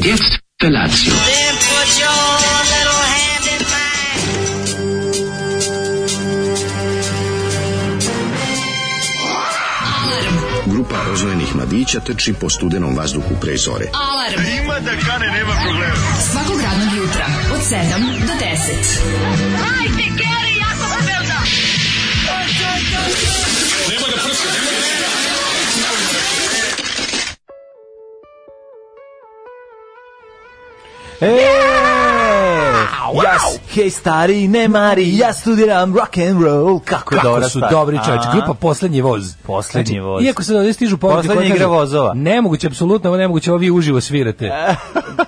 Und jetzt Felatio. Grupa rozvojenih mladića trči po studenom vazduhu pre zore. Alarm! A ima da kane, nema problema. Svakog radnog jutra, od 7 do 10. Hajde, Keri, jako se belda! Nema da prska, nema da E, wow, jas, hej stari, ne mari, ja studiram rock and roll. Kako, Kako dobra su dobri čovječ, grupa Poslednji voz. Poslednji znači, voz. Iako se ovdje stižu povrti Poslednji igra vozova. Nemoguće, apsolutno, nemoguće, ovi uživo svirate.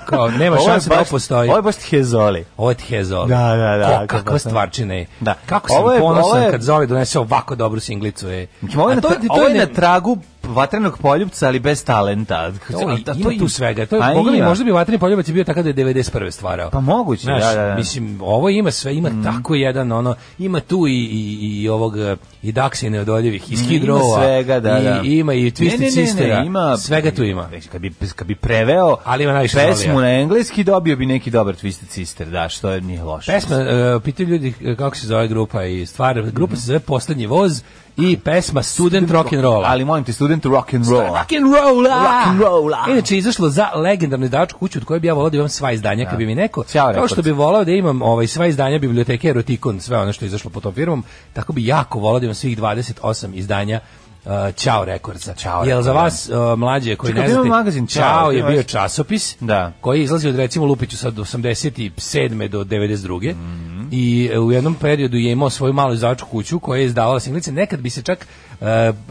Kao, nema šanse da postoji. Ovo je baš Hezoli. Ovo je Hezoli. Da, da, da. Ko, kakva stvarčina je. Da. Kako sam ovo ponosan je... kad Zoli donese ovako dobru singlicu. Je. Ovo je, na, to, to, to je, na tragu vatrenog poljubca, ali bez talenta. To, i, ima tu svega. To je, pogledaj, možda bi vatreni poljubac bio takav da je 91. stvarao. Pa moguće, Znaš, da, da, da. Mislim, ovo ima sve, ima mm. tako jedan, ono, ima tu i, i, i ovog, i daksi neodoljivih, iz mm, hidrova. Ima svega, da, da. I, ima i Twisted ne, Sistera, ima, svega tu ima. Već, kad, bi, kad bi preveo ali ima pesmu na engleski, dobio bi neki dobar Twisted Sister, da, što je nije loše. Pesma, uh, pitaju ljudi e, kako se zove grupa i stvar, grupa mm. se zove Poslednji voz i pesma Student, student roll. Ali molim te, Student rock Rock and and roll. roll. Rock'n'Roll. Rock'n'Roll! Rock'n'Roll! Inače, izašlo za legendarnu izdavačku kuću od koje bi ja volao da imam sva izdanja, ja. kad da. bi mi neko, Ćao, kao što bi voleo da imam ovaj, sva izdanja biblioteke Erotikon, sve ono što je izašlo po tom firmom, tako bi jako volao da imam svih 28 izdanja Uh, Ćao Rekordsa. Ćao. Jel za da. vas uh, mlađe koji Čekaj, ne znate, magazin Ćao je bio časopis da. koji izlazi od recimo Lupiću sad 87. do 92. Mm -hmm i e, u jednom periodu je imao svoju malu izdavačku kuću koja je izdavala singlice. Nekad bi se čak uh,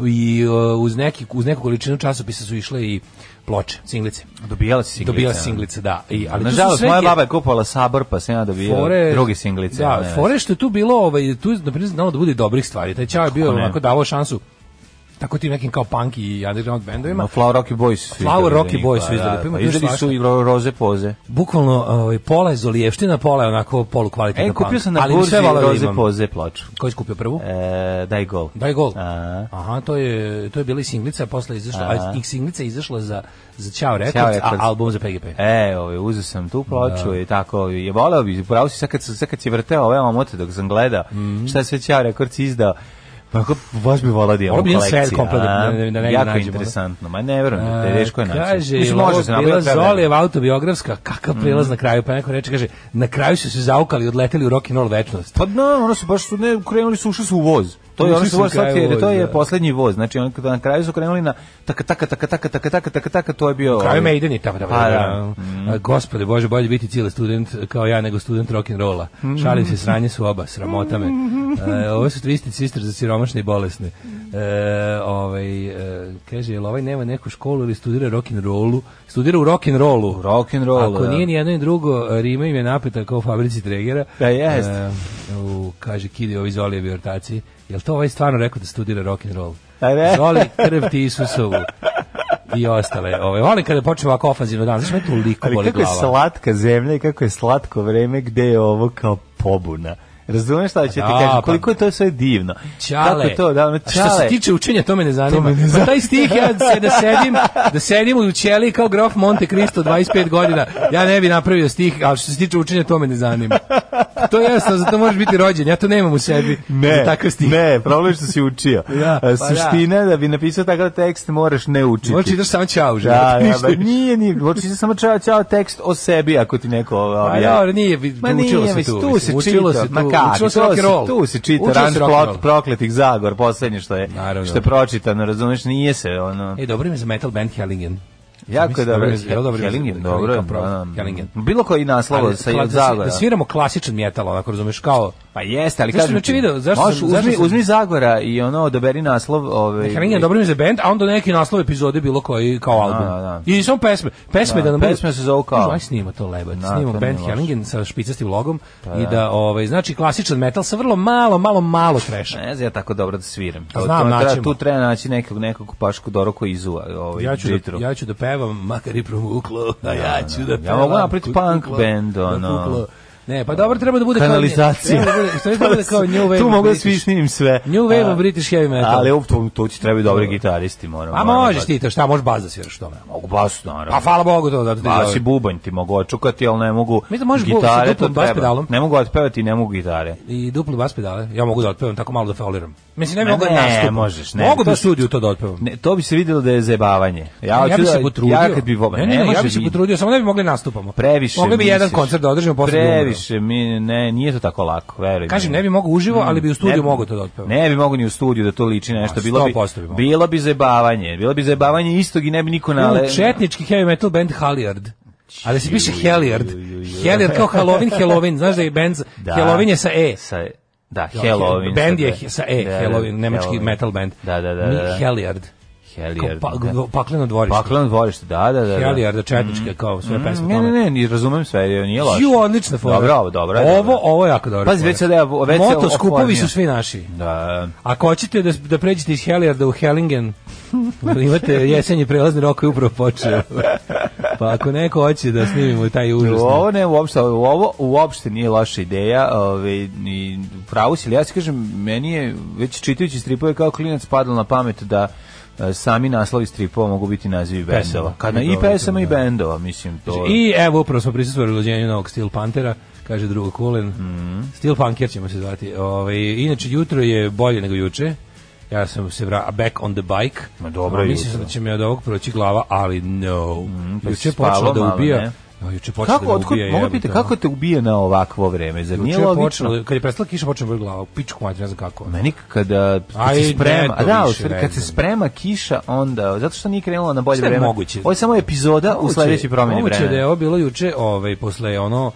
i uh, uz, neki, uz neku količinu časopisa su išle i ploče, singlice. Dobijala si singlice. Dobijala da. singlice, da. I, ali Nažalost, moja baba je kupovala sabor, pa sam ja dobijala fore, druge singlice. Da, fore što je tu bilo, ovaj, tu na naprimjer, znalo da bude dobrih stvari. Taj Ćao je bio onako davao šansu tako tim nekim kao punk i underground bendovima. No, Flower Rocky Boys. Flower Rocky Boys su izdali. Pa, da, izdali pa pa su i roze poze. Bukvalno ovaj, pola je zolijevština, pola je onako polu kvalitetna e, punk. E, kupio sam na ali burzi da roze imam. poze ploču. Koji si kupio prvu? E, daj gol. Daj gol. A. Aha, to je, to je bila i singlica, posle izašla, a, a singlica je izašla za, za Ćao Rekord, a album za PGP. E, ovaj, uzeo sam tu ploču da. i tako, je voleo bi, pravo si sad kad, sad kad si vrteo ove ovaj, omote dok sam gledao, mm -hmm. šta sve Ćao Rekord izdao, Kako baš bi volao da imamo kolekciju. Da- da- da jako interesantno. Ma ne verujem, da je teško je naći. Kaže, Zolijev autobiografska, kakav prilaz mhm. na kraju, pa neko reče, kaže, na kraju su se zaukali, odleteli u rock and roll večnost. Pa da, ono su baš, su, ne, krenuli su, ušli su u voz. To je ono što shvatio, to je da. poslednji voz. Znači on na kraju su krenuli na taka taka taka taka taka taka taka taka to je bio. Kraj me ide tako da. da. Mm. Gospode Bože, bolje biti cijeli student kao ja nego student rock and rolla. Šalim se, sranje su oba, sramota me. E, ovo su twisted sister za siromašne i bolesne. E, ovaj e, kaže jel ovaj nema neku školu ili studira rock and rollu? Studira u rock and rollu. Rock and roll. Ako da. nije ni jedno ni drugo, Rima im je napeta kao u fabrici Tregera. Da jest. u, kaže Kidi ovi zoli Jel to ovaj stvarno rekao da studira rock and roll? Pa Zoli krv ti Isusovu i ostale. Ove, volim kada počne ovako ofanzivno dan, znaš me toliko boli glava. Ali kako je slatka zemlja i kako je slatko vreme gde je ovo kao pobuna. Razumeš šta ću ti da, kažem? Pa- Koliko je to sve divno. Čale. Kako to? Da, ono, čale. Što se tiče učenja, to me ne zanima. Me ne pa zanima. taj stih ja se da sedim, da sedim u ćeli kao grof Monte Cristo 25 godina. Ja ne bih napravio stih, ali što se tiče učenja, to me ne zanima. To je jasno, zato možeš biti rođen. Ja to nemam u sebi. Ne, takav stih. ne, problem što si učio. ja, pa da. Suština da. da bi napisao takav tekst moraš ne učiti. Možeš čitaš samo čao, Da, da, ba, da, nije, nije. Možeš čitaš samo čao, čao tekst o sebi ako ti neko pa objavio. Ja, nije, Ma učilo nije, se tu. Tu se učilo se tu. Ma Kati, učilo se rock and roll. Tu se čita Ranč prokletih Zagor, poslednje što je, Naravno. što je pročitano, razumeš, nije se ono... E, dobro ime za metal band Hellingen. Jako je dobro. Hellingen, dobro. Da, da. Hellingen. Bilo koji naslovo sa Zagora. Da sviramo klasičan metal, onako razumeš, kao Pa jeste, ali kažem znači ti. Video, zašto možeš, sam, uzmi, zašto sam... Zagora i ono, odaberi naslov. Ovaj, Hranjenje dobro mi za band, a onda neki naslov epizode bilo koji kao da, album. Da, da. I samo pesme. Pesme da, da nam pesme se zove kao. Aj snima to lebac. Da, snima band Heringen sa špicastim logom pa, i da. da ovaj znači klasičan metal sa vrlo malo, malo, malo treša. Ne znam ja tako dobro da sviram. To, Znam, to, treba, tu treba naći nekog nekog pašku Doro koji izuva ovaj ja ću da, ja ću da pevam makar i promuklo, a da, ja ću da pevam. Ja mogu napraviti punk band ono. Ne, pa dobro treba da bude kanalizacija. Kao, treba da bude, da New Wave. tu mogu da svi snim sve. New Wave da. British heavy metal. Ali u to, to ti trebaju dobri gitaristi, moramo. A možeš da ti to, šta možeš bas da sviraš tome? Mogu bas, naravno. Pa hvala Bogu to da ti. Bas i bubanj ti mogu očukati, al ne mogu. Mislim možeš gitare to bas pedalom. Ne mogu otpevati, ne mogu gitare. I duplo bas pedale. Ja mogu da otpevam tako malo da fauliram. Mislim ne, mogu da nastupam. Ne, možeš, ne. Mogu da studiju to da otpevam. Ne, to bi se videlo da je zajebavanje. Ja, ja bi se potrudio. Ja kad bi ne, ja bi se potrudio, samo ne bi mogli nastupamo. Previše. Mogli bi jedan koncert da održimo posle previše, mi, ne, nije to tako lako, verujem. Kažem, ne bi mogu uživo, ali bi u studiju mogao to da otpeva. Ne bi mogao ni u studiju da to liči nešto. A, pa, bilo bi, bi bilo bi zajebavanje. Bilo bi zajebavanje istog i ne bi niko na... Četnički heavy metal band Halliard. Ali se piše Halliard. Halliard kao Halloween, Halloween. Znaš da je band da, Halloween je sa E. Sa Da, da Halloween. Band je sa E, da, da, Halloween, nemački metal band. Da, da, da. Mi Halliard. Helijer. Pa, da. pakleno dvorište. Pakleno dvorište, da, da, da. Helijer, da četničke, mm. kao sve mm, pesme. Ne, ne, ne, ne, razumem sve, nije loše. Ju, odlična fora. Dobro, dobro. Ovo, dobro. ovo je jako dobro. Pazi, već sada ja... Već Moto skupovi su svi naši. Da. Ako hoćete da, da pređete iz Helijarda u Hellingen, imate jesenji prelazni rok je upravo počeo. Pa ako neko hoće da snimimo taj užasno. Ovo ne, uopšte, ovo uopšte nije loša ideja. Ove, ovaj, ni, pravo si, ali ja se kažem, meni je već čitajući stripove kao klinac padalo na pamet da E, sami naslovi stripova mogu biti nazivi bendova. Kad na i pesama i bendova, mislim to. I evo upravo smo prisustvovali rođenju novog Steel Pantera, kaže drugo Kulen. Mm -hmm. Steel Punker ćemo se zvati. Ovaj inače jutro je bolje nego juče. Ja sam se vra back on the bike. Ma dobro, mislio sam da će mi od ovog proći glava, ali no. Mm, pa juče počela da ubija. Ne? No, juče počeo kako, da ubije. Mogu pita, kako te ubije na ovakvo vreme? Zar nije logično? Počelo, kad je prestala kiša, počne da bolj glava. U pičku mater, ne znam kako. Meni kada, kad Aj, se sprema, a da, više, kad se sprema kiša, onda, zato što nije krenula na bolje vreme. Moguće? Ovo je samo epizoda moguće, u sledećoj promeni vremena. Moguće da je ovo bilo juče, ovaj, posle ono,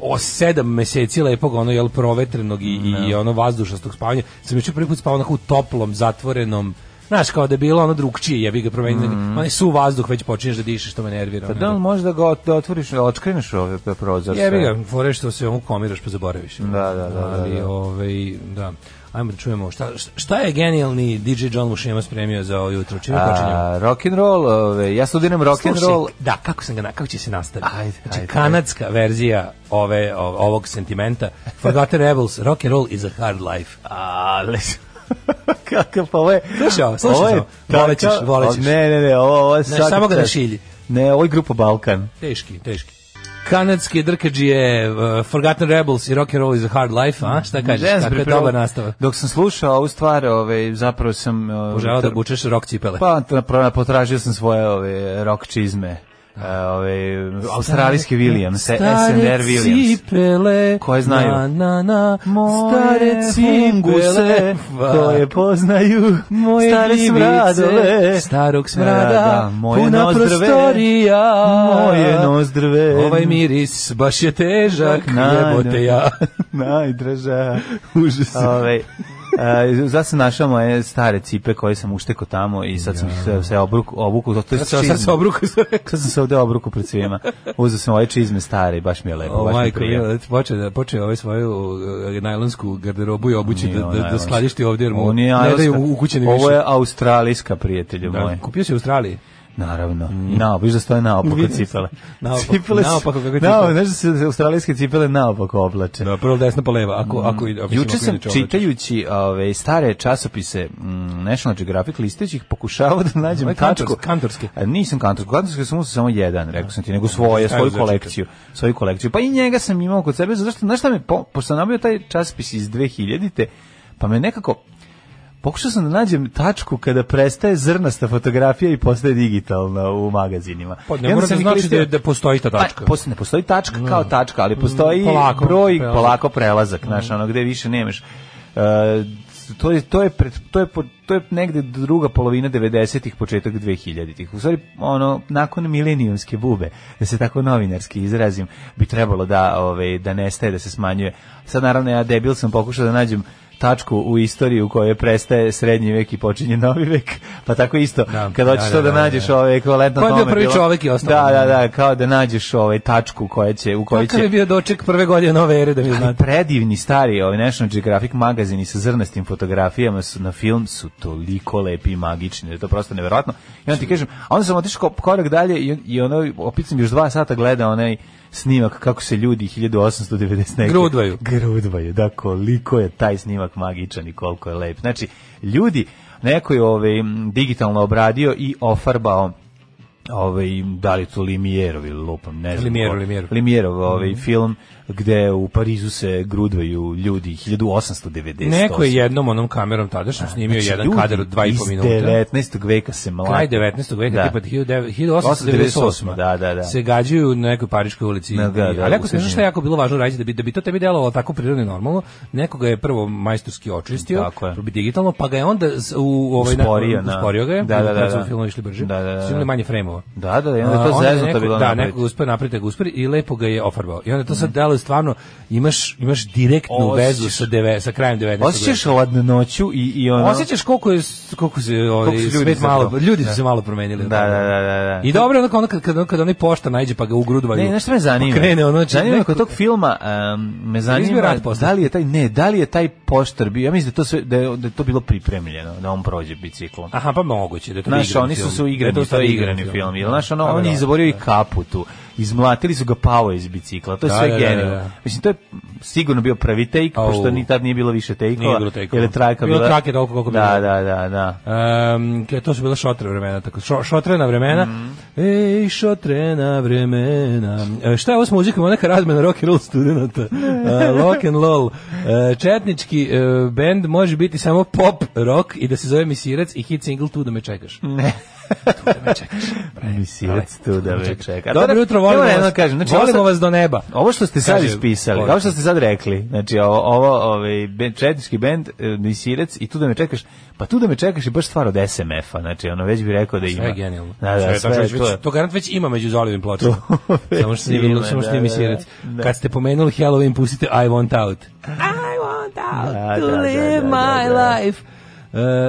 o sedam meseci lepog ono jel provetrenog i, no. Da. i ono vazdušastog spavanja sam juče prvi put spavao na u toplom zatvorenom znaš, kao da je bilo ono drugčije, jebi ga promenili, mm. onaj su vazduh već počinješ da dišeš, to me nervira. Pa da li možda ga da otvoriš, da otkreneš ove prozor? Jebi ga, fore što se on komiraš pa zaboraviš. Da, da, da. da Ali, da, da. Ovaj, da. Ajmo da čujemo šta, šta je genijalni DJ John Mušema spremio za ovo jutro. Čime počinjemo? Rock and roll, ove, ja studiram rock Slušaj, and roll. Da, kako sam ga kako će se nastaviti? Ajde, znači, ajde, kanadska ajde. verzija ove, ovog sentimenta. Forgotten Rebels, rock and roll is a hard life. Ale. Kako pa ovo je... Slušao, slušao, je, volećeš, volećeš. Ne, ne, ne, ovo, ovo je Ne, Samo ga našilji. Da ne, ovo je grupa Balkan. Teški, teški. Kanadski drkađije uh, Forgotten Rebels i Rock and Roll is a Hard Life, a šta mm, kažeš? Yes, Kako je dobar nastava? Dok sam slušao ovu stvar, ove, zapravo sam... Ove, Užavao uh, da bučeš rock cipele. Pa potražio sam svoje ove, rock čizme uh, australijski William, se S&R Williams. Cipele, koje znaju? Na, na, na, moje stare funguse, koje poznaju, moje stare gljivice, smradole, starog da, da, smrada, da, moje puna nozdrve, prostorija, moje nozdrve. Ovaj miris baš je težak, naj, jebote ja. Najdraža. Užas. Ove, ovaj, Uh, Zato sam našao moje stare cipe koje sam ušteko tamo i sad sam ih ja. se obruku, obuku, to je sad, sad, se obruku, sad sam se ovde obruku pred svima. Uzeo sam ove čizme stare baš mi je lepo, oh, baš majko, mi prija. Počeo da počeo ovaj svoju uh, e, najlonsku garderobu i obuću Nije, da, da, da skladišti ovde jer mu ne daju ukućeni više. Ovo je australijska, prijatelju da, moj. Kupio si u Australiji? Naravno. Mm. Nao, da stoje naopako cipele. naopako, cipele su, naopako kako cipele. Nao, znaš da se australijske cipele naopako oblače. Da, prvo desna pa leva. Ako, mm. ako, ako, Juče sam čitajući ove, stare časopise m, mm, National Geographic listećih pokušavao da nađem Ovo tačku. Kantorski. A, nisam kantorski, kantorski sam samo jedan, rekao sam ti, nego da, svoje, da, svoju da, kolekciju. Svoju kolekciju. Pa i njega sam imao kod sebe, zašto, znaš šta me, po, pošto sam nabio taj časopis iz 2000-te, pa me nekako Pokušao sam da nađem tačku kada prestaje zrnasta fotografija i postaje digitalna u magazinima. Pa ne mora da znači da, da postoji ta pa, tačka. Pa, ne postoji tačka mm. kao tačka, ali mm, postoji mm, polako, broj, prelazak. polako prelazak, mm. znaš, ono gde više nemaš. Uh, to je to je pred, to je to je negde druga polovina 90-ih početak 2000-ih. U stvari ono nakon milenijumske bube, da se tako novinarski izrazim, bi trebalo da ove ovaj, da nestaje, da se smanjuje. Sad naravno ja debil sam pokušao da nađem tačku u istoriji u kojoj prestaje srednji vek i počinje novi vek. Pa tako isto, da, kad hoćeš da, da da, da, da, nađeš da. ovaj ekvivalentno pa tome. Ko je prvi čovjek i ostalo. Da, da, da, kao da nađeš ovaj tačku koja će u kojoj će. Kako je bio doček prve godine nove ere da mi znate. predivni stari ovaj National Geographic magazini sa zrnastim fotografijama su na film su toliko lepi i magični, da je to prosto neverovatno. I onda ti kažem, a onda sam otišao korak dalje i, i ono opet još dva sata gledao onaj snimak kako se ljudi 1890 neke grudvaju. Grudvaju, da koliko je taj snimak magičan i koliko je lep. Znači, ljudi neko je ovaj digitalno obradio i ofarbao ovaj da li to Limierov ili lupam, ne znam. Limierov, Limierov. Limierov ovaj mm -hmm. film gde u Parizu se grudvaju ljudi 1890. Neko je jednom onom kamerom tadašnjom da, snimio znači, jedan kadar od 2,5 minuta. Iz 19. veka se mlade. Kraj 19. veka, da. tipa 1898. Da, da, da. Se gađaju na nekoj pariškoj ulici. Da, da, da, Ali ako se što je jako bilo važno raditi da bi, da bi to tebi delovalo tako prirodno i normalno, nekoga je prvo majstorski očistio, probi digitalno, pa ga je onda u ovaj usporio, na, da. usporio ga je, da, da, da, da. filmu išli brže. Da, da, da. Su imali da. manje frejmova. Da, da, i onda je to zeznuto bilo. Da, neko uspeo napraviti, uspeo i lepo ga je ofarbao. I onda to da, malo stvarno imaš imaš direktnu Osjećaš. vezu sa deve, sa krajem Osećaš hladnu ladnoću i i ono Osećaš koliko je koliko se ovaj ljudi malo ljudi su da. se malo promenili. Da, da, da, da, da. I dobro onda kad kad kad onaj pošta najde pa ga ugrudva. Ne, nešto me zanima. krene ono znači, zanima neko... kod tog filma um, me zanima da li je taj ne, da li je taj poštar bio. Ja mislim da to sve da je, da je to bilo pripremljeno da on prođe biciklom. Aha, pa moguće da to Naš, oni su se da igrali to je igrani film. Jel naš ono oni je izaborio i kapu tu izmlatili su ga pao iz bicikla. To je da, sve da, da, genijalno. Da, Mislim to je sigurno bio prvi take, oh. pošto ni tad nije bilo više take-ova. Jer je trajka bila. Bilo trake da koliko bilo. Da, da, da, da. Um, to su bila šotre vremena, tako šo, šotrena vremena. Mm. Ej, šotrena vremena. E, šta je ovo s muzikom? Ona razmena rock and roll studenta. Uh, e, rock and roll. E, četnički e, bend može biti samo pop rock i da se zove Misirac i hit single tu da me čekaš. Ne tu da me čekaš. Misirac tu da me čekaš. Dobro jutro, volimo vas. Jedno kažem, znači, volimo vas do neba. Ovo što ste sad ispisali, ovo što ste sad rekli, znači ovo, ovo ovaj, četnički bend, e, misirac i tu da me čekaš, pa tu da me čekaš i baš stvar od smf a znači ono već bi rekao da ima. Sve je genijalno. Da, da, sve, sve, to, to garant već ima među Zolivim pločama. Samo što nije bilo, samo što nije misirac. Da, da, da. Kad ste pomenuli Halloween, pustite I want out. I want out to live my life.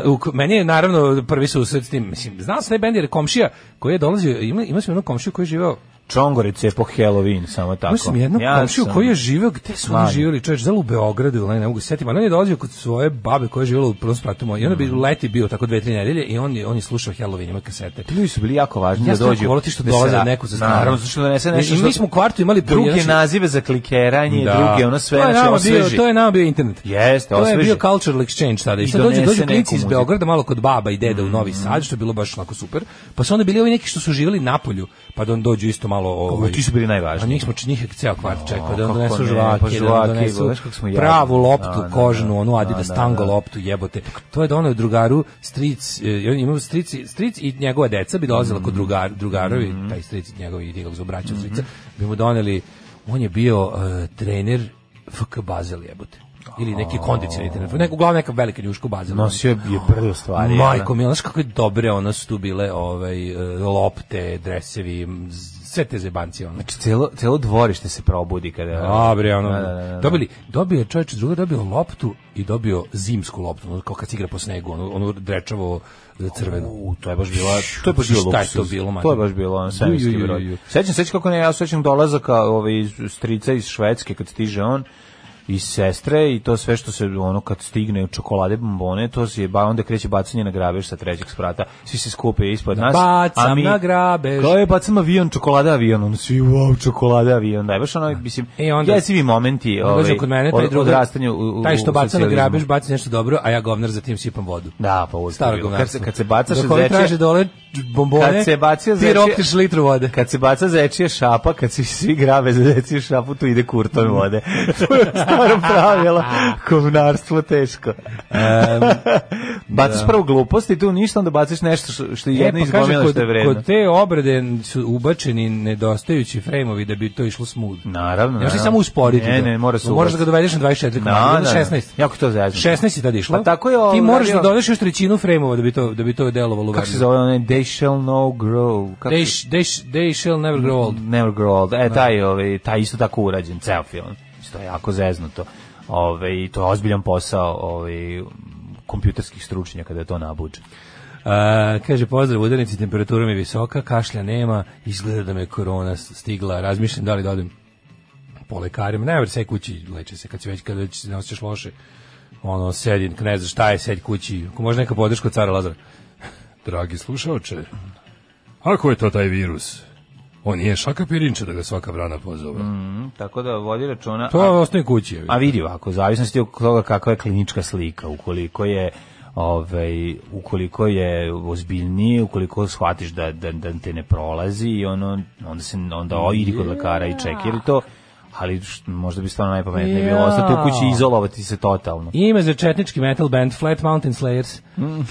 Uh, meni je naravno prvi susret s tim, mislim, znao sam taj bend jer komšija koji je dolazio, ima, ima sam jednu komšiju koji je živao Čongore po Halloween, samo tako. Mislim, jednog ja komšiju koji je živeo, gde su oni živjeli, čovječ, zelo u Beogradu, ili ne mogu se setiti, on je dolazio kod svoje babe koja je živjela u prvom spratu moj, i onda bi mhm. leti bio tako dve, tri nedelje i on, je, on je slušao Halloween, ima kasete. Ti ljudi su bili jako važni ja da dođu. Ja volati što da dolaze od neko za stranu. Naravno, da što donese nešto. Mi, mi smo u kvartu imali druge jednači... nazive za klikeranje, da. druge, ono sve, znači, osveži. To je nama bio internet. Jeste, osveži. To je bio cultural exchange tada. I sad dođu, dođu klinci iz Beograda, malo kod baba i deda u Novi mhm. Sad, što je bilo baš onako super. Pa su onda bili ovi neki što su živjeli napolju, pa da on dođu isto malo ovaj. Ti su bili najvažniji. A njih smo njih ceo kvart čekao da donesu žvake, pa da donesu pravu loptu da, da, kožnu, da. onu Adidas tango loptu jebote. To je doneo drugaru stric, e, on imao strici, stric i njegova deca bi dolazila kod mhm. drugar, drugarovi, mhm. taj stric njegovi i za braća mhm. strica, bi mu doneli on je bio e, trener FK Bazel jebote ili neki kondicioni trener. Neko uglavnom neka velika njuška baza. Nosio je prve stvari. Majko, mi znaš kako je dobre ona su tu bile, ovaj e, lopte, dresevi, sve te zebancije. Ono. Znači, celo, celo dvorište se probudi kada... Dobre, da, ono, da, da, da, da, dobili, dobio je čovječ druga, dobio loptu i dobio zimsku loptu, ono, kao kad se igra po snegu, ono, ono drečavo e, crveno. U, to je baš bila, to je baš bilo Šta je to bilo, man? To je baš bilo, ono, svemirski broj. Sećam, sećam kako ne, ja sećam dolazaka ovaj, strica iz Švedske kad stiže on, i sestre i to sve što se ono kad stigne u čokolade bombone to se je ba onda kreće bacanje na grabež sa trećeg sprata svi se skupe ispod nas bacam a mi na grabež kao je bacam avion čokolada avion on svi wow čokolada avion da baš ono da. mislim i e, onda ja svi momenti ovaj kod mene taj drugi u, taj što baca na grabež baci nešto dobro a ja govnar za tim sipam vodu da pa ovo kad se kad se bacaš zeče traže dole bombone kad se baca zeče ti rokneš litru vode kad se baca zeče šapa kad se svi grabe za zeče šapu tu ide kurton vode staro pravila. kovnarstvo teško. Um, baciš da. prvo gluposti, tu ništa, onda baciš nešto što, što je jedno pa izgomila što je vredno. Kod te obrade su ubačeni nedostajući frejmovi da bi to išlo smooth. Naravno. Ne možeš samo usporiti. Ne, ne, mora se Možeš da ga dovedeš na 24 komada, na 16. Jako to zezno. 16 je tad išlo. Pa tako je Ti ovaj moraš da dovedeš još trećinu frejmova da bi to, da bi to delovalo. Kako se zove onaj They Shall No Grow? Kako? They, they, they Shall Never Grow Old. Never Grow Old. E, da. taj, ovaj, taj isto tako urađen, ceo film to je jako zeznuto. Ove, I to je ozbiljan posao ove, kompjuterskih stručnjaka da je to nabuđe. A, kaže, pozdrav, udarnici, temperatura mi je visoka, kašlja nema, izgleda da me korona stigla, razmišljam da li da odem po lekarima, najver sve kući leče se, kad se već, kad već se ne osjećaš loše, ono, sedi, ne znaš šta je, sedi kući, ako može neka podrška od cara Lazara. Dragi slušalče, ako je to taj virus, On je šaka pirinča da ga svaka brana pozove. Mm, tako da vodi računa. To je osnovi kući. A vidi ovako, u zavisnosti od toga kakva je klinička slika, ukoliko je ovaj ukoliko je ozbiljnije, ukoliko shvatiš da, da, da te ne prolazi i ono onda se onda idi kod lekara i čekiri to ali možda bi stvarno najpametnije ja. bilo ostati u kući i izolovati se totalno. Ime za četnički metal band Flat Mountain Slayers.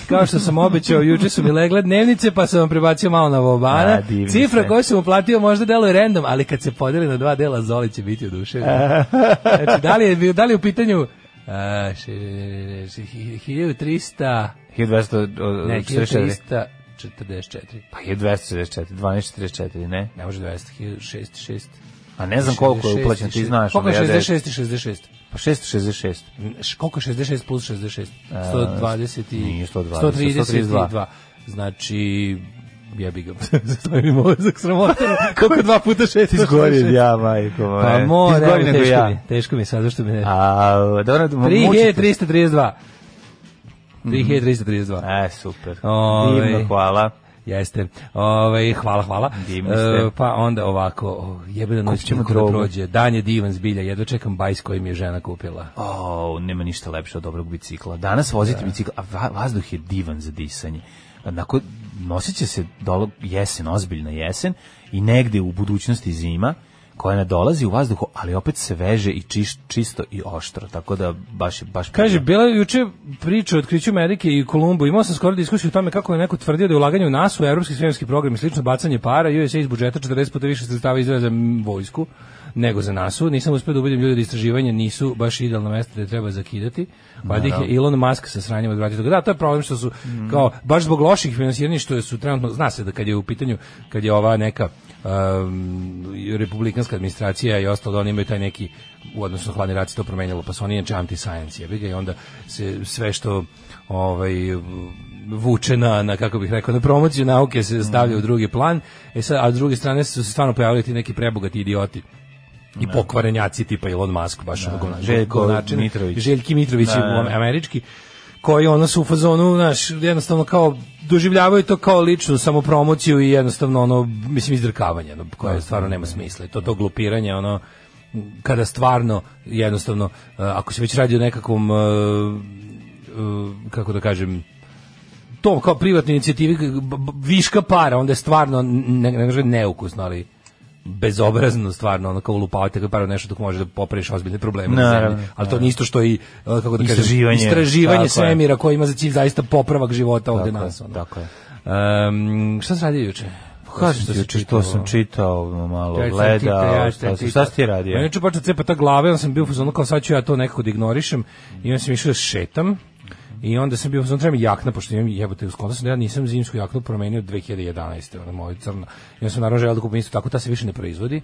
Kao što sam obećao, juče su mi legle dnevnice, pa sam vam prebacio malo na Vobana. A, Cifra koju sam uplatio možda deluje random, ali kad se podeli na dva dela, Zoli će biti oduševljen. znači, da li je, da li je u pitanju a, e, še, 1300 1200 ne, 1300 44. Pa je 244, 1244, ne? Ne može 200, 6, 6. A ne znam koliko je uplaćeno, ti znaš. Koliko je 66 i 66? Pa 666. Koliko je 66 plus 66? 120 i... Nije 120, 132. Znači, jebi ga, stoji mi za sramotan, koliko dva puta 6? Izgori ja, majko moja. Pa mora, Izgori nego ja. Mi, teško mi je sad, zašto mi ne... A, dobro, mučite. 3332. 3332. E, super. Ove. Divno, hvala. Jeste. Ovaj hvala, hvala. E, pa onda ovako, jebena noć ćemo da prođe. Dan je divan zbilja, jedva čekam bajs koji mi je žena kupila. O, nema ništa lepše od dobrog bicikla. Danas vozite da. bicikl, a vazduh je divan za disanje. Onako, nosit će se dolog jesen, ozbiljna jesen i negde u budućnosti zima koja ne dolazi u vazduhu, ali opet se veže i čiš, čisto i oštro, tako da baš... baš Kaže, bila je juče priča o otkriću Amerike i Kolumbu, imao sam skoro diskusiju o tome kako je neko tvrdio da je ulaganje u NASA, u evropski svemirski program i slično bacanje para, USA iz budžeta 40 puta više sredstava izdvaja za vojsku nego za NASA, Nisam uspio da ubedim ljude da istraživanja nisu baš idealno mesto da treba zakidati. Valjda ih je Elon Musk sa sranjem odvratio. Da, to je problem što su, mm. kao, baš zbog loših finansiranja što su trenutno, zna se da kad je u pitanju, kad je ova neka um, republikanska administracija i ostalo, oni imaju taj neki u odnosu na hladni rat se to promenjalo, pa su oni inače anti-science, jebi ga, i onda se sve što ovaj, vuče na, na, kako bih rekao, na promociju nauke se mhm. stavlja mm. u drugi plan, e sad, a s druge strane su se stvarno pojavili ti neki prebogati idioti i ne. Da. pokvarenjaci tipa Elon Musk, baš da, ono, Željko način, Mitrović. Željki Mitrović, da, da, da, američki, koji ono su u fazonu, znaš, jednostavno kao doživljavaju to kao ličnu samopromociju i jednostavno ono mislim izdrkavanje ono, koje da. stvarno nema smisla i to to glupiranje ono kada stvarno jednostavno e, ako se već radi o nekakvom e, e, kako da kažem to kao privatne inicijative viška para onda je stvarno ne, ne, neukusno ali bezobrazno stvarno ono kao lupavate kako par nešto dok može da popraviš ozbiljne probleme na zemlji. Ali to nije isto što i e, kako da istraživanje, kažem, istraživanje svemira koji ima za cilj zaista popravak života ovde nas. Ono. Tako je. Um, šta se radi juče? Pa kažem ti što sam čitao, malo ja gledao, ja šta, šta, si ti radio? Ja pa juče počeo cepati ta glave, ja sam bio u fazonu kao sad ću ja to nekako da ignorišem i onda sam išao da šetam I onda sam bio, sam treba jakna, pošto imam jebote, skonto sam da ja nisam zimsku jaknu promenio od 2011. Ona moja crna. Ja sam naravno želeo da kupim isto tako, ta se više ne proizvodi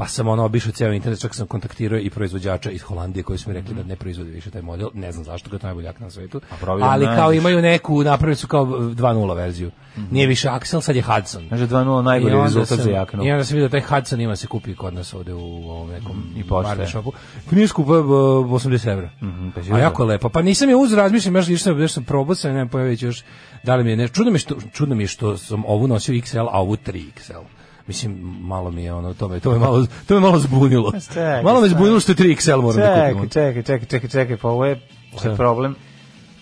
pa sam ono obišao ceo internet, čak sam kontaktirao i proizvođača iz Holandije koji su mi rekli mm. da ne proizvode više taj model, ne znam zašto, kao to je najbolji na svetu, ali kao imaju neku, napravili su kao 2.0 verziju, mm. nije više Axel, sad je Hudson. Znači 2.0 najbolji rezultat za jaknu. I onda sam vidio da taj Hudson ima se kupi kod nas ovde u ovom nekom mm. i pošte. shopu. Nije skupa 80 evra, mm -hmm, pa A jako lepo, pa nisam je uz razmišljam, još, još sam, još probao sam, ne pojavit još, da li mi je nešto, čudno mi, što, čudno mi je što sam ovu nosio XL, a ovu 3XL. Mislim, malo mi je ono, to me, to me, malo, to me malo zbunilo. Čekaj, malo me zbunilo što je 3XL moram da čekaj, da kupim. Čekaj, čekaj, čekaj, čekaj, pa ovo je, ovo je problem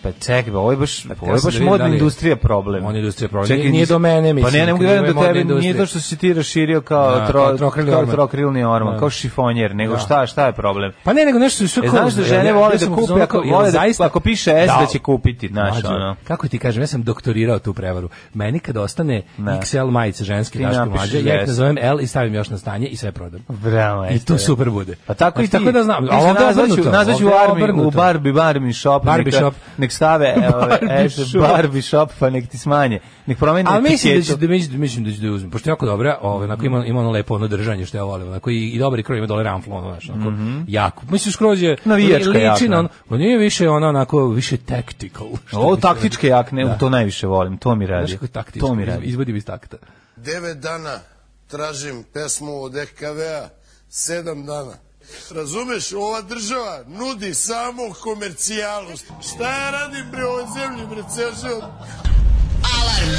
Pa čekaj, pa ovo je baš, pa, ovo je baš da modna da li... industrija problem. On je industrija problem. Čekaj, nije, nije do mene, mislim. Pa ne, ne mogu da do tebe, industrija. nije to što si ti raširio kao, da, tro, kao trokrilni orman, kao, trokrilni orman, da. kao šifonjer, nego da. šta, šta je problem? Pa ne, nego nešto su e, znaš da žene vole da kupe, ako, vole da, zaista, ako piše S da, da će kupiti, znaš, ono. Kako ti kažem, ja sam doktorirao tu prevaru. Meni kad ostane da. XL majice ženske, daške mlađe, ja ih nazovem L i stavim još na stanje i sve prodam. Bravo, I to super bude. Pa tako i ti. Tako da znam. A ovdje nazvaću, nazvaću u Barbie, u Barbie, Barbie shop. Barbie shop nek stave Barbie, Barbie shop pa nek ti smanje. Nek promeni A mislim da će da mislim, da- mislim da će da uzme. Pošto je jako dobra, ovaj onako ima ima ono lepo ono držanje što ja volim, onako i, i dobar i kroj ima dole ramflo, ono znači onako mm -hmm. jako. Mislim skroz je liči na on, on nije više ona onako više tactical. O taktičke jakne, da. to najviše volim, to mi radi. To mi radi. Izvodi iz takta. 9 dana tražim pesmu od EKV-a, 7 dana Razumeš, ova država nudi samo komercijalnost. Šta ja radim pre ovoj zemlji, bre, ceo Alarm!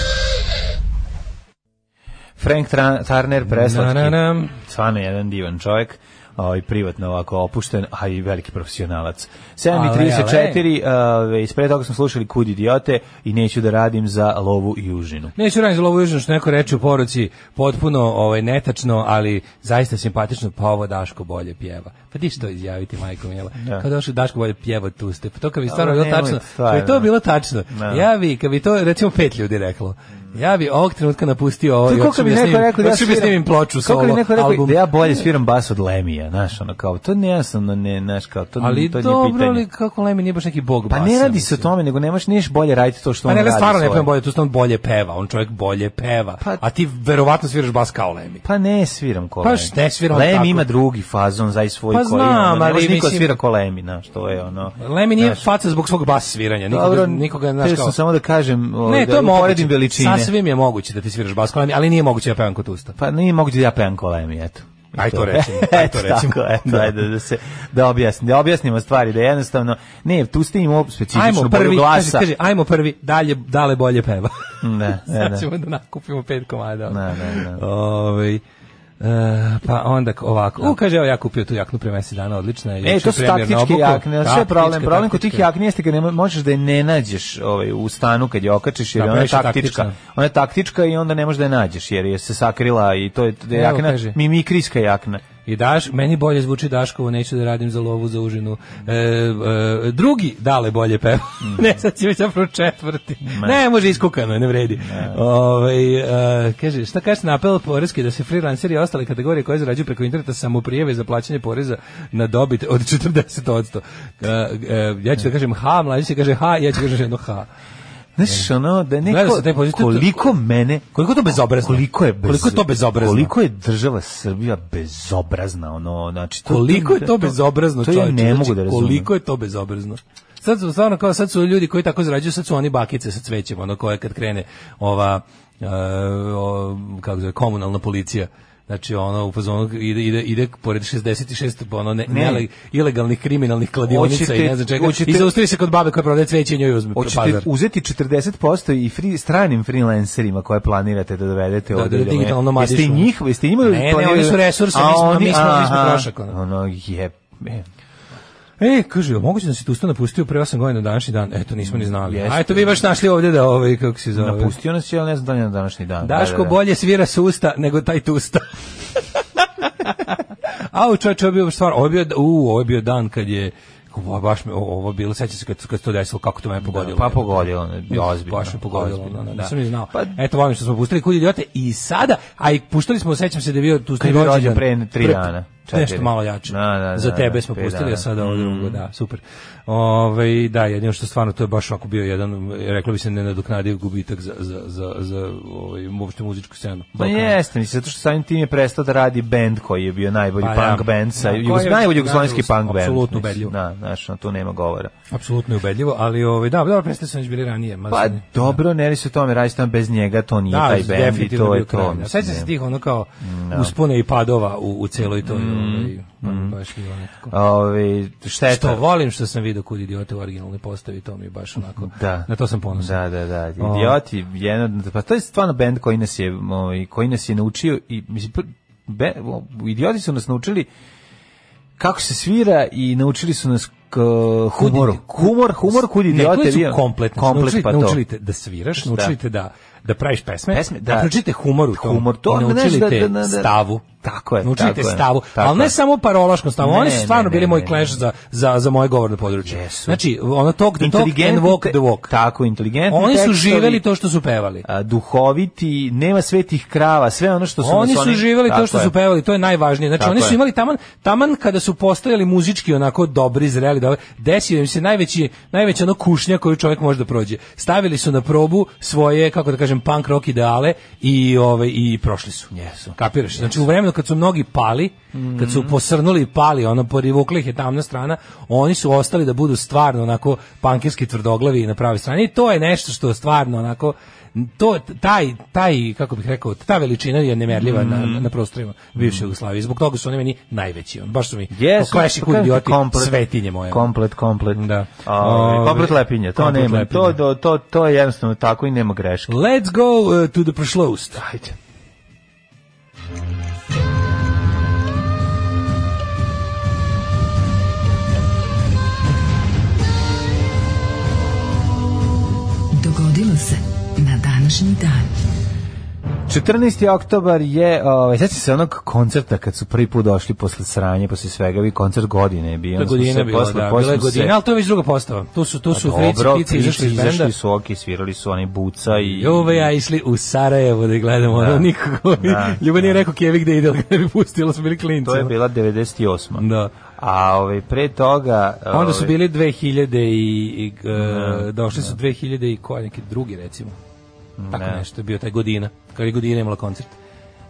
Frank Tarner, preslatki. Stvarno jedan divan čovjek ovaj privatno ovako opušten, a i veliki profesionalac. 7:34, ispred toga smo slušali Kud idiote i neću da radim za lovu i užinu. Neću da radim za lovu i užinu, što neko reče u poruci, potpuno ovaj netačno, ali zaista simpatično, pa ovo Daško bolje pjeva. Pa ti što izjaviti, majko mila. Ja. Da. Kad došao Daško bolje pjeva tu ste. Pa to kad bi stvarno bilo tačno. Stvarno. Bi to bilo tačno. Da. Ja bi, kad bi to recimo pet ljudi reklo. Ja bih ovog trenutka napustio Ovaj, kako bi neko rekao da ja sviram, snimim ploču solo kako bi neko rekao da ja bolje sviram bas od Lemija, znaš, ono kao to ne jasno, ne, znaš, kao to ali to nije dobro, Ali kako Lemi nije baš neki bog basa. Pa ne radi se o tome, nego nemaš neš bolje raditi to što pa on radi. Pa ne, stvarno ne ne bolje, tu on bolje peva, on čovjek bolje peva. Pa, a ti verovatno sviraš bas kao Lemi. Pa ne sviram kao Pa ne sviram Lemi tako. ima drugi fazon za i svoj pa koji. Pa znam, ali niko da svira kao Lemi, znaš, to je ono. Lemi nije faca zbog svog bas sviranja, nikoga nikoga, znaš, kao. samo da kažem, ne, ovaj, to je da veličinu časovim je moguće da ti sviraš bas kolemi, ali nije moguće da pevam kod usta. Pa nije moguće da ja pevam kolemi, eto. Aj to recimo, aj to recimo. Tako, eto, ajde, da se da objasnimo, da objasnimo stvari da jednostavno ne, tu ste imamo specifičnu boju glasa. Kaže, kaže, ajmo prvi, dalje dale bolje peva. Ne, ne, ne. Sad da, da. ćemo da nakupimo pet komada. Ne, ne, ne. Ovaj Eh, pa onda ovako. U, kaže, evo ja kupio tu jaknu pre mesec dana, odlična je. E, to su taktičke jakne, sve problem. Problem kod tih jakni jeste kad ne možeš da je ne nađeš ovaj, u stanu kad je okačeš, jer da, ona je taktička. taktička. Ona je taktička i onda ne možeš da je nađeš, jer je se sakrila i to je, to je jakna, mimikrijska jakna. I daš, meni bolje zvuči Daškovo, neću da radim za lovu za užinu. E, e, drugi dale bolje peva. Mhm. ne, sad će već zapravo četvrti. Ne, može iskukano, ne vredi. Ove, ovaj, e, kaže, šta kažeš na apel poreski da se freelanceri i ostale kategorije koje zarađuju preko interneta samoprijeve za plaćanje poreza na dobit od 40%. E, ja ću da kažem ha, mlađi se kaže ha, ja ću da kažem jedno ha. Znaš, ono, da je neko, koliko mene, koliko to bezobrazno, koliko je, bez, koliko je to bezobrazno, koliko je država Srbija bezobrazna, ono, znači, to, koliko je to bezobrazno, to, to ne znači, mogu da razumijem. Koliko je to bezobrazno sad su stvarno kao sad su ljudi koji tako zarađuju, sad su oni bakice sa cvećem, ono koje kad krene ova uh, o, kako zove, komunalna policija znači ono u fazonu ide ide ide pored 66 ono ne, ne. ne ilegalnih kriminalnih kladionica očite, i ne znam čega očite, i zaustavi se kod babe koja prodaje cveće i njoj uzme pa hoćete pazar. uzeti 40% i free, stranim freelancerima koje planirate da dovedete da, ovde da, da digitalno madišu jeste njih jeste njima ne, planirate? ne, oni su resursi mi smo mi smo trošak ono, ono je, je E, kaže, moguće da se tu napustio pre 8 godina na današnji dan. Eto, nismo ni znali. Jeste. A eto vi baš našli ovdje da ovaj kako se zove. Napustio nas je, ali ne znam da je na današnji dan. Da, Daško da, da, bolje svira sa usta nego taj tusta. A u čoveče, ovo je bio stvar, ovo je bio, u, ovo je bio dan kad je ovo baš me ovo bilo sećam se kad kad to desilo kako to me da, pogodilo. Da, pa pogodilo, ne, ozbiljno. Baš me pogodilo, ozbiljno, da. Nisam ni znao. Pa, Eto volim što smo pustili kudi ljote i sada, a i puštali smo sećam se da je bio tu rođendan pre 3 dana četiri. Nešto malo jače. Da, da, Za da, tebe da, smo pustili, a sada ovo mhm. drugo, da, super. Ove, ovaj, da, jedino što stvarno to je baš ovako bio jedan, reklo bi se, nenadoknadiv gubitak za, za, za, za ovaj, uopšte muzičku scenu. Pa jeste, mislim, zato što samim tim je prestao da radi band koji je bio najbolji pa, punk da. band, sa, najbolji jugoslovenski punk band. Apsolutno ubedljivo. Da, znaš, na to nema govora. Apsolutno je ubedljivo, ali ovaj da, dobro, preste su već bili ranije. Ma pa dobro, ne se o tome, radi tamo bez njega, to nije da, taj bend i to je to. Da. Sećam se tih ono kao no. Da. uspone i padova u, u celoj toj. Mm. Ovaj, mm-hmm. baš bilo nekako. Ovi, ovaj, šteta. Što volim što sam video kud idiote u originalnoj postavi, to mi je baš onako, da. na to sam ponosan. Da, da, da, idioti, jedan, pa to je stvarno bend koji nas je, ovaj, koji nas je naučio i, mislim, be, idioti su nas naučili kako se svira i naučili su nas uh, humoru. Humor, humor kud idiote bio. Komplet, znači, komplet naučili, pa naučili te da sviraš, da. naučili te da da praviš pesme, pesme da, da naučite humor u tom, humor, to, naučili da, te da, da, da, stavu. Tako je. Naučili te stavu, tako ali ne samo parolaškom stavu, ne, oni su stvarno ne, ne, bili moj kleš za, za, za moje govorno područje. Jesu. Znači, ono talk the talk and walk the walk. Tako, inteligentni Oni su živeli to što su pevali. A, duhoviti, nema svetih krava, sve ono što su... Oni su živeli to što su pevali, to je najvažnije. Znači, oni su imali taman, taman kada su postojali muzički onako dobri, zreli morali da desi im se najveći najveća ono kušnja koju čovjek može da prođe. Stavili su na probu svoje kako da kažem punk rock ideale i ove ovaj, i prošli su. Jesu. Kapiraš? Znači u vremenu kad su mnogi pali, kad su mhm. posrnuli i pali, ono porivukli ih je tamna strana, oni su ostali da budu stvarno onako pankerski tvrdoglavi na pravoj strani. I to je nešto što stvarno onako to taj taj kako bih rekao ta veličina je nemerljiva mm. na mhm. na prostorima bivše mhm. Jugoslavije zbog toga su oni meni najveći baš su mi yes, kleši kod idioti svetinje moje komplet komplet da o, komplet lepinje to komplet nema lepinje. to to to je jednostavno tako i nema greške let's go uh, to the prošlost ajde Dogodilo se današnji dan. 14. oktobar je, ovaj, sećam se onog koncerta kad su prvi put došli posle sranje, posle svega, vi koncert godine je bio. Godina bila, posle, da, bila je godina, se... ali to je već druga postava. Tu su, tu pa su frici, pici izašli iz benda. Izašli su oki, svirali su oni buca i... Ovo ja išli u Sarajevo da gledamo, da, ono nikako. Da, Ljubav nije da. rekao Kjevi gde ide, ali ga bi pustilo, su bili klinci. To je bila 98. Da. A ove, ovaj, pre toga... Ove, Onda su ovaj- bili 2000 i... i e, da, došli su 2000 da. i koje neki drugi, recimo. Tako ne. nešto je bio taj godina. Kad je godina imala koncert.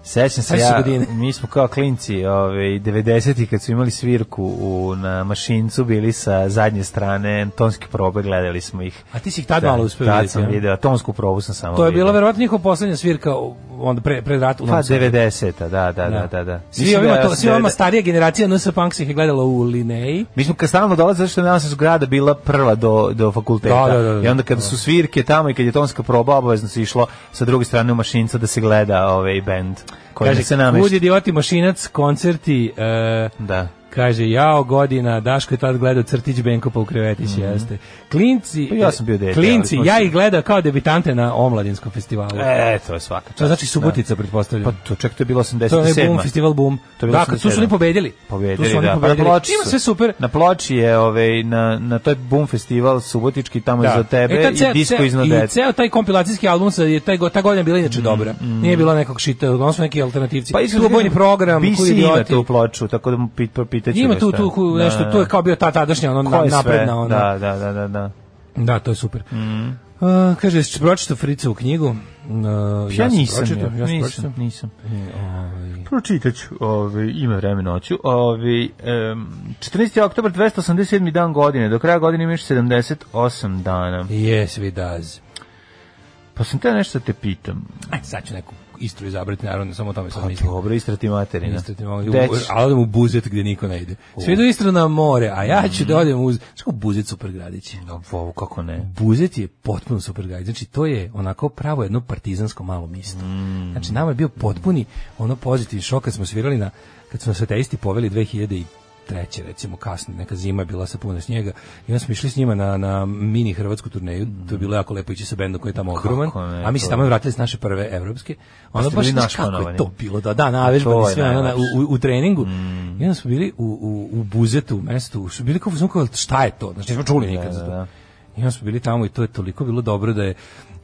Sećam se ja, mi smo kao klinci, ove, 90-ih kad su imali svirku u, na mašincu, bili sa zadnje strane tonske probe, gledali smo ih. A ti si ih tad malo uspio vidjeti? Tad sam ja? video, tonsku probu sam samo To je bila verovatno njihova poslednja svirka onda pre, pred ratom. Pa 90 a da, da, da, da, da. Svi ovima, to, svi ovima starija generacija NS Punk ih je gledala u Linej. Mi smo kad stalno dolazili, zašto je nas zgrada bila prva do, do fakulteta. Da, da, da, I onda kada su svirke tamo i kad je tonska proba, obavezno se išlo sa druge strane u mašinca da se gleda ovaj bend koji se namešta. Kaže, idioti, mašinac, koncerti, uh, da. Kaže, jao godina, Daško je tad gledao Crtić Benkopa u krevetić, mm -hmm. jeste. Klinci, pa ja sam bio dete, klinci, ja ih gledao kao debitante na Omladinskom festivalu. E, to je svaka znači čast. To znači Subotica, da. pretpostavljam. Pa to, ček, to je bilo 87. To je Boom, festival Boom. To je da, tu su oni pobedili. Pobedili, tu da. pa su oni da. Pobedili. Pa ploči, Ima sve super. Na ploči je, ovaj, na, na toj Boom festival Subotički tamo da. za tebe e, ta ceo, i disko iznad dete. I ceo taj kompilacijski album sa, je taj, ta godina bila inače mm, dobra. Mm. Nije bilo nekog šita, ono su neki alternativci. Pa, tu je program, kuri idioti. tu ploču, tako da mu pit, pitaću. Ima tu tu da, nešto, da, tu je da. kao bio ta tadašnja ono na, napredna ona. Da, da, da, da, da. Da, to je super. Mm. Uh, kaže, jesi pročitao Frica u knjigu? Uh, ja, ja nisam, pročito, ja, ja nisam, pročito. E, nisam. Ovi... Ovaj. Pročitat ću, ovi, ovaj, ima vremena noću. Ovi, um, 14. oktober, 287. dan godine, do kraja godine imaš 78 dana. Yes, we does. Pa sam te nešto te pitam. Ajde, sad ću neku Istru izabrati, naravno, samo tamo tome sam pa mislio. Dobro, Istra ti materina. Istra ti ali u Buzet gde niko ne ide. Sve do Istru na more, a ja ću mm. da odem uz... Znači, Buzet super gradić. No, kako ne? Buzet je potpuno super gradić. Znači, to je onako pravo jedno partizansko malo mesto. Mm. Znači, nama je bio potpuni ono pozitivni šok kad smo svirali na kad smo se nas isti poveli 2000 treće, recimo kasni, neka zima je bila sa puno snijega i onda smo išli s njima na, na mini hrvatsku turneju, to je bilo jako lepo ići sa bendom koji je tamo ogroman, a mi se tamo vratili s naše prve evropske, pa onda baš naš kako je to bilo, da, da, navežbani sve na, na, u, u, treningu mm. i onda smo bili u, u, u buzetu, u mestu, su bili kao, šta je to, znači nismo čuli nikad za da, to. Da, da. I onda smo bili tamo i to je toliko bilo dobro da je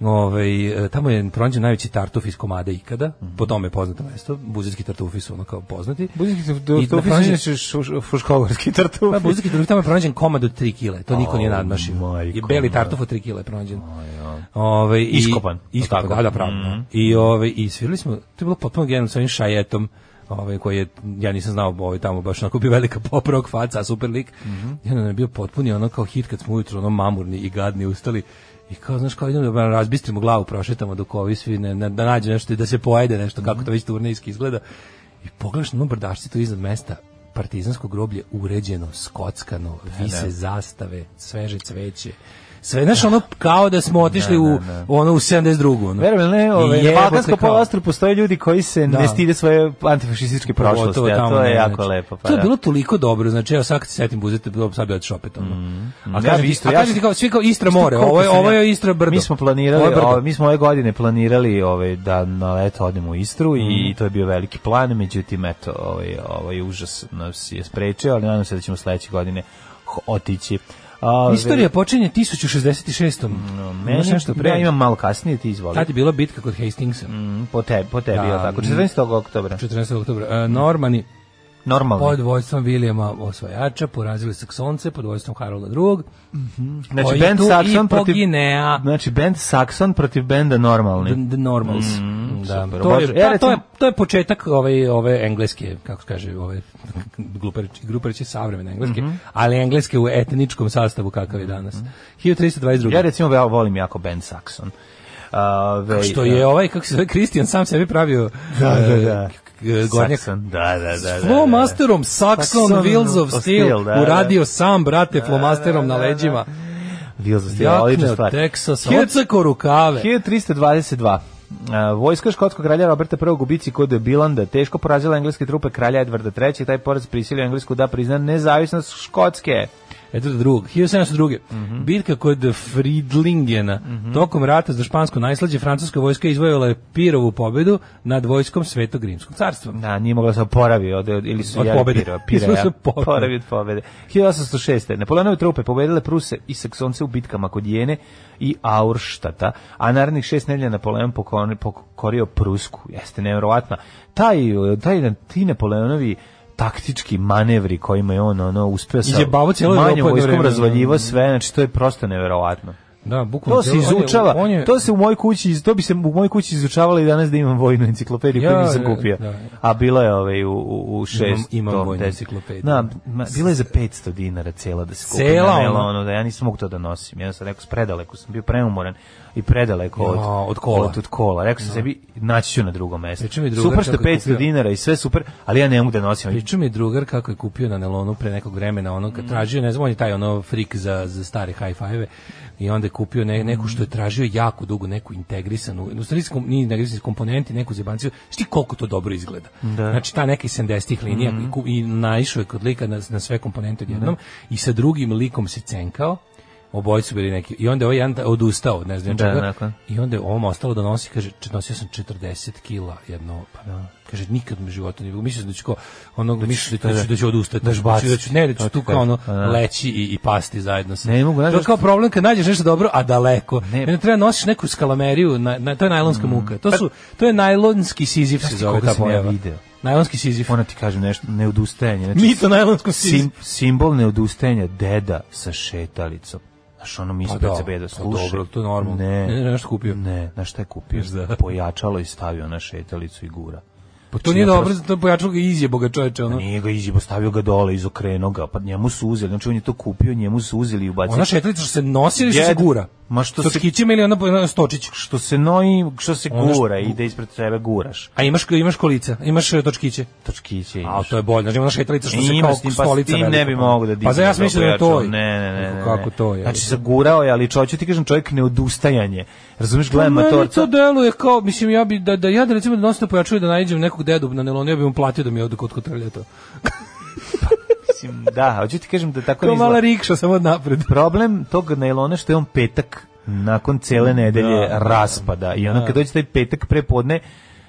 ovaj, tamo je pronađen najveći tartuf iz komada ikada, mm -hmm. po mhm. tome je poznato mesto, buzetski tartufi su ono kao poznati. Buzetski tartufi da su inače fuškovarski tartufi. Pa, buzetski tartufi tamo je pronađen komad od 3 kile, to niko nije nadmašio. I beli tartuf od 3 kile je pronađen. Ove, ovaj, i, iskopan. Iskopan, da, da, pravno. Mm -hmm. I, ove, ovaj, I svirali smo, to je bilo potpuno genijalno sa ovim šajetom, ovaj koji je ja nisam znao ovaj tamo baš onako bio velika poprok faca super lik. Mm -hmm. I onda je bio potpuni ono kao hit kad smo ujutro ono mamurni i gadni ustali I kao, znaš, kao idemo da razbistrimo glavu, prošetamo dok ovi svi ne, ne, da nađe nešto i da se pojede nešto, kako to mhm. već turnijski izgleda. I pogledaš na brdašci tu iznad mesta, partizansko groblje uređeno, skockano, da, vise da. zastave, sveže cveće sve znaš ono kao da smo otišli u ono u 72. ono. Verujem ne, ove, ovaj, na Balkanskom poluostrvu postoje ljudi koji se da. ne stide svoje antifašističke prošlosti, to, a to je jako znači. lepo. Pa, to je da. bilo toliko dobro, znači evo sad kad se setim buzete, sad bi otišao opet ono. Mm. A mm. kažem, isto, ja ti kao svi kao Istra more, ovo je ovo je Istra brdo. Mi smo planirali, ovo, mi smo ove godine planirali ovaj da na leto odemo u Istru i mm. to je bio veliki plan, međutim eto, ovaj ovaj užas nas je sprečio, ali nadam se da ćemo sledeće godine otići. Istorija počinje 1066. Mm, no, meni, Ja imam malo kasnije, ti izvoli. Tad je bila bitka kod Hastingsa. Mm, po, tebi, po tebi, da, ja, tako. 14. oktobra. 14. oktobra. Uh, Normani, normalni. Pod vojstvom Vilijama Osvajača porazili Saksonce pod vojstvom Harolda II. Mm -hmm. Znači bend Sakson protiv Ginea. Znači Band Saxon protiv benda normalni. The, Normals. Mm, da. To, je, ta, e, pa, to, je, to je početak ove ove engleske, kako se kaže, ove glupareći grupareći savremene engleske, mm -hmm. ali engleske u etničkom sastavu kakav je danas. 1322. Mhm. Ja recimo ja volim jako Band Saxon. Ove, što je ovaj, kako se zove, Kristijan sam sebi pravio da, da, e, da. Gornjak. Saxon, da, da, da. S da, da. flomasterom, Saxon, Saxon Wheels of Steel, da, da, uradio sam, brate, flomasterom na leđima. Wheels of Steel, odlična stvar. Texas, od... rukave. 1322. Uh, vojska škotskog kralja Roberta I gubici kod Bilanda teško porazila engleske trupe kralja Edvarda III. Taj poraz prisilio Englesku da prizna nezavisnost Škotske. Edward II, 1702. Mm -hmm. Bitka kod Friedlingena. Mm -hmm. Tokom rata za špansko najslađe francuska vojska izvojila je Pirovu pobedu nad vojskom Svetog Rimskog carstva. Da, nije mogla se oporavi od, od, ili su od jeli pobede. Piro, pira, ja, oporavi od pobede. 1806. Napoleonove trupe pobedile Pruse i Saksonce u bitkama kod Jene i Aurštata, a narednih šest nedelja Napoleon pokorio Prusku. Jeste nevjerovatna. Taj, taj, ti Napoleonovi taktički manevri kojima je on ono uspeo sa izjebavo cijelo manjom vojskom razvaljivo da. sve, znači to je prosto neverovatno. Da, bukvalno. To se izučava. On je, on je, to se u mojoj kući, to bi se u mojoj kući izučavalo i danas da imam vojnu enciklopediju ja, koju nisam da, kupio. Da, A bila je ovaj u u 6 imam, imam vojnu enciklopediju. Da, bila je za 500 dinara cela da se kupi. Cela ono, da ja nisam mogao to da nosim. Ja sam rekao spredaleko sam bio preumoran i predaleko od, ja, od kola. Od, od kola. Rekao sam ja. Da. sebi, naći ću na drugom pričam drugo drugar Super što 500 kupio... dinara i sve super, ali ja ne mogu da nosim. pričam mi drugar kako je kupio na nelonu pre nekog vremena, ono kad mm. tražio, ne znam, on je taj ono frik za, za stare high-five i onda je kupio ne, neku što je tražio jako dugo, neku integrisanu, u stvari nije integrisanu komponenti, neku zebanciju, sti koliko to dobro izgleda. Da. Znači ta neka 70-ih linija mm. i, i naišao je kod lika na, na sve komponente odjednom mm. i sa drugim likom se cenkao oboji su bili neki. I onda je ovaj jedan odustao, ne znam da, čega. Dakle. I onda je ovom ostalo da nosi, kaže, nosio sam 40 kila jedno, pa da. kaže, nikad mi životu nije bilo. Mislio da ću ko, ono, da misliš da, da, da ću odustati. Da, da ću baciti. Da ću, ne, da ću tu kao ono, pa da. leći i, i pasti zajedno sa. Ne mogu, To je kao problem kad nađeš nešto dobro, a daleko. Ne. Mene treba nosiš neku skalameriju, na, na, to je najlonska mm. muka. To, pa- su, to je najlonski sizif se zove ta pojava. video. Najlonski Sizif. Ona ti kažem nešto, neodustajanje. Znači, Mi to najlonskom Sizif. Sim, simbol neodustajanja deda sa šetalicom. Znaš, ono misle pa da, PCB da slušaj. Dobro, to je normalno. Ne, ne, ne, kupio. Ne, znaš šta je kupio? Da. Pojačalo i stavio na šetelicu i gura. Pa to nije znači, dobro, zato pojačalo ga izjebo ga čoveče. Pa ono. Nije ga izjebo, stavio ga dole, izokrenuo ga, pa njemu su uzeli, znači on je to kupio, njemu su uzeli i ubacili. Ona šetalica što se nosi ili što se gura? Ma što se kićima ili ona ono stočić što se noji, što se gura što... ide ispred sebe guraš. A imaš imaš kolica, imaš e, točkiće. Točkiće. Imaš. A to je bolje, znači ona šetalica što se kao pa tim, stolica pa, ne bi pa- mogao da diže. Pa za ja mislim da je to. Ne, ne, ne, ne. Kako to je? Znači zagurao je, ali čovjek ti kažem čovjek neodustajanje. Razumeš, gledam motorca. Pa to deluje kao mislim ja bi da da ja da recimo da nosim pojačaju da nađem nekog dedu na nelonu, ja bih mu platio da mi ode kod kotrlja to. Mislim, da, hoću ti kažem da tako ne izgleda. mala rikša, samo napred. Problem tog najlona što je on petak nakon cele da, nedelje da, da, raspada i onda kad dođe taj petak prepodne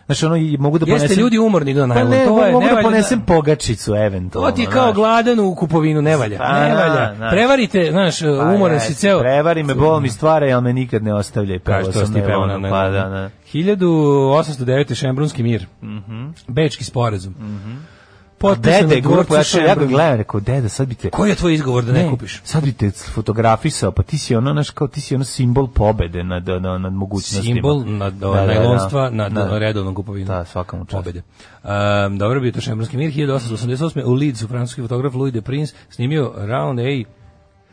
Znači, ono, mogu da ponesem... Jeste ljudi umorni do pa najlon. Pa ne, to je, mogu da, da. ponesem da... pogačicu, eventualno. To ti je kao znaš. gladan u kupovinu, ne valja. Pa, ne valja. Znaš. Prevarite, znaš, pa, umoran si ceo. Prevari me, bol mi stvara, ali me nikad ne ostavlja. Kaži to ti pevao pa, da, na. 1809. Šembrunski mir. Mm -hmm. Bečki sporazum. Mm -hmm dede, grupu, ja, ja ga gledam, rekao, dede, sad bi te... Koji je tvoj izgovor da ne, ne kupiš? Sad bi te fotografisao, pa ti si ono, naš, kao ti si ono simbol pobede nad, nad, nad mogućnostima. Simbol da, nad da, ovaj, da, da, najlonstva, nad da, ovaj, redovnom kupovinom. Da, svakom čast. Pobede. Um, dobro bio to Šembrski mir, 1888. u Leedsu, francuski fotograf Louis de Prince snimio Round A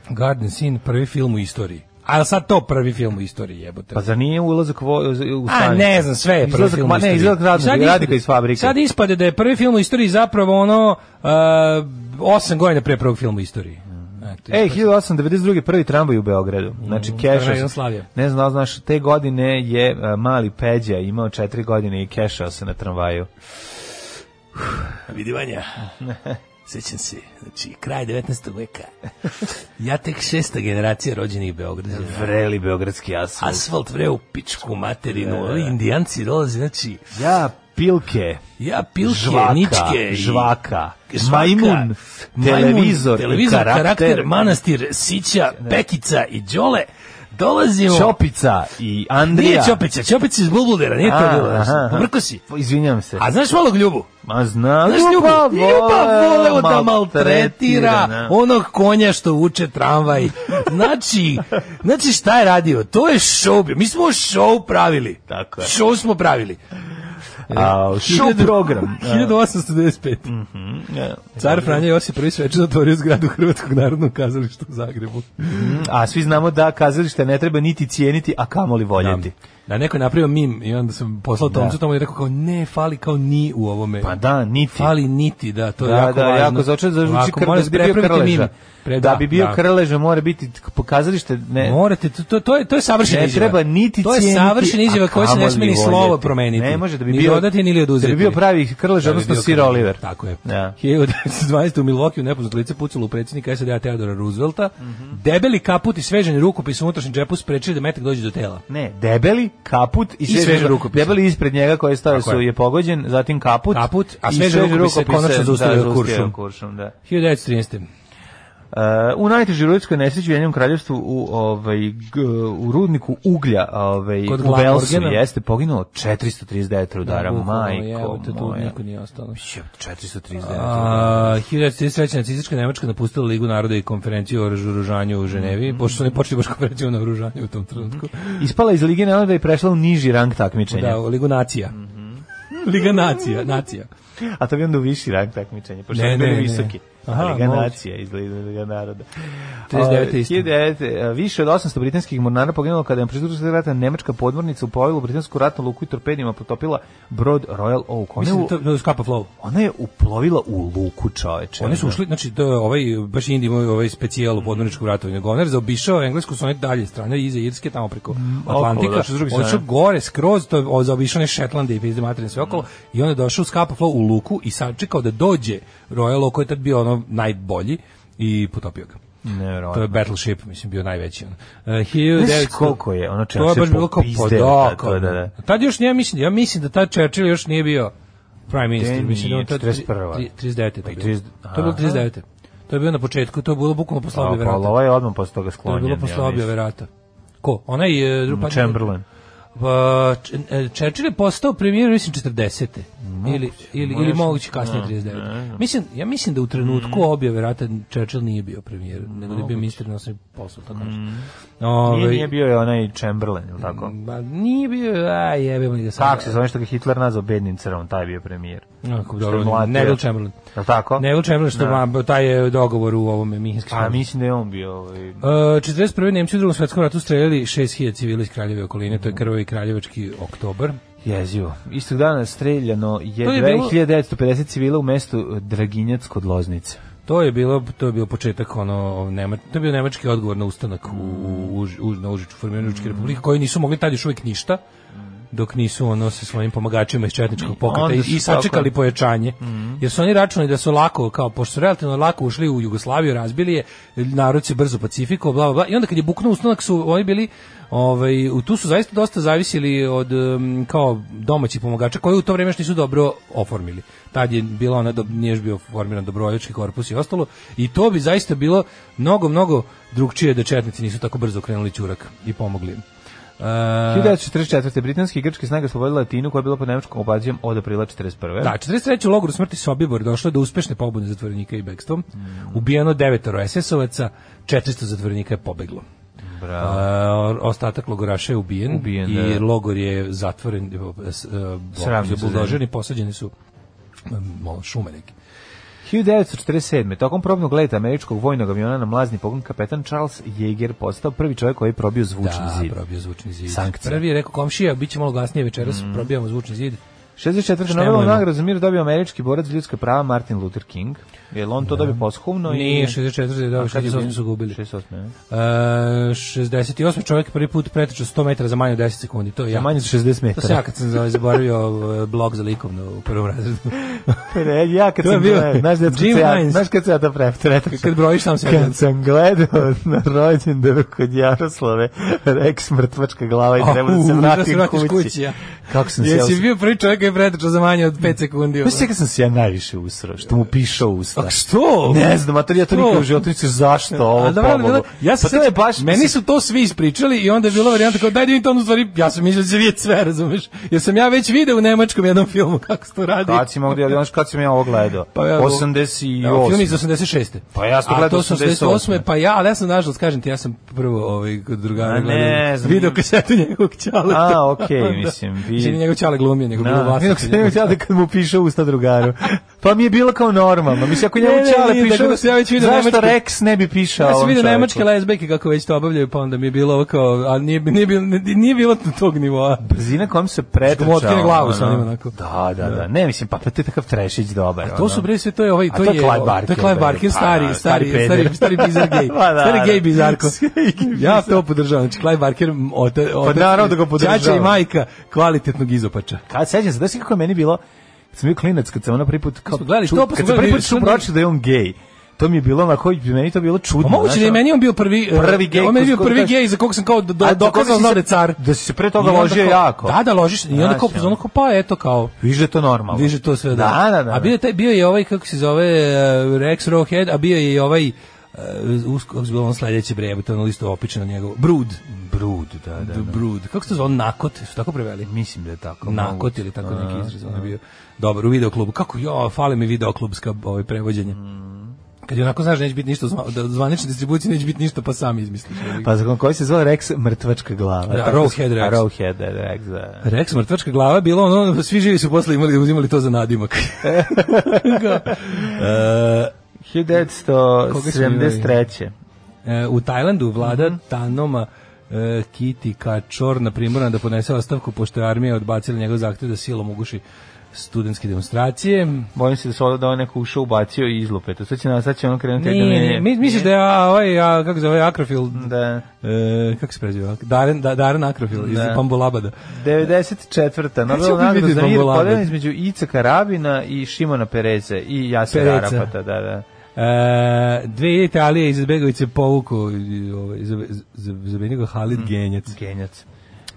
Garden Scene, prvi film u istoriji. Ali sad to prvi film u istoriji jebote. Pa za nije ulazak vo, u stanicu? A ne znam, sve je prvi izlazak, film ma, ne, izlazak radnika, iz fabrike. Sad ispade da je prvi film u istoriji zapravo ono uh, 8 godina pre prvog filma u istoriji. Mm. Ej, 1892. prvi tramvaj u Beogradu. Znači, mm, Keša... Ne znam, da znaš, te godine je uh, mali Peđa imao četiri godine i kešao se na tramvaju. Vidivanja. Sećam se, znači, kraj 19. veka. Ja tek šesta generacija rođenih Beograda. Vreli beogradski asfalt. Asfalt, vre, u pičku materinu. Da, da, da. Ovi indijanci dolaze, znači... Ja pilke. Ja pilke, žvaka, ničke. Žvaka. Žvaka, majmun, televizor, majmun, televizor karakter, karakter, manastir, sića, pekica i đole. Dolazimo. Čopica i Andrija. Nije Čopica, Čopica iz Bulbulera, nije to bilo. Pobrko si. Pa, izvinjam se. A znaš malog Ljubu? Ma znam. Znaš Ljubu? Ljubav voleo da maltretira onog konja što vuče tramvaj. Znači, znači šta je radio? To je show. Mi smo show pravili. Tako je. Show smo pravili. A, show program. 1895. Mm -hmm, Car Franja Josip prvi svečan otvorio zgradu Hrvatskog narodnog kazališta u Zagrebu. Mm, a svi znamo da kazalište ne treba niti cijeniti, a kamoli voljeti. Da. Da, neko je napravio mim i onda sam poslao da. Tomcu tamo i rekao kao, ne, fali kao ni u ovome. Pa da, niti. Fali niti, da, to je da, jako da, važno. Jako začu, zazvuči kr, da bi bio krleža. Pre, da, da, bi bio da. krleža, mora biti pokazalište. Ne. Morate, to, to, to, je, to je savršena ne izjava. Ne treba niti cijeniti. To je savršena izjava koja se ne smije ni slovo promeniti. Ne može da bi bio, ni dodati, ni oduzeti. Da bi bio pravi krlež, da odnosno Sir Oliver. Tako je. Da. Ja. 1912. u Milwaukee nepoznat lice pucalo u predsjednika SAD-a Teodora Roosevelta. Mhm. Debeli kaput i sveženi rukopis u unutrašnjem džepu sprečili da metak dođe do tela. Ne, debeli kaput i, svež I svež rukopis. Debeli ispred njega koji stao su je pogođen, zatim kaput, kaput a svež, svež rukopis, rukopis konačno zaustavio kuršom. da. 1913. Uh, u najtežoj rudskoj nesreći u jednom kraljevstvu u, ovaj, u rudniku uglja ovaj, Kod u Belsu jeste poginulo 439 rudara. Da, Majko jevo, tu moja. niko nije ostalo. 439 rudara. 1933. nacistička Nemačka napustila Ligu naroda i konferenciju o razoružanju u Ženevi, mm. pošto su ne počeli baš konferenciju o naoružanju u tom trenutku. Mhm. Ispala iz Lige naroda i prešla u niži rang takmičenja. Da, u Ligu nacija. Mm -hmm. Liga nacija, nacija. A to bi onda u viši rang takmičenja, pošto ne, ne, ne, visoki. Ne. Aha, ali ga nacija izgleda da ga naroda. 39. Uh, e, više od 800 britanskih mornara poginulo kada je pristupu rata nemačka podmornica upojila u britansku ratnu luku i torpedima potopila brod Royal Oak. Ona Mislim, je, u, da to, da flow. ona je uplovila u luku čoveče. Oni su ušli, znači, da, ovaj, baš Indi imao ovaj specijal u mm. podmorničkom ratu. Govnar zaobišao englesku su one dalje strane, iza Irske, tamo preko mm, Atlantika. Ošao gore, skroz, to zaobišao ne Šetlande i pizde materine sve mm. okolo. Mm. I onda je došao u Flow u luku i sad sačekao da dođe Royal Oak koji je tad bio ono najbolji i potopio ga. Nevjerojatno. To je Battleship, mislim, bio najveći. On. Uh, 1900... Znaš koliko je ono Churchill to je baš bilo kao podoko. Da, da, da. Tad još nije, mislim, ja mislim da tad Churchill još nije bio prime minister. Nije, mislim, da on tad, 41. 39. To je pa To je bilo 39. To je bilo na početku, to je bilo bukvalno posle objave rata. Pa, ovo ovaj je odmah posle toga sklonjen. To je bilo posle objave rata. Ko? Onaj je... Chamberlain. Pa, e, Churchill je postao premijer mislim 40. Moguće, ili ili ili moguće kasnije 39. Ne, ne. Mislim ja mislim da u trenutku mm. objave rata Churchill nije bio premijer, nego da je bio ministar inostranih poslova tako mhm. nešto. Mm. Ove, ovaj, nije, bio je onaj Chamberlain, ili tako? Mm, ba, nije bio, a jebemo ga da sad. Kako se zove što ga Hitler nazvao bednim crvom, taj bio premijer. Ako, dobro, Neville Chamberlain. Je tako? Neville Chamberlain, što vam, da. taj je dogovor u ovome Minhenskom. A pa, mislim da je on bio... Ovaj... Uh, e, 41. Nemci u drugom svetskom ratu streljali 6000 civila iz kraljeve okoline, to je mhm. krvavi prvi kraljevački oktobar. Jezivo. Istog dana streljano je, je 2950 bilo... civila u mestu Draginjac kod Loznice. To je bilo to je bio početak ono nema, to je bio nemački odgovor na ustanak u, u, u na Užiču formiranu mm. republike koji nisu mogli tad još uvek ništa dok nisu ono sa svojim pomagačima iz četničkog pokreta i sačekali tako... pojačanje. Mm -hmm. Jer su oni računali da su lako, kao pošto su relativno lako ušli u Jugoslaviju, razbili je, narod se brzo pacifiko, bla, bla, bla. I onda kad je buknuo ustanak su oni bili Ovaj, tu su zaista dosta zavisili od um, kao domaćih pomagača koji u to vrijeme nisu dobro oformili. Tad je bilo ona do, nije bio formiran dobrovoljački korpus i ostalo i to bi zaista bilo mnogo mnogo drugčije da četnici nisu tako brzo krenuli ćurak i pomogli. Uh, 1944. britanski i grčke snage oslobodile Latinu koja je bila pod nemačkom okupacijom od aprila 41. Da, 43. u logoru smrti Sobibor došlo do uspešne pobune zatvorenika i bekstvom. Mm. Ubijeno devetoro SS-ovaca, 400 zatvorenika je pobeglo. Bravo. Uh, ostatak logoraša je ubijen, ubijen i da. logor je zatvoren, uh, uh buldožer i posađeni su um, šume neki. 1947. tokom probnog leta američkog vojnog aviona na mlazni pogon kapetan Charles Jaeger postao prvi čovjek koji je probio zvučni da, zid. Da, probio zvučni zid. Sankcija. Prvi je rekao komšija, bit će malo glasnije večeras, mm. probijamo zvučni zid. 64. Nobelovu nagradu za mir dobio američki borac za ljudska prava Martin Luther King. Je on to da. dobio posthumno? Nije, i... 64. je dobio, 68. su gubili. 68. Ne? Uh, e, 68. čovjek prvi put pretečao 100 metara za manje od 10 sekundi. To je ja. manje od 60 metara. To se ja kad sam zaboravio e, blog za likovno u prvom razredu. ne, ja kad sam bio, znaš da sam ja, znaš kad sam ja to pretečao. Kad brojiš sam se. Kad sam gledao na rođendanu kod Jaroslave, reks mrtvačka glava i treba da se da vratim kući. Kako sam se ja... Jesi bio prvi čovjek čovjeka je pretrčao za manje od 5 sekundi. Znaš čega sam se ja najviše usrao, što mu pišao usta. A što? Ne znam, a to ja to nikad u životu nisam zašto ovo da, pomoglo. Ja sam pa baš, meni su to svi ispričali i onda je bilo varijanta kao daj da mi to ono stvari, ja sam mislio da se vidjeti sve, razumeš? Jer sam ja već video u nemačkom jednom filmu kako se to radi. Kad si mogli, da ali znaš kad sam ja ovo gledao? Pa ja, 88. Da, film iz 86. Pa ja sam gledao 88. Pa ja, ali ja sam nažalost, kažem ti, ja sam prvo ovaj, kod drugara gledao. Video kasetu njegovog čaleta. A, okej, okay, mislim. Vi... Mislim, njegov čale glumio, njegov no, glasati. Nego me ja da kad mu piše usta drugaru. Pa mi je bilo kao normalno. Mislim, ako njemu čale pišu, zašto Rex ne bi pišao Ja sam vidio nemačke lesbejke kako već to obavljaju, pa onda mi je bilo ovo kao, ali nije, nije, bilo, nije bilo tog nivoa. Brzina kojom se pretrčao. Što glavu sa njim onako. Da, da, da, da. Ne, mislim, pa to je takav trešić dobar. A to su, bre, sve to je ovaj, to, to je, to je Clive Barkin, pa, stari, stari, stari, stari bizar gej. Pa, da, da. Stari gej bizarko. Ja to podržavam. Znači, Clive Barker, otac, pa naravno da ga podržavam. Čača i majka kvalitetnog izopača. Kad sećam se, da si kako meni bilo, sam bio klinac kad sam ona prvi put kao gledali što pa kad sam prvi put što pročitao da je on gej. To mi je bilo na koji meni to bilo čudno. Pa moguće da je meni on bio prvi eh, prvi gej. On je bio prvi gej za kog sam kao do, do, da, dokazao znao da je car. Da si se pre toga ložio jako. Da, da ložiš i onda kao ono kao pa eto kao. Viže to normalno. Viže to sve da. Da, da, da. A bio da. je taj bio je ovaj kako se zove eh, Rex Rowhead, a bio je i ovaj Uh, usko zbog on sledeće bre, to na listu opičeno njegovo. Brud. Brud, da, da. da. Brud. Kako se to zove? Nakot? Su tako preveli? Mislim da je tako. Nakot ili tako neki izraz. On je bio dobar u video klubu. Kako, jo, fali mi video klubska ovaj, prevođenje. Mm. Kad je onako znaš neće biti ništa, da zvanične distribucije neće biti ništa, pa sam izmisliš. Pa za koji se zove Rex mrtvačka glava. Da, Rowhead Rex. Rowhead da, da, Rex, da. Rex mrtvačka glava je bilo ono, svi živi su posle imali, uzimali to za nadimak. uh, 1973. E, u Tajlandu vlada mm -hmm. Tanoma e, Kiti Kačor na primorana da podnese ostavku pošto je armija odbacila njegov zahtev da silom uguši studentske demonstracije. Bojim se da su da on neko ušao, ubacio i izlupe. To sad će, sad će ono krenuti nije, da ne... Nije, mi, misliš da je a, ovaj, a, kako zove, Akrofil? Da. E, kako se preziva? Daren, da, Daren Akrofil iz Pambolabada. 94. Nobel nagrada za mir podeljena između Ica Karabina i Šimona Pereze i Jasera Arapata. Da, da. E, dve Italije iz Izbegovice povuku ovaj, zamenio Halid mm, Genjac. Genjac.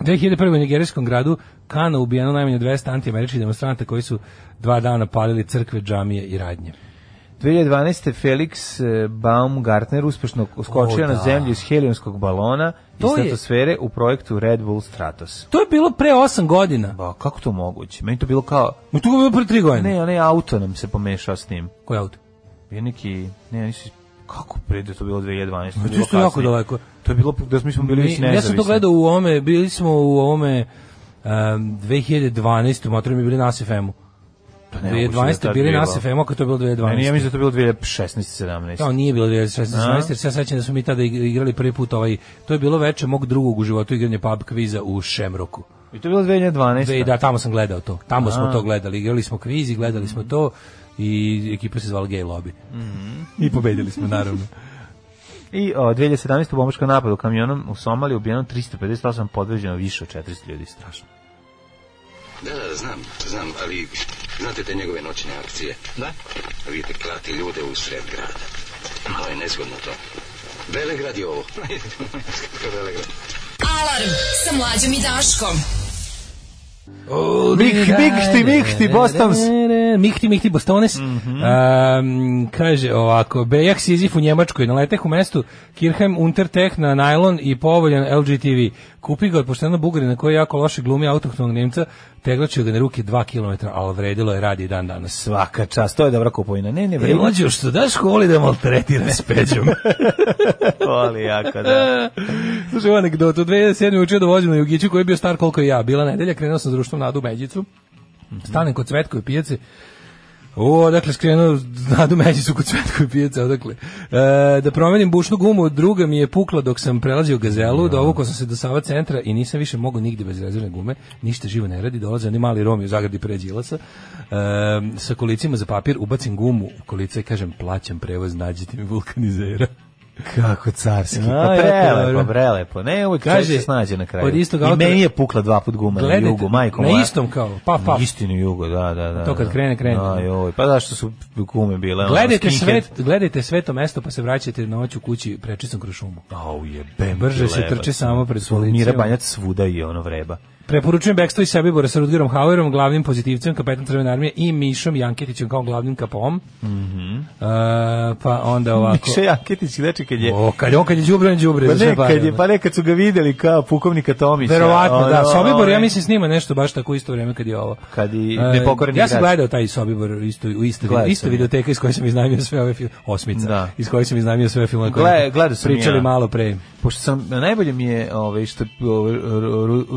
2001. u nigerijskom gradu Kana ubijeno najmanje 200 antiameričkih demonstranta koji su dva dana palili crkve, džamije i radnje. 2012. Felix e, Baumgartner uspešno skočio da. na zemlju iz helijonskog balona to iz stratosfere je... u projektu Red Bull Stratos. To je bilo pre 8 godina. Ba, kako to moguće? Meni to bilo kao... Ma to bilo pre 3 godine. Ne, onaj auto nam se pomešao s njim. Koji auto? bio neki, ne, nisi, kako prede to bilo 2012? to je isto jako daleko. To je bilo, da smo bili više nezavisni. Ja sam to gledao u ome, bili smo u ome, um, 2012. Motor mi bili na SFM-u. 2012. Pa da bili na SFM-u, ako to je bilo 2012. Ne, nije mislim da to bilo 2016. 17. To nije bilo 2016. 17, jer se ja sećam da smo mi tada igrali prvi put ovaj, to je bilo veče mog drugog u životu igranje pub kviza u Šemroku. I to je bilo 2012. Da, tamo sam gledao to. Tamo A. smo to gledali. Igrali smo kviz i gledali smo to i ekipa se zvala Gay Lobby. Mm -hmm. I pobedili smo, naravno. I o, 2017. u bombačkom napadu kamionom u Somaliji ubijeno 358, podveđeno više od 400 ljudi. Strašno. Da, da, da, znam, znam, ali znate te njegove noćne akcije? Da. Vidite, klati ljude u sred grada. Malo je nezgodno to. Belegrad je ovo. Kako Belegrad? Alarm sa mlađom i Daškom. Mih, mihti, mihti, Bostons. Mihti, mihti, Bostones. Mm -hmm. um, kaže ovako, Bejak Sizif u Njemačkoj, na leteh u mestu Kirheim Untertech na najlon i povoljan LG TV. Kupi ga od poštena Bugarina koji jako loše glumi autohtonog Nemca, teglačio ga na ruke 2 km, ali vredilo je radi dan danas. Svaka čast, to je dobra kupovina. Ne, ne, vredilo. E, što daš koli da maltretira s peđom? Voli jako, da. Slušaj, anegdotu, 2007. učio da vođem na Jugiću koji je bio star koliko i ja. Bila nedelja, krenuo sam s društvom sam nadu Međicu, stanem kod Cvetkove pijace, o, dakle, skrenuo nadu Međicu kod Cvetkove pijace, odakle. E, da promenim bušnu gumu, druga mi je pukla dok sam prelazio gazelu, no. Da. dovukao da sam se do Sava centra i nisam više mogao nigdje bez rezervne gume, ništa živo ne radi, dolaze oni mali romi u zagradi pre Đilasa, e, sa kolicima za papir, ubacim gumu u kolice i kažem, plaćam prevoz, nađite mi vulkanizera. Kako carski. Pa prelepo, prelepo. Ne, uvijek Kaže, se snađe na kraju. Od istog autora, I meni je pukla dva put guma gledajte, na jugu, majko Na istom kao, pa, pa. Na istinu jugo, da, da, da. To kad da. krene, krene. Da, joj, pa da što su gume bile. Gledajte, ono, svet, gledajte sveto mesto pa se vraćate noć u kući prečicom kroz šumu. Au je, bem. Brže se trče samo pred policijom. Mira Banjac svuda i ono vreba. Preporučujem Backstory Bore sa Rudgerom Hauerom, glavnim pozitivcem, kapetan Crvene armije i Mišom Janketićem kao glavnim kapom. Mm -hmm. uh, pa onda ovako... Miša Janketić, znači, kad je O, kad on kad je đubre, on đubre, pa ne, kad je pa nekad su ga videli kao pukovnika Tomića. Verovatno, da, Sobibor ja ovaj- mislim snima nešto baš tako isto vreme kad je ovo. Kad i e, nepokoreni Ja sam gledao taj Sobibor isto u isto isto videoteka iz koje sam iznajmio sve ove filmove, osmica, da. iz koje sam iznajmio sve filmove. Gle, gleda sam pričali malo pre. Pošto sam najbolje mi je ovaj što ovaj,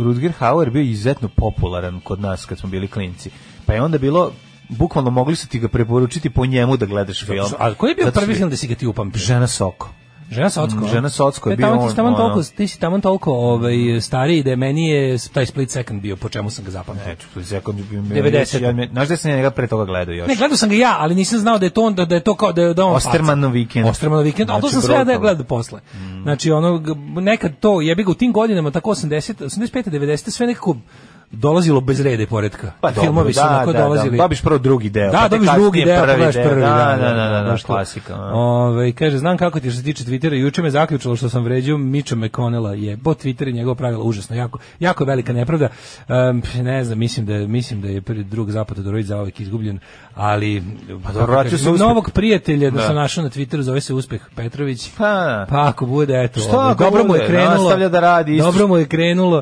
Rudger Hauer bio izuzetno popularan kod nas kad smo bili klinci. Pa je onda bilo bukvalno mogli su ti ga preporučiti po njemu da gledaš film. A koji je bio prvi film da si ga ti upamtio? Žena Soko. Žena Socko. Žena Socko je e, bio on. Ti si tamo toliko, ti si tamo toliko ovaj, stariji da je meni je taj split second bio, po čemu sam ga zapamtio. Ne, split second bio 90. Ja, znaš da sam njega pre toga gledao još? Ne, gledao sam ga ja, ali nisam znao da je to on, da, da je to kao da da on Ostermanov vikend. Ostermanov vikend, znači, ali to znači, sam sve da je gledao posle. Mm. Znači, ono, nekad to, jebi ga u tim godinama, tako 80, 85, 90, sve nekako dolazilo bez reda i poredka. Pa filmovi su da, onako da, da. dolazili. Da, pa dobiš prvo drugi deo. Da, dobiš pa drugi deo, pa prvi, prvi. Da, da, da, da, klasika. Ove, kaže, znam kako ti što se tiče Twittera, juče me zaključilo što sam vređio Miča McConnella, je bo Twitter i njegov pravila užasno, jako, jako velika nepravda. ne znam, mislim da, mislim da je prvi drug zapad Todorović zaovek izgubljen, ali pa dobro, novog prijatelja da sam našao na Twitteru, zove se Uspeh Petrović. Pa, pa ako bude, eto, ovaj, dobro mu je krenulo. Nastavlja da radi. Dobro mu je krenulo,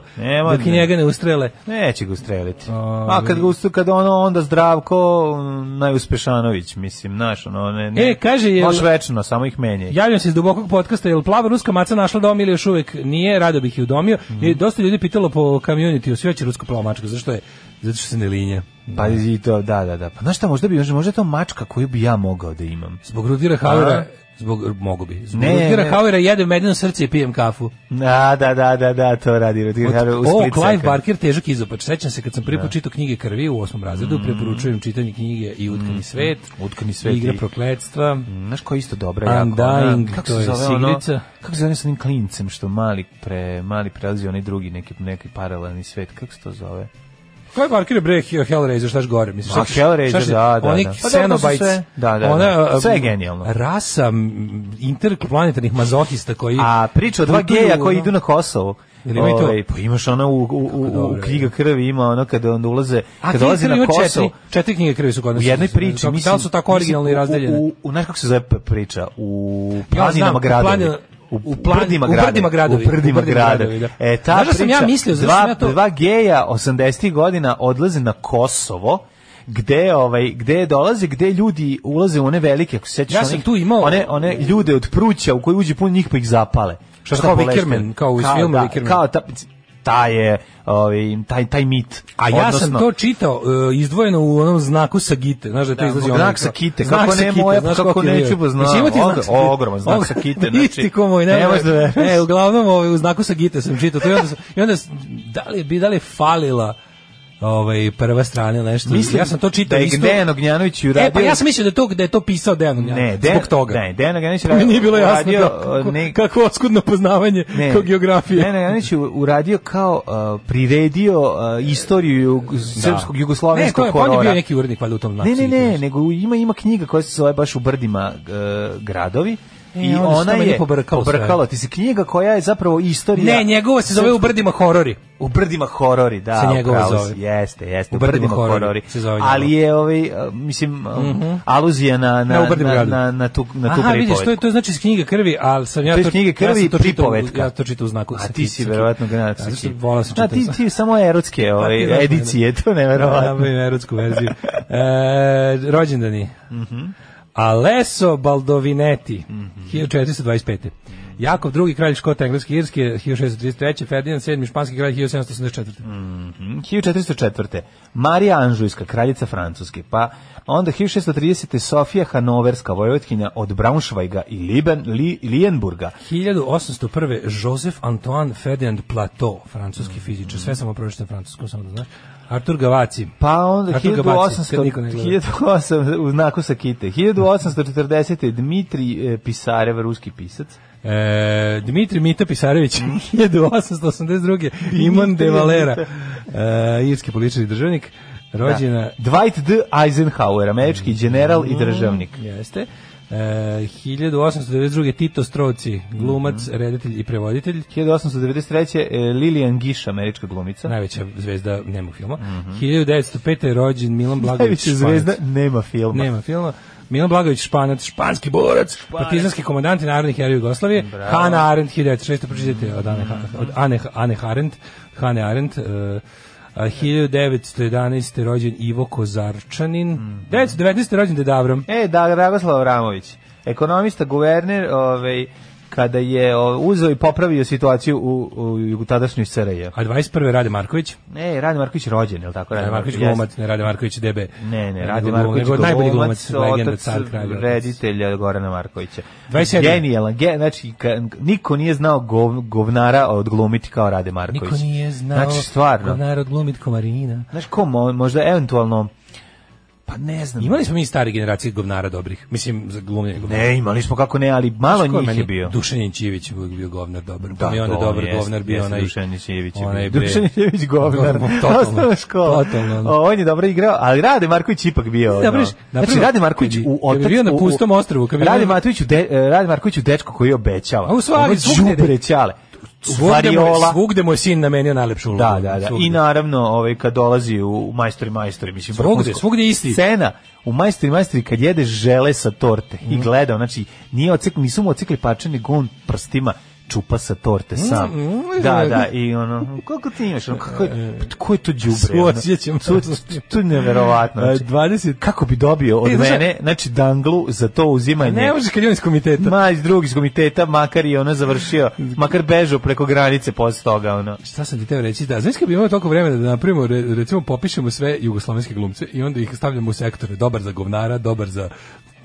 dok i njega ne ustrele. Ne, Neće ga ustreliti. A kad ga ustu, kad ono, onda Zdravko najuspešanović, mislim, naš, ono, ne, ne. E, kaže, je... Moš večno, samo ih menje. Javljam se iz dubokog podcasta, jel plava ruska maca našla dom ili još uvek nije, rado bih je udomio. Mm. I dosta ljudi pitalo po community, sve će rusko plava mačka, zašto je? Zato što se ne linje. Pa i to, da, da, da. Pa znaš šta, možda bi, možda je to mačka koju bi ja mogao da imam. Zbog Rudira Havera, Zbog mogu bi. Zbog ne, Rutgera ne. Hauera jedem medeno srce i pijem kafu. Da, da, da, da, da, to radi Rutger Hauer u Split. O, Clive Barker težak izopač. Sećam se kad sam prvi da. čitao knjige krvi u osmom razredu, mm. preporučujem čitanje knjige i Utkani mm. svet, Utkani svet, Igra i... prokletstva. Mm, znaš koja je isto dobra Undying, jako. Undying, da. kako to je sigrica. Ono, kako se zove sa onim klincem što mali pre mali prelazi onaj drugi neki neki paralelni svet, kako se to zove? Ko je parkirao bre Hellraiser, je gore? Mislim, Ma, Hellraiser, da, da, da. Oni da. pa, Xenobites, da, da, da, ona, da. Um, sve je genijalno. Rasa interplanetarnih mazohista koji... A priča o dva geja koji idu na Kosovo. Ili ima to? Ovaj, pa imaš ona u, u, u, u knjiga krvi, ima ono kada onda ulaze, A, kada dolazi na Kosovo. Četiri, četiri knjige krvi su godine. nas. U jednoj priči, da mislim. Da su tako originalni i razdeljene? U, u, u, znaš kako se zove priča? U planinama ja, gradovi u, u, plan, gradovima. u prdima gradovi. prdima, da. u Da. E, ta priča, da sam ja mislio, da dva, sam ja to... dva geja 80. godina odlaze na Kosovo, gde ovaj gde dolaze gde ljudi ulaze u one velike ako se sećaš ja sam tu imao one one ljude od pruća u koji uđe pun njih pa ih zapale što kao Wickerman, kao u filmu Wickerman. Kao ta, šta je ovaj, taj, taj mit. A ja Odnosno, sam to čitao uh, izdvojeno u onom znaku Sagite, znaš da to da, izlazi onaj. Znak Sagite, kako ne moja, pa kako neću bo pa znam. Znači, ogroman znak sa kite, znači. Isti moj, ne, ne, da ne, uglavnom ovaj, u znaku Sagite sam čitao to i onda, sam, i onda da li, bi, da li falila ovaj prva strana ili nešto. Mislim, ja sam to čitao da isto. Dejan Ognjanović uradio. E pa ja sam mislio da to da je to pisao Dejan Ognjanović. Ne, zbog toga. Ne, Dejan Ognjanović uradio. Nije bilo jasno uradio, kako, uh, ne, kako oskudno poznavanje ne, kao geografije. Dejan Ognjanović uradio kao uh, priredio uh, istoriju jug, da. srpskog jugoslovenskog ne, to je, horora. Ne, pa on je bio neki urednik valjda u tom Ne, ne, ne, nego ima ima knjiga koja se zove baš u brdima uh, gradovi I e, ona je pobrkalo, pobrkalo ti se knjiga koja je zapravo istorija. Ne, njegova se zove u brdima horori. U brdima horori, da. Se njegova zove. Jeste, jeste, u brdima, horori. horori. Se zove ali je ovaj mislim mm -hmm. aluzija na na na, na, na, na tu na tu Aha, vidiš, to je to znači iz knjige krvi, al sam ja to to iz knjige krvi ja to pripovetka. Ja to čitam u znaku. A ti si verovatno granat. Ja sam volao sam čitam. ti ti samo erotske pa ove ovaj, edicije, to neverovatno. Ja, erotsku verziju. E, rođendani. Mhm. Aleso Baldovinetti, mm -hmm. 1425. Jakov II. kralj Škota, engleski irski, 1633. Ferdinand VII. španski kralj, 1784. Mm -hmm. 1404. Marija Anžujska, kraljica francuske, pa onda 1630. Sofija Hanoverska, vojvotkinja od Braunschweiga i Liben, Li, Lijenburga. 1801. Joseph Antoine Ferdinand Plateau, francuski mm -hmm. fizičar, sve sam oprošten francuskom, samo da znaš. Artur Gavaci. Pa onda Artur 1800, Gavaci, 1800 u znaku Sakite. 1840. Dmitri e, Pisarev, ruski pisac. E, Dmitri Mita Pisarević 1882. Iman de Valera e, irski politički državnik da. rođena da. Dwight D. Eisenhower američki mm. general mm, i državnik jeste 1892. Eh, Tito Stroci, glumac, mm -hmm. reditelj i prevoditelj. 1893. Eh, Lilian Gish, američka glumica. Najveća zvezda nema filma. Mm -hmm. 1905. rođen Milan Blagović. Najveća zvezda nema filma. Nema filma. Milan Blagović Španac, španski borac, Španac. partizanski komandant i narodni heroj Jugoslavije, Bravo. Arendt, 1906. pročitajte od Ane, od Ane, Ane Arendt, Hane Arendt, uh, 1911. rođen Ivo Kozarčanin. Mm -hmm. 1919. rođen Dedavrom. E, da, Dragoslav Ramović. Ekonomista, guverner, ovaj, kada je uzeo i popravio situaciju u, u, u tadašnjoj SRJ. A 21. Rade Marković? Ne, Rade Marković rođen, je li tako? Rade, Rade Marković glumac, ne Rade Marković debe. Ne, ne, Rade Marković glumac, najbolji glumac, legenda car kralja. Reditelja Gorana Markovića. 27. Genijalan, ge, znači ka, niko nije znao gov, govnara odglumiti kao Rade Marković. Niko nije znao znači, stvarno. govnara odglumiti komarina. Znaš ko možda eventualno Pa ne znam. Imali smo mi stari generacije govnara dobrih. Mislim za glumljenje govnara. Ne, imali smo kako ne, ali malo Ško njih je bio. Dušan Ićević je bio govnar dobar. Da, pa mi on je dobar jest, govnar bio onaj. Dušan Ićević onaj bio. Dušan Ićević pa govnar. Totalno. Totalno. O, on je dobro igrao, ali Rade Marković ipak bio. Da, breš, no. Da znači Rade Marković u otac, bio na pustom ostrvu, kad bio Rade Marković u Rade Marković u dečko koji obećava. A u stvari đubre ćale variola. Svugde mu je sin namenio najlepšu ulogu. Da, da, da. Svugde. I naravno, ovaj, kad dolazi u majstori majstori, mislim, svugde, svugde isti. Scena u majstori majstori kad jede žele sa torte mm. i mhm. gleda, znači, nije ocek, nisu mu ocekli pačeni gon prstima, čupa sa torte mm, sam. Mm, mm, da, da, i ono, koliko ti imaš? Ono, kako je, pa ko je to džubre? Osjećam. To, to je neverovatno. Znači, 20... Kako bi dobio od e, mene, znači, danglu za to uzimanje? Ne može kad je on iz komiteta. Ma, iz drugog iz komiteta, makar i ono završio, makar bežao preko granice posle toga, ono. Šta sam ti teo reći? Da, znaš kad bi imao toliko vremena da napravimo, recimo, popišemo sve jugoslovenske glumce i onda ih stavljamo u sektore. Dobar za govnara, dobar za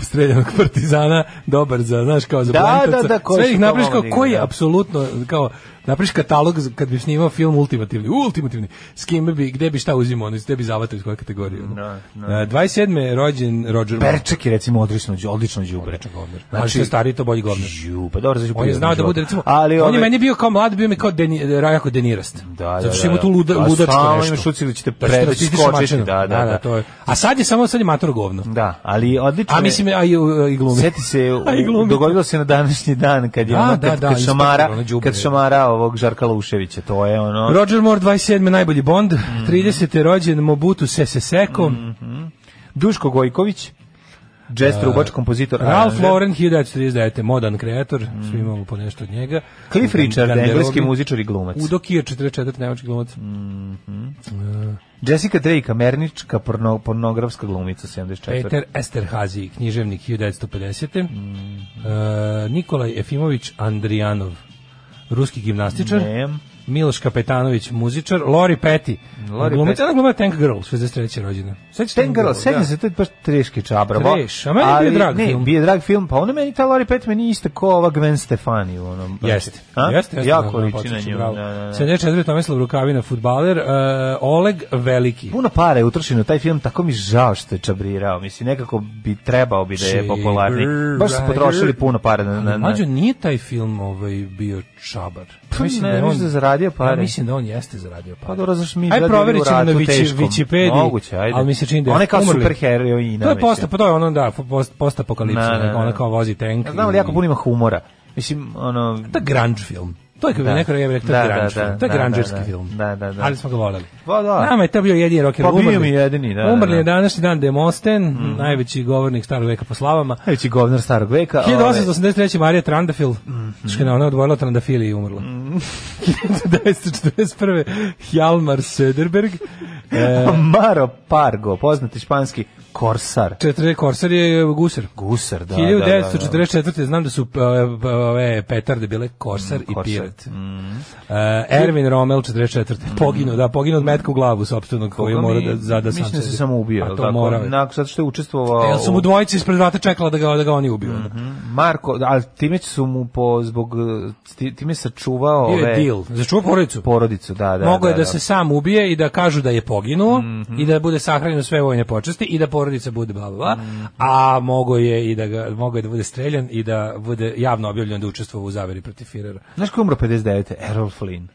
streljanog partizana dobar za znaš kao za da, da, da, koji sve ih napraviš kao koji je da. apsolutno kao napriš katalog kad bi snimao film ultimativni, ultimativni, s kime bi, gde bi šta uzimo, ono, gde bi zavatao iz koje kategorije. Ono. No, no. 27. rođen Roger Moore. Perček je recimo odlično, odlično đubre. Znači, znači što je stariji to bolji govnar. Ju, pa dobro, znači on je znao da bude recimo, ali on, on je meni bio kao mlad, bio mi kao deni, rajako denirast. Da, da, Zato što da, ima da. tu luda, da, ludačko nešto. Samo imaš ucili da ćete da, preći skočiti, da, da, da, da. to je. A sad je samo sad je mator govno. Da, ali odlično. A mislim a i, i glumi. Sjeti se, dogodilo se na današnji dan kad je da, ono, kad, da, kad šamara, kad šamarao ovog Žarka Luševića, to je ono... Roger Moore, 27. najbolji Bond, mm -hmm. 30. rođen Mobutu Sese Seko, mm -hmm. Duško Gojković, Jazz da. trubač, kompozitor. Uh, Ralph Lauren, 1939. Modan kreator, mm. svi imamo mhm. po nešto od njega. Cliff Richard, engleski muzičar i glumac. Udo Kier, 44. nemački glumac. Mm -hmm. uh, Jessica Drake, američka porno, pornografska glumica, 74. Peter Esterhazy, književnik, 1950. Mm -hmm. uh, Nikolaj Efimović Andrijanov, ruski gimnastičar. Ne. Miloš Kapetanović, muzičar, Lori Petty, Lori glumica, ona glumila Tank Girl, 63. rođena. Sećaš Tank, Tank Girl, sećam da. se, to je baš treški čabra. Treš, a meni ali, bio drag ne, film. bio drag film, pa ona meni ta Lori Petty meni isto kao ova Gwen Stefani u onom. Pa jeste. Jeste, jeste. Jako da, da, liči na nju. 74. Tomislav Rukavina, futbaler, uh, Oleg Veliki. Puno para je utrošeno, taj film tako mi žao što je čabrirao, mislim, nekako bi trebao bi da je popularni. Baš su potrošili puno para. na... na, na. Mađo, nije taj film ovaj bio čabar. Pa mislim ne, da, da on da je zaradio pare. Ja mislim da on jeste zaradio pare. Pa dobro, zašto mi Aj proverićemo na Wikipediji. Moguće, ajde. Ali mi se čini da ona kao superheroina. To je posta, pa to je ono da, post, post apokalipsa, ona kao vozi tank. Znam li jako pun ima humora. Mislim, ono... Da grunge film. To je kao da. neko rekao, to je da, da, da, film. Da, da, da. Ali smo ga volali. Ba, da. Nama je to bio jedini rock Pa bio mi jedini, da. Umrli je današnji dan Demosten, mm. najveći govornik starog veka po slavama. Najveći govornik starog veka. 1883. Marija Trandafil, mm. što je ona odvojila Trandafili i umrla. Mm. 1941. Hjalmar Söderberg. E, Maro Pargo, poznati španski Korsar. 40 Korsar je gusar. Gusar, da. 1944. Da, da, da. da, da. znam da su e, e, ove petarde bile Korsar mm, i Korsar. Pirat. Mm. Uh, Erwin Rommel 44. Mm. Poginuo, da, poginuo od metka u glavu sopstvenog koji je morao da da sam. Mislim da se samo ubio, pa to tako. Morao. Nakon zato što je učestvovao. Ja sam u dvojici ispred vrata čekala da ga da ga oni ubiju. Mm -hmm. Marko, al time su mu po zbog time sačuvao ove. Je deal. Začuvao porodicu. Porodicu, da, da. Mogu je da, da, se sam ubije i da kažu da je poginuo mm -hmm. i da bude sahranjen sve vojne počasti i da porodica bude baba, mm. a mogo je i da ga, mogo je da bude streljan i da bude javno objavljen da učestvovao u zaveri protiv Firera. Znaš ko umro 59. Errol Flynn?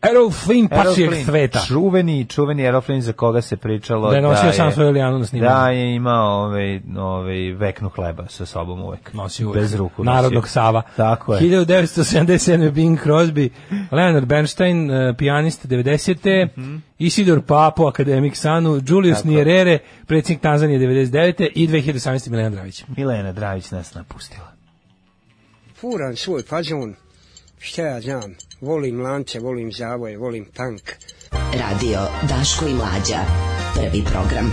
Aeroflin pačijeg sveta. Čuveni, čuveni Aeroflin za koga se pričalo. Da je nosio da sam svoju Lijanu na snimanju. Da je imao ovaj, ovaj veknu hleba sa sobom uvek. Nosio uvek. Bez ruku. Narodnog nosio. Sava. Tako je. 1977. Bing Crosby, Leonard Bernstein, uh, pijanist 90. Mm -hmm. Isidor Papo, akademik Sanu, Julius Tako. Nierere, predsjednik Tanzanije 99. i 2018. Milena Dravić. Milena Dravić nas napustila. Furan svoj fazon, šta ja znam, Volim lance, volim zavoje, volim tank. Radio Daško i Mlađa. Prvi program.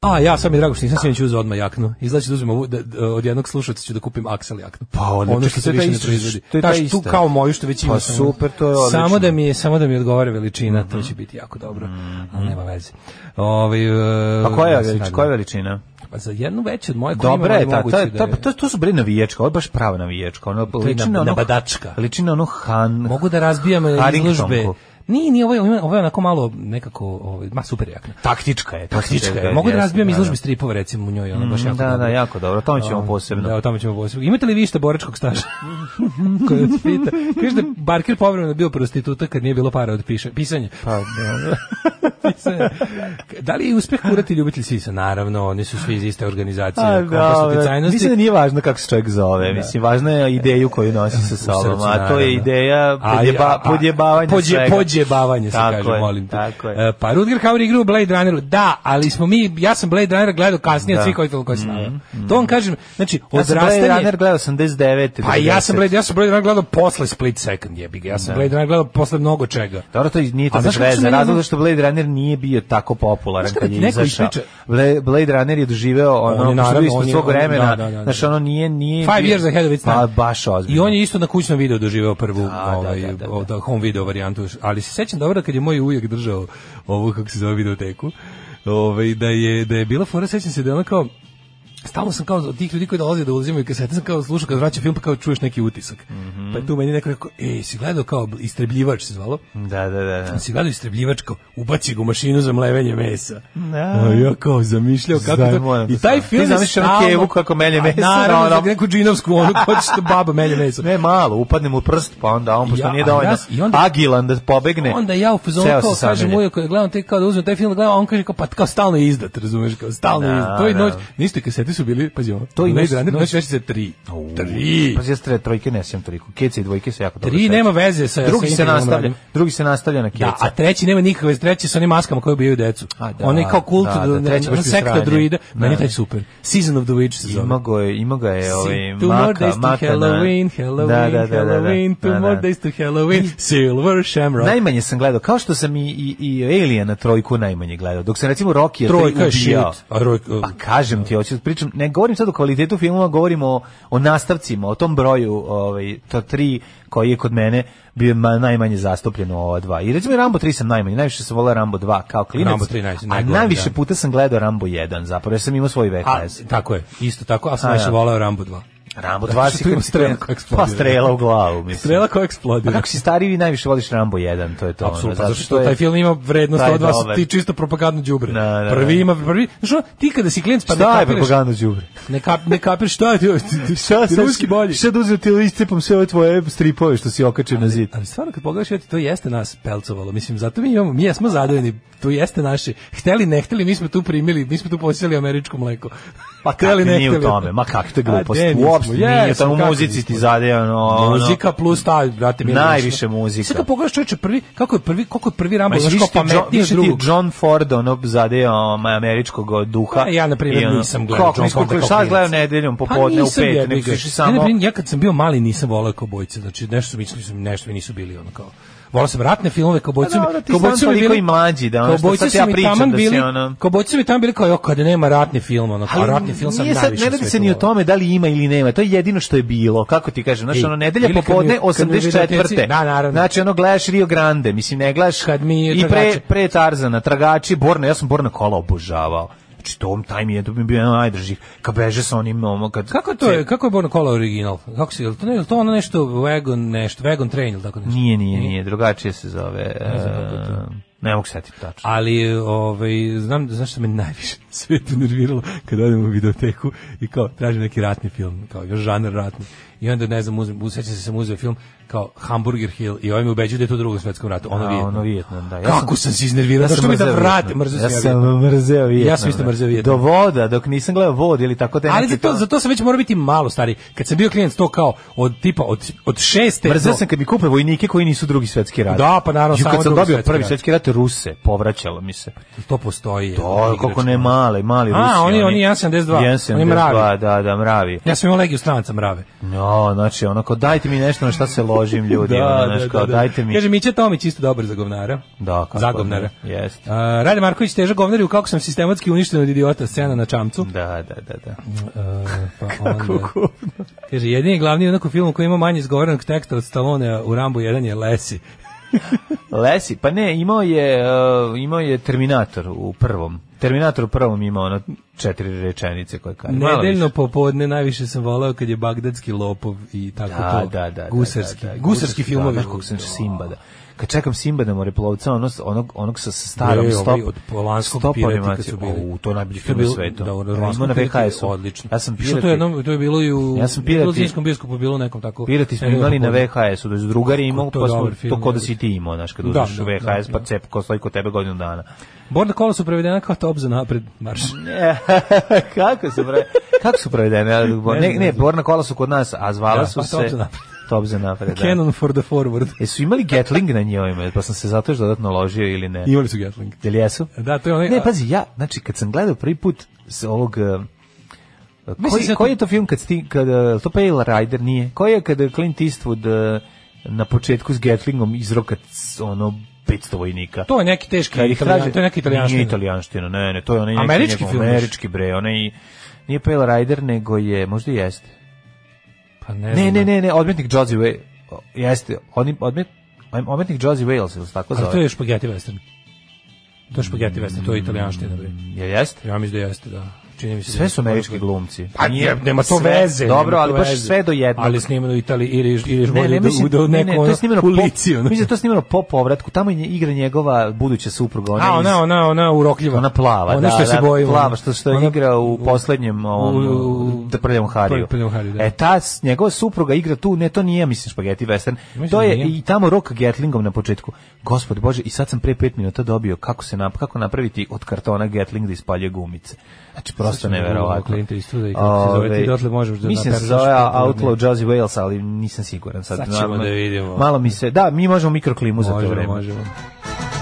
A ja sam mi drago što nisam sinoć uzeo odmah jaknu. Izlači da uzmem ovu da, da, od jednog slušatelja ću da kupim Axel jaknu. Pa ono, ono što se više ne proizvodi. To je ta tu kao moju što već ima. Pa super, to je odlično. Da samo da mi samo da mi odgovara veličina, mm -hmm. to mhm. će biti jako dobro. Mm -hmm. Ali nema veze. Ovaj Pa koja je veličina? Koja je veličina? Pa za jednu veću od moje Dobra je ta, ta, da ta, ta, to su bre viječka, ovo je baš prava navijačka, ono liči na, ono, liči na ono Han. Mogu da razbijam izložbe Nije, nije, ovo je, ovo je onako malo nekako, ovaj, ma super jakna. Taktička je. Taktička je. Mogu da razbijem da, da. izložbi stripova recimo u njoj, ona baš mm, jako da, dobro. Da, jako dobro, o tome ćemo posebno. Da, o tome ćemo posebno. Imate li vi šta boračkog staža? Koji vas pita. Kaže da Barker povremeno bio prostituta kad nije bilo para od piše, pisanja. Pa, da. da li je uspeh kurati ljubitelj sisa? Naravno, oni su svi iz iste organizacije. A, da, da. mislim da nije važno kako se čovjek zove, da. mislim, važna je ideju koju nosi sa sobom, a to je ideja podjeba, podjebavanja svega uđebavanje, se kaže, je, molim te. Tako je. E, pa Rudger Hauer igra u Blade Runneru, da, ali smo mi, ja sam Blade Runner gledao kasnije da. od svih ovih koji sam mm, mm. To on kažem, znači, ja odrastanje... Blade Runner gledao sam 99. Pa 90. ja sam Blade, ja sam Blade Runner gledao posle Split Second, jebiga. Ja sam da. Blade Runner gledao posle mnogo čega. Dobro, to nije to bez veze. Razlog zašto Blade Runner nije bio tako popularan kad je izašao. Blade Runner je doživeo ono, on je, naravno, ispod svog vremena. da, Znači, ono nije... nije Five years ahead of its pa time. Pa baš ozbiljno. I on je isto na kućnom videu doživeo prvu ovaj, home video varijantu, ali se sećam dobro kad je moj ujak držao ovu kako se zove videoteku. Ovaj da je da je bila fora sećam se da ona kao stalno sam kao od tih ljudi koji dolaze da uzimaju kasete, sam kao slušao kad vraća film pa kao čuješ neki utisak. Mm -hmm. Pa je tu meni neko rekao, ej, si gledao kao istrebljivač se zvalo? Da, da, da. da. Si gledao istrebljivač kao, ubaci ga u mašinu za mlevenje mesa. Da. A ja kao zamišljao kako Zdaj, to... I taj film je stalno... Kevu kako melje mesa. Naravno, ono... neku džinovsku, ono ko što baba melje mesa. Ne, malo, upadne mu prst, pa onda on, pošto ja, nije dovoljno ja, onda, agilan da pobegne. Onda ja u fazonu kao kažem uvijek, gledam te kao da uzmem taj film, da gledam, on kaže kao, pa kao stalno izdat, razumeš, kao stalno da, izdat. To je da. noć, niste kasete su bili, pazi ovo, to ima Blade Runner, noć veštice 3. 3. Pazi, ja stre, trojke ne sjem toliko, kece i dvojke se jako dobro. 3 nema veze sa... Drugi sa se nastavlja, radim. drugi se nastavlja na kece. Da, a treći nema nikakve veze, treći sa onim maskama koje ubijaju decu. A, da, Oni kao da, kult, da, da, treći baš sekta druida, da. meni taj super. Season of the Witch se zove. Ima ga je, ima ga je ovaj, maka, maka. Halloween, da, da, Halloween, to da, da, Halloween, two more days to Halloween, Silver Shamrock. Najmanje sam gledao, kao što sam i, i, i Alien na trojku najmanje gledao, dok sam recimo Rocky je trojka ubijao. Trojka je shit. Pa kažem ti, hoću pričao pričam, ne govorim sad o kvalitetu filmova, govorim o, o nastavcima, o tom broju, ovaj, to tri koji je kod mene bio najmanje zastupljeno ova dva. I recimo Rambo 3 sam najmanje, najviše sam volao Rambo 2 kao klinac. Rambo 3 najviše, a da. najviše puta sam gledao Rambo 1, zapravo ja sam imao svoj VHS. A, tako je, isto tako, a sam najviše da. volao Rambo 2. Rambo 2 si imam strela koja eksplodira. Pa strela u glavu, mislim. Strela koja eksplodira. Pa kako si stariji, vi najviše voliš Rambo 1, to je to. Apsolutno, ono, zato što taj film ima vrednost od vas, ti čisto propagandno đubre. Da, da, prvi da. ima, prvi, znaš ono, ti kada si klijent, pa ne kapiraš. Šta je propagandno đubre? Ne, kap, ne kapiraš šta je, ti, ti, šta, ti ruski bolji. Šta da uzem ti iscepam sve ove tvoje stripove što si okačio na zid. Ali stvarno, kad pogledaš, ja, to jeste nas pelcovalo, mislim, zato mi imamo, mi jesmo zadovoljni, to jeste naše, hteli, ne hteli, mi smo tu primili, mi smo tu posjeli američko mleko. Ma pa hteli ne hteli. tome, ma kak te glupost, uopšte nije, tamo muzici ti zade, ono... Muzika plus ta, brate, mi Najviše muzika. Sve kad pogledaš čovječe prvi, kako je prvi, kako je prvi Rambo, znaš kao pametniji od drugog. John Ford, ono, zade um, američkog duha. Pa, ja, na primjer, nisam gledao John Ford. Kako, šta gledao nedeljom, pa, popodne, u pet, nego samo... Ja kad sam bio mali nisam volao kobojce, znači nešto mislili nešto mi nisu bili ono kao Volao sam ratne filmove, kaubojci. Da, pa da, kaubojci su mi bili mlađi, da ono što sad ja pričam da se ono. Kaubojci su mi tamo bili kao jo, kad nema ratni film, ono, kao ratni film sam najviše. Ne radi se ni o tome da li ima ili nema, to je jedino što je bilo. Kako ti kažem, znači ono nedelja popodne 84. Da, naravno. Znači ono gledaš Rio Grande, mislim ne gledaš kad mi i pre pre Tarzana, tragači Borna, ja sam Borna kola obožavao. Znači, to taj je, to bi bio jedan najdržih. Kad beže sa onim, ono, kad... Kako to je, kako je Borna Kola original? Kako se, je li to, ne, je to ono nešto, Wagon, nešto, Wagon Train ili tako nešto? Nije, nije, nije, drugačije se zove. Ne znam kako Uh, ne mogu setiti tačno. Ali, ovaj, znam, znaš što me najviše sve to nerviralo kad odem u videoteku i kao, tražim neki ratni film, kao, još žanar ratni i onda ne znam, uzem, sećam se sam uzeo film kao Hamburger Hill i ovaj me ubeđuje da je to u drugom svetskom ratu, ono da, Vijetnam. Ono Vijetnam, da. Ja Kako sam, sam se iznervirao, ja što mi da vrati, mrzeo ja, ja sam mrzeo Vijetnam. Ja sam isto da. mrzeo Vijetnam. Do voda, dok nisam gledao vod ili tako te Ali za to, za to sam već mora biti malo stari. Kad sam bio klijent to kao od tipa od od šeste Mrzeo do... sam kad bi kupio vojnike koji nisu drugi svetski rat. Da, pa naravno samo kad sam dobio svetski prvi svetski rat Ruse, povraćalo mi se. To postoji. To, je kako ne male, mali Rusi. A, oni oni ja sam 172. Oni mravi. Da, da, mravi. Ja sam imao legiju stranaca mrave. No, No, znači onako dajte mi nešto na šta se ložim ljudi, da, ono, znači, da, da, da, dajte mi. Kaže Mića Tomić isto dobar za govnara. Da, kako. Za govnara. Jest. Uh, Rade Marković teža govnari u kako sam sistematski uništen od idiota scena na čamcu. Da, da, da, da. Uh, pa kako onda. Kupno. Kaže jedini glavni onako film koji ima manje izgovorenog teksta od Stallonea u Rambo 1 je Lesi. Lesi, pa ne, imao je uh, imao je Terminator u prvom. Terminator prvom ima ono četiri rečenice koje kaže. Nedeljno popodne najviše sam volao kad je bagdadski lopov i tako da, to. Da, da, da gusarski. Da, da, da, gusarski, gusarski da, filmovi. Da, kako sam Simba, da kad čekam Simba da more plovca, ono, onog, onog sa starom stop, od polanskog pirata su bili. u to je najbolji film na svetu. Da, Ima na vhs Odlično. Ja sam pirati. To je, to je bilo i u ja sam pirati, biskupu, bilo nekom tako. Pirati smo imali na VHS-u, da drugar je imao, pa smo to kod da si ti imao, znači kad da, uzmeš da, VHS, da, pa cep, ko stoji kod tebe godinu dana. Borda kola su prevedena kao top za napred marš. kako su, pre, kako su prevedene? Ne, ne, borna kola su kod nas, a zvala su pa se... Top za napred, da. Cannon for the forward. Jesu imali Gatling na njoj, pa sam se zato još dodatno ložio ili ne? Imali su Gatling. Jel jesu? Da, to je onaj... Ne, pazi, ja, znači, kad sam gledao prvi put s ovog... Uh, koji, koji to... je to film kad sti, kad, uh, to Pale Rider nije? Koji je kada Clint Eastwood e, na početku s Gatlingom izroka ono 500 vojnika. To je neki teški Kad italijan, traži, to je neki italijanski. Nije italijanština, ne, ne, to je onaj neki američki, njegov, film, američki bre, onaj nije Pale Rider, nego je, možda jeste. Pa ne, ne, ne, ne, ne, odmetnik Josie Wales. Jeste, oni odmet, odmetnik Josie Wales, ili tako zove? A to je špageti western. To je špageti western, to je italijanština, bre. Mm, je jeste? Ja mislim da jeste, da čini mi se. Da sve su američki glumci. Pa, pa nije, nema to sve, veze. Dobro, ali baš sve do jednog. Ali snimano u Italiji ili ili ne, ne, da mislim, do, do neko ne, ne, to je snimano policiju. Po, mislim da to snimano po povratku. Tamo je igra njegova buduća supruga, ona. A ona, ona, ona urokljiva. Ona plava, ona da. što se boji, plava što što ona, igra u poslednjem ovom da prljavom Hariju. E ta njegova supruga igra tu, ne to nije mislim spageti western. To je i tamo Rock Gatlingom na početku. Gospod Bože, i sad sam pre 5 minuta dobio kako se kako napraviti od kartona Gatling da ispaljuje gumice. Znači prosto neverovatno. Clint Eastwood i kako se zove, ti dotle možeš da Mislim da se zove Outlaw Josie Wales, ali nisam siguran sad. Sad ćemo da vidimo. Malo mi se, da, mi možemo mikroklimu za to vreme. Možemo, možemo.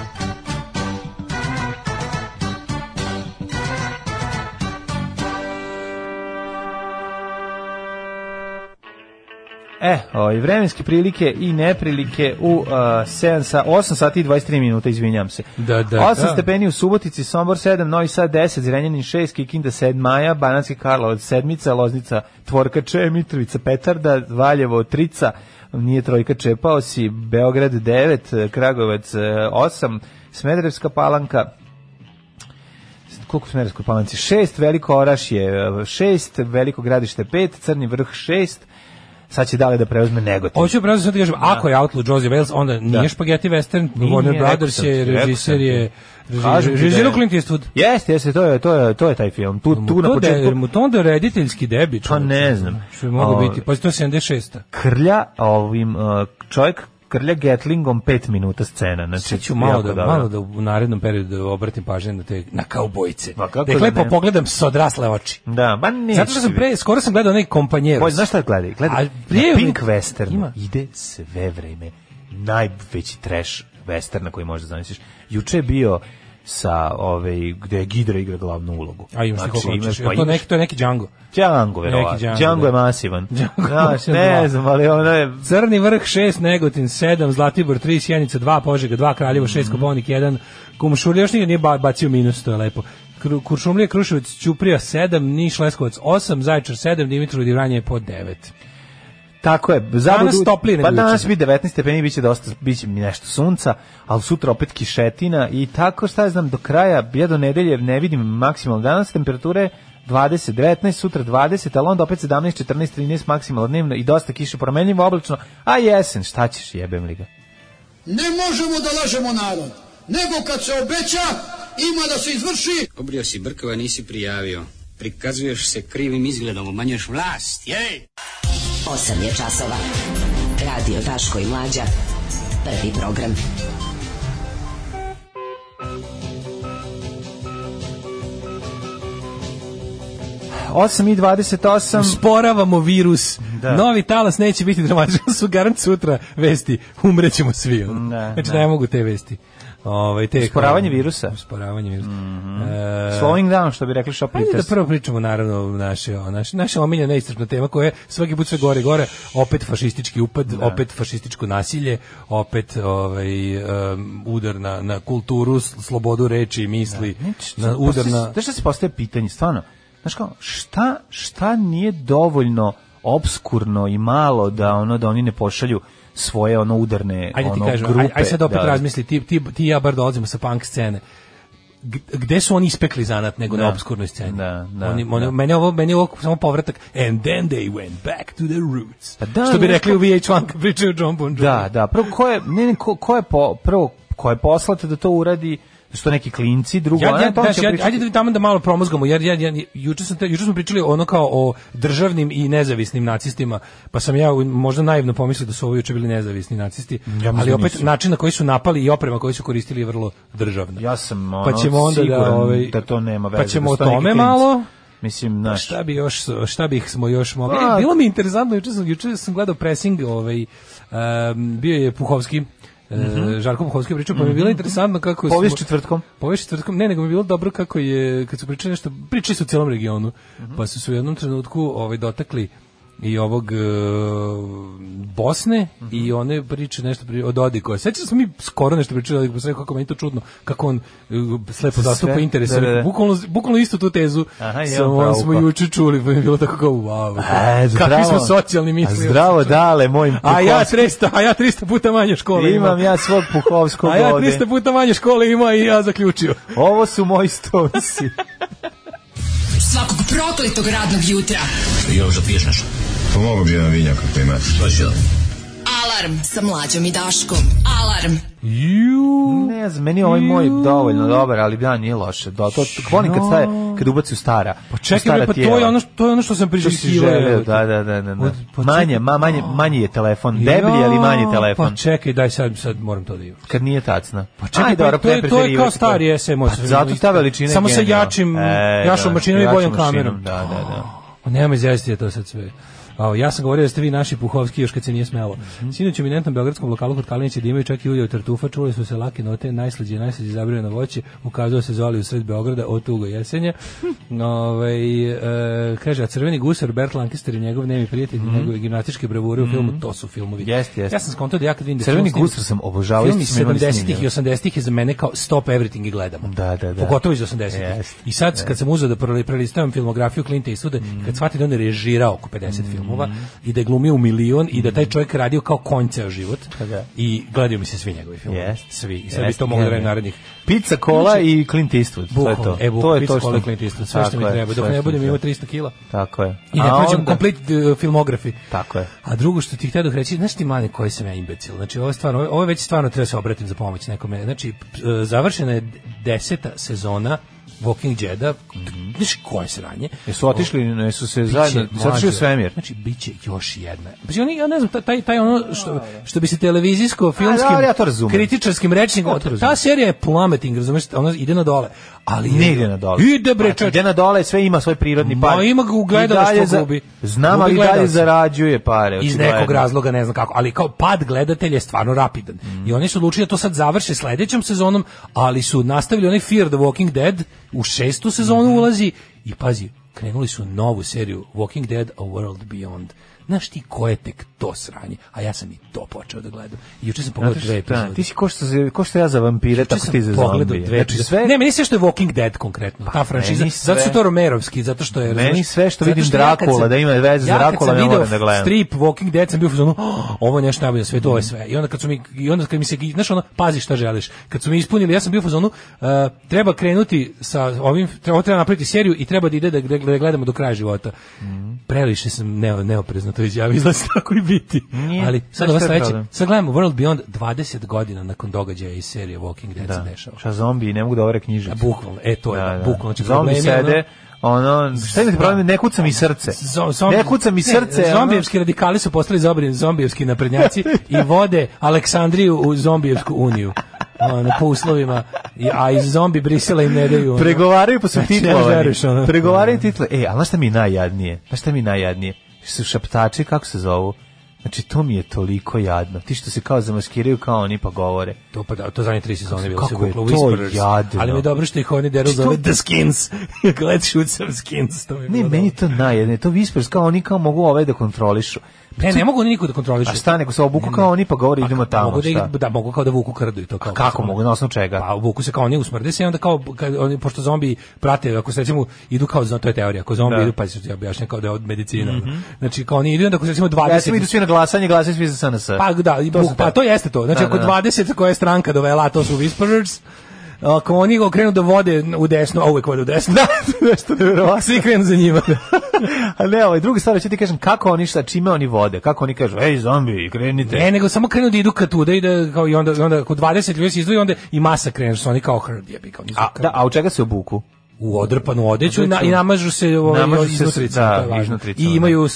E, ovaj, vremenske prilike i neprilike u uh, 7 sa 8 sati i 23 minuta, izvinjam se. Da, da, 8 da. stepeni u Subotici, Sombor 7, Novi Sad 10, Zrenjanin 6, Kikinda 7, Maja, Banatski Karlovac 7, Loznica Tvorkače, Mitrovica Petarda, Valjevo Trica, nije trojka čepao si, Beograd 9, Kragovac 8, e, Smederevska palanka koliko Smederevskoj palanci? 6, Veliko Orašje 6, e, Veliko gradište 5, Crni vrh 6, sad će dale da preuzme Negotin. Hoću brzo da sad da, da ako je Outlaw Josie Wales, onda da. nije da. Spaghetti Western, nije, Warner Brothers je, režiser je... Režirao Clint Eastwood. Jeste, jeste, to je, to je, to je taj film. Tu, tu na početku... De, mu to onda rediteljski debi. Pa ne znam. Što bi mogo ovaj, biti, pa to je 76. Krlja ovim uh, čovjek krlja Gatlingom 5 minuta scena. Znači, Sad ću malo da, malo da u narednom periodu da obratim pažnje na, te, na kaubojice. Pa kako dakle, da, da pogledam s odrasle oči. Da, ba neće. Zato što sam pre, skoro sam gledao neki kompanjeros. Boj, znaš šta gledaj? Gledaj, prije, Pink Western ima. ide sve vreme najveći trash westerna koji možda zamisliš. Juče je bio sa ove ovaj, gde je Gidra igra glavnu ulogu. A imaš znači, kako imaš, pa to neki to je neki Django. Django verovatno. Django, Django je da. masivan. Django, Znaš, da, ne da. znam, ali ono je Crni vrh 6, Negotin 7, Zlatibor 3, Sjenica 2, Požega 2, Kraljevo 6, mm -hmm. Kobonik 1. Kumšurlja još nije bacio minus, to je lepo. Kuršumlija, Kruševac, Ćuprija 7, Niš, Leskovac 8, Zaječar 7, Dimitrov Divranje je po 9. Tako je. Zabudu, danas toplije nego Pa danas bi 19 stepeni, biće dosta, biće nešto sunca, ali sutra opet kišetina i tako šta znam do kraja, ja do nedelje ne vidim maksimalno. Danas temperature 20, 19, sutra 20, ali onda opet 17, 14, 13 maksimalno dnevno i dosta kiše promenljivo oblačno, a jesen, šta ćeš jebem li ga? Ne možemo da lažemo narod, nego kad se obeća, ima da se izvrši. Obrio si brkova, nisi prijavio. Prikazuješ se krivim izgledom, umanjuješ vlast, jej! 8 je časova. Radio Daško i Mlađa. Prvi program. Osam i dvadeset osam. Sporavamo virus. Da. Novi talas neće biti dramatičan su garant sutra vesti. Umrećemo svi. Da, znači da. ne mogu te vesti. Ovaj te usporavanje kao, virusa, usporavanje virusa. Mm -hmm. e, Slowing down što bi rekli shopping test. Ajde da prvo pričamo naravno naše naše naše omiljena iscrpna tema koja je svaki put sve gore i gore, opet fašistički upad, da. opet fašističko nasilje, opet ovaj um, udar na, na kulturu, slobodu reči i misli, da. Neći, na udar na Da što se postaje pitanje stvarno? Znaš kao, šta, šta nije dovoljno obskurno i malo da ono da oni ne pošalju svoje ono udarne ajde ti ono, kažem, grupe. Ajde, ajde sad opet da, da, razmisli, ti, ti, ti ja bar dolazimo sa punk scene gde su oni ispekli zanat nego da. na obskurnoj sceni. Da, da, oni, da. oni, da. Meni, ovo, meni ovo samo povratak and then they went back to the roots. Pa da, što bi rekli u VH1 kad pričaju John Bon Jovi. Da, da, prvo ko je, ne, ne, ko, ko je po, prvo ko je poslate da to uradi da neki klinci, drugo... Ja, ja, daš, ja, ajde da tamo da malo promozgamo, jer ja, ja, juče, sam te, juče smo pričali ono kao o državnim i nezavisnim nacistima, pa sam ja možda naivno pomislio da su ovo juče bili nezavisni nacisti, ja, ali da opet nisu. način na koji su napali i oprema koji su koristili je vrlo državna. Ja sam pa ono, pa ćemo onda da siguran da, ovaj, da to nema pa veze. Pa ćemo da o tome malo... Mislim, pa naš. Šta bi još, šta bih smo još mogli? E, bilo mi interesantno, juče sam, juče sam gledao pressing, ovaj, um, bio je Puhovski, mm -hmm. Žarko Buhovski pričao, pa mi je bilo mhm. interesantno kako... Povijest četvrtkom. Povijest četvrtkom, ne, nego mi je bilo dobro kako je, kad su pričali nešto, pričali su u cijelom regionu, mm -hmm. pa su se u jednom trenutku ovaj, dotakli i ovog e, Bosne mm -hmm. i mhm. one priče nešto pri, od Odikova. Sećam da smo mi skoro nešto pričali o Odikovu, pa kako meni to čudno, kako on e, slepo zastupa da, interese. Da, da. Bukvalno, bukvalno istu tu tezu Aha, samo smo juče čuli, pa je bilo tako kao wow. A, kakvi smo socijalni mislili. Zdravo dale, moj Puhovski. A ja 300, a ja 300 puta manje škole imam. Imam ja svog Puhovskog ovde. A ja 300 puta manje škole ima i ja zaključio. Ovo su moji stonci. Svakog prokletog radnog jutra. Još da piješ nešto? Pomogu pa bi jedan vinjak ako imate. To Alarm sa mlađom i Daškom. Alarm. Ju. Ne znam, meni je ovaj moj dovoljno dobar, ali da nije loše. Da to, volim kad staje, kad ubaci u stara. Pa čekaj, stara pa to je, ono, što to je ono što sam priželjkivao. Da, da, da, da. da. Pa manje, ma, manje, pa- manje je telefon, deblji, ali manji telefon. Pa čekaj, daj sad, sad moram to da imam. Kad nije tacna. Pa čekaj, Aj, dobro, to, je, to je kao stari SMS. Pa, zato ta veličina Samo sa jačim, e, jačom da, mašinom i boljom kamerom. Da, da, da. O, nema izjasniti to sad sve. Ao, ja sam govorio da ste vi naši Puhovski još kad se nije smelo. Mm -hmm. Sinoć u eminentnom beogradskom lokalu kod Kalinića dimaju da čak i ulje od tartufa, čuli su se lake note, najslađe, najslađe zabrijeno voće, ukazao se Zoli u sred Beograda od tugo jesenja. Ove, ovaj, e, kaže, a crveni gusar Bert Lancaster i njegov nemi prijatelj, mm -hmm. njegove gimnastičke bravure u mm -hmm. to su filmovi. Jest, jest. Ja sam skontao da ja kad vidim da Crveni gusar sam obožavao. Filmi 70-ih i 80-ih je za mene kao stop everything i gledamo. Da, da, da. Pogotovo iz 80-ih. I sad yes. kad sam uzeo da prelistavam filmografiju Clint Eastwooda, mm -hmm. kad mhm. shvatim da on je režirao oko 50 mm -hmm. filmova, filmova mm -hmm. i da je glumio u milion i da taj mhm. čovjek radio kao konj život. Kada? Pa I gledaju mi se svi njegovi filmovi. Yes. Svi. I sad yes. bi to mogli da raditi narednih. Pizza, kola znači, i Clint Eastwood. sve e, to je to. E, bukom, to je pizza, to što... kola Clint Eastwood. Sve što mi treba. Dok ne budem imao 300 kila. Tako je. I ne prođem complete uh, filmografi. Tako je. A drugo što ti htio da reći, znaš ti manje koji sam ja imbecil. Znači, ovo je stvarno, ovo je već stvarno treba se obratim za pomoć nekome. Znači, e, završena je deseta sezona Walking Jedi, mhm. znači koje sranje. Jesu otišli, ne su se zajedno, otišli u svemir. Znači, bit će još jedna. Znači, oni, ja ne znam, taj, taj ono što, što bi se televizijsko, filmskim, A, ja kritičarskim rečnikom, ja ta serija je plummeting, razumiješ, ona ide na dole. Ali ne ide na dole. Ide bre, znači, ide na dole, sve ima svoj prirodni pad. Ma ima ga gledala što gubi. Znam, ali dalje zarađuje pare. Iz nekog razloga, ne znam kako, ali kao pad gledatelja je stvarno rapidan. Mhm. I oni su odlučili da to sad završe sledećom sezonom, ali su nastavili onaj Fear the Walking Dead u šestu sezonu mhm. ulazi i pazi, krenuli su novu seriju Walking Dead A World Beyond. Znaš ti ko je tek to sranje? A ja sam i to počeo da gledam. I juče sam pogledao dve epizode. Ti si ko što, ko što ja za vampire, tako ti za zombije. Dve, znači, sve... Ne, meni sve što je Walking Dead konkretno, pa, ta franšiza. Sve... Zato što je to Romerovski, zato što je... Meni sve što vidim Drakula, da ima veze za Drakula, ne moram da gledam. strip Walking Dead sam bio u zonu, oh, ovo je nešto najbolje na svetu, ovo je sve. I onda kad su mi, i onda kad mi se, znaš ono, pazi šta želiš. Kad su mi ispunili, ja sam bio u zonu, uh, eh, treba krenuti sa ovim, treba, treba napraviti seriju i treba da ide da, da, da gledamo do kraja života. Mm. Previše sam neo, neoprezno jasno to izjavio, izgleda se tako i biti. Nije. Ali sad ovo sledeće, sad gledamo World Beyond 20 godina nakon događaja iz serije Walking Dead da. se dešava. Šta zombi ne mogu da ovre knjižicu. E, bukvalno, e to je, da, da. da. bukvalno. Znači, zombi sede, ono, šta je problem, ne kuca mi srce. Zombi, ne kuca mi srce. Ne, zombijevski ono... radikali su postali zobri, zombijevski naprednjaci i vode Aleksandriju u zombijevsku uniju. Ono, po uslovima, a iz zombi brisela im ne daju. Ono. Pregovaraju po znači, svim znači, titlovani. Pregovaraju title. E, a znaš šta mi najjadnije? Znaš šta mi najjadnije? su šaptači, kako se zovu? Znači, to mi je toliko jadno. Ti što se kao zamaskiraju, kao oni pa govore. To pa da, to zadnje tri sezone bilo se guklo Whisperers. Jadno. Ali mi je dobro što ih oni deru znači, zove The Skins. Gledaj, šut some skins. To mi ne, meni to najjedne. To Whisperers, kao oni kao mogu ove ovaj da kontrolišu. Ne, ne mogu oni niko da kontrolišu. A šta, neko se obuku kao oni pa govori idemo tamo. Mogu da, ih, da, mogu kao da vuku krdu i to kao. A kako mogu, na osnovu čega? Pa obuku se kao oni usmrde se i onda kao, kad, oni, pošto zombi prate, ako se recimo idu kao, to je teorija, ako zombi da. idu, pa se ja objašnjam kao da je od medicina. Mm -hmm. Znači kao oni idu, onda ako se recimo 20... Ja sam idu svi na glasanje, glasanje svi za SNS. Pa da, to buk, pa to jeste to. Znači da, ako da, da. 20 koja je stranka dovela, to su Whisperers, ako oni ga krenu da vode u desno, a uvek vode u desno. Da, nešto nevjerovatno. Svi krenu za njima. Da. a ne, ovaj, druga stvar, ću ti kažem, kako oni šta, čime oni vode, kako oni kažu, ej, zombi, krenite. Ne, nego samo krenu da idu ka tuda i da, kao, i onda, onda, ako 20 ljudi se izdvoji, onda i masa krenu, su oni kao hrb, jebi, kao, kao, kao, da, a u čega se obuku? u odrpanu odeću na, i namažu se ovaj iznutrica, da, I da. imaju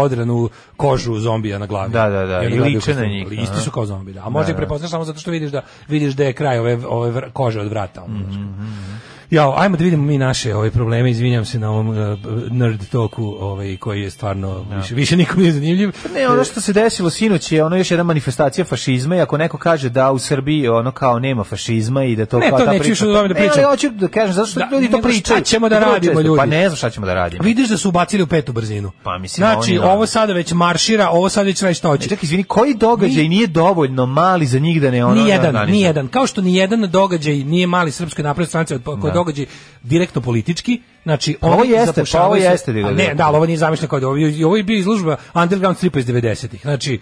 odranu kožu zombija na glavi. Da, da, da. I, I liče na njih. Isti da. su kao zombi, da. A možda da, ih prepoznaš samo zato što vidiš da vidiš da je kraj ove ove kože od vrata. Ono, mm -hmm. Ja, ajmo da vidimo mi naše ove ovaj, probleme, izvinjam se na ovom uh, nerd toku ovaj, koji je stvarno ja. Da. više, više nikom nije zanimljiv. Pa ne, ono što se desilo sinoć je ono još jedna manifestacija fašizma i ako neko kaže da u Srbiji ono kao nema fašizma i da to ne, kao to ta priča... Ne, to da pričam. Ne, ali hoću da kažem, zašto da, ljudi to pričaju? Šta ćemo da radimo, ljudi? Pa ne znam šta ćemo da radimo. Vidiš da su ubacili u petu brzinu. Pa mislim, znači, oni, da. ovo sada već maršira, ovo sada već već toči. Čekaj, izvini, koji događaj nije dovoljno mali za njih da ne ono... Nijedan, da, nijedan. Kao što nijedan događaj nije mali srpskoj naprednoj stranci od događaj direktno politički. Znači, pa ovo jeste, pa ovo jeste. Da ne, da, ovo nije zamišljeno kao da ovo, ovo je bio izložba Underground stripa iz 90-ih. Znači,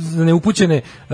za neupućene uh,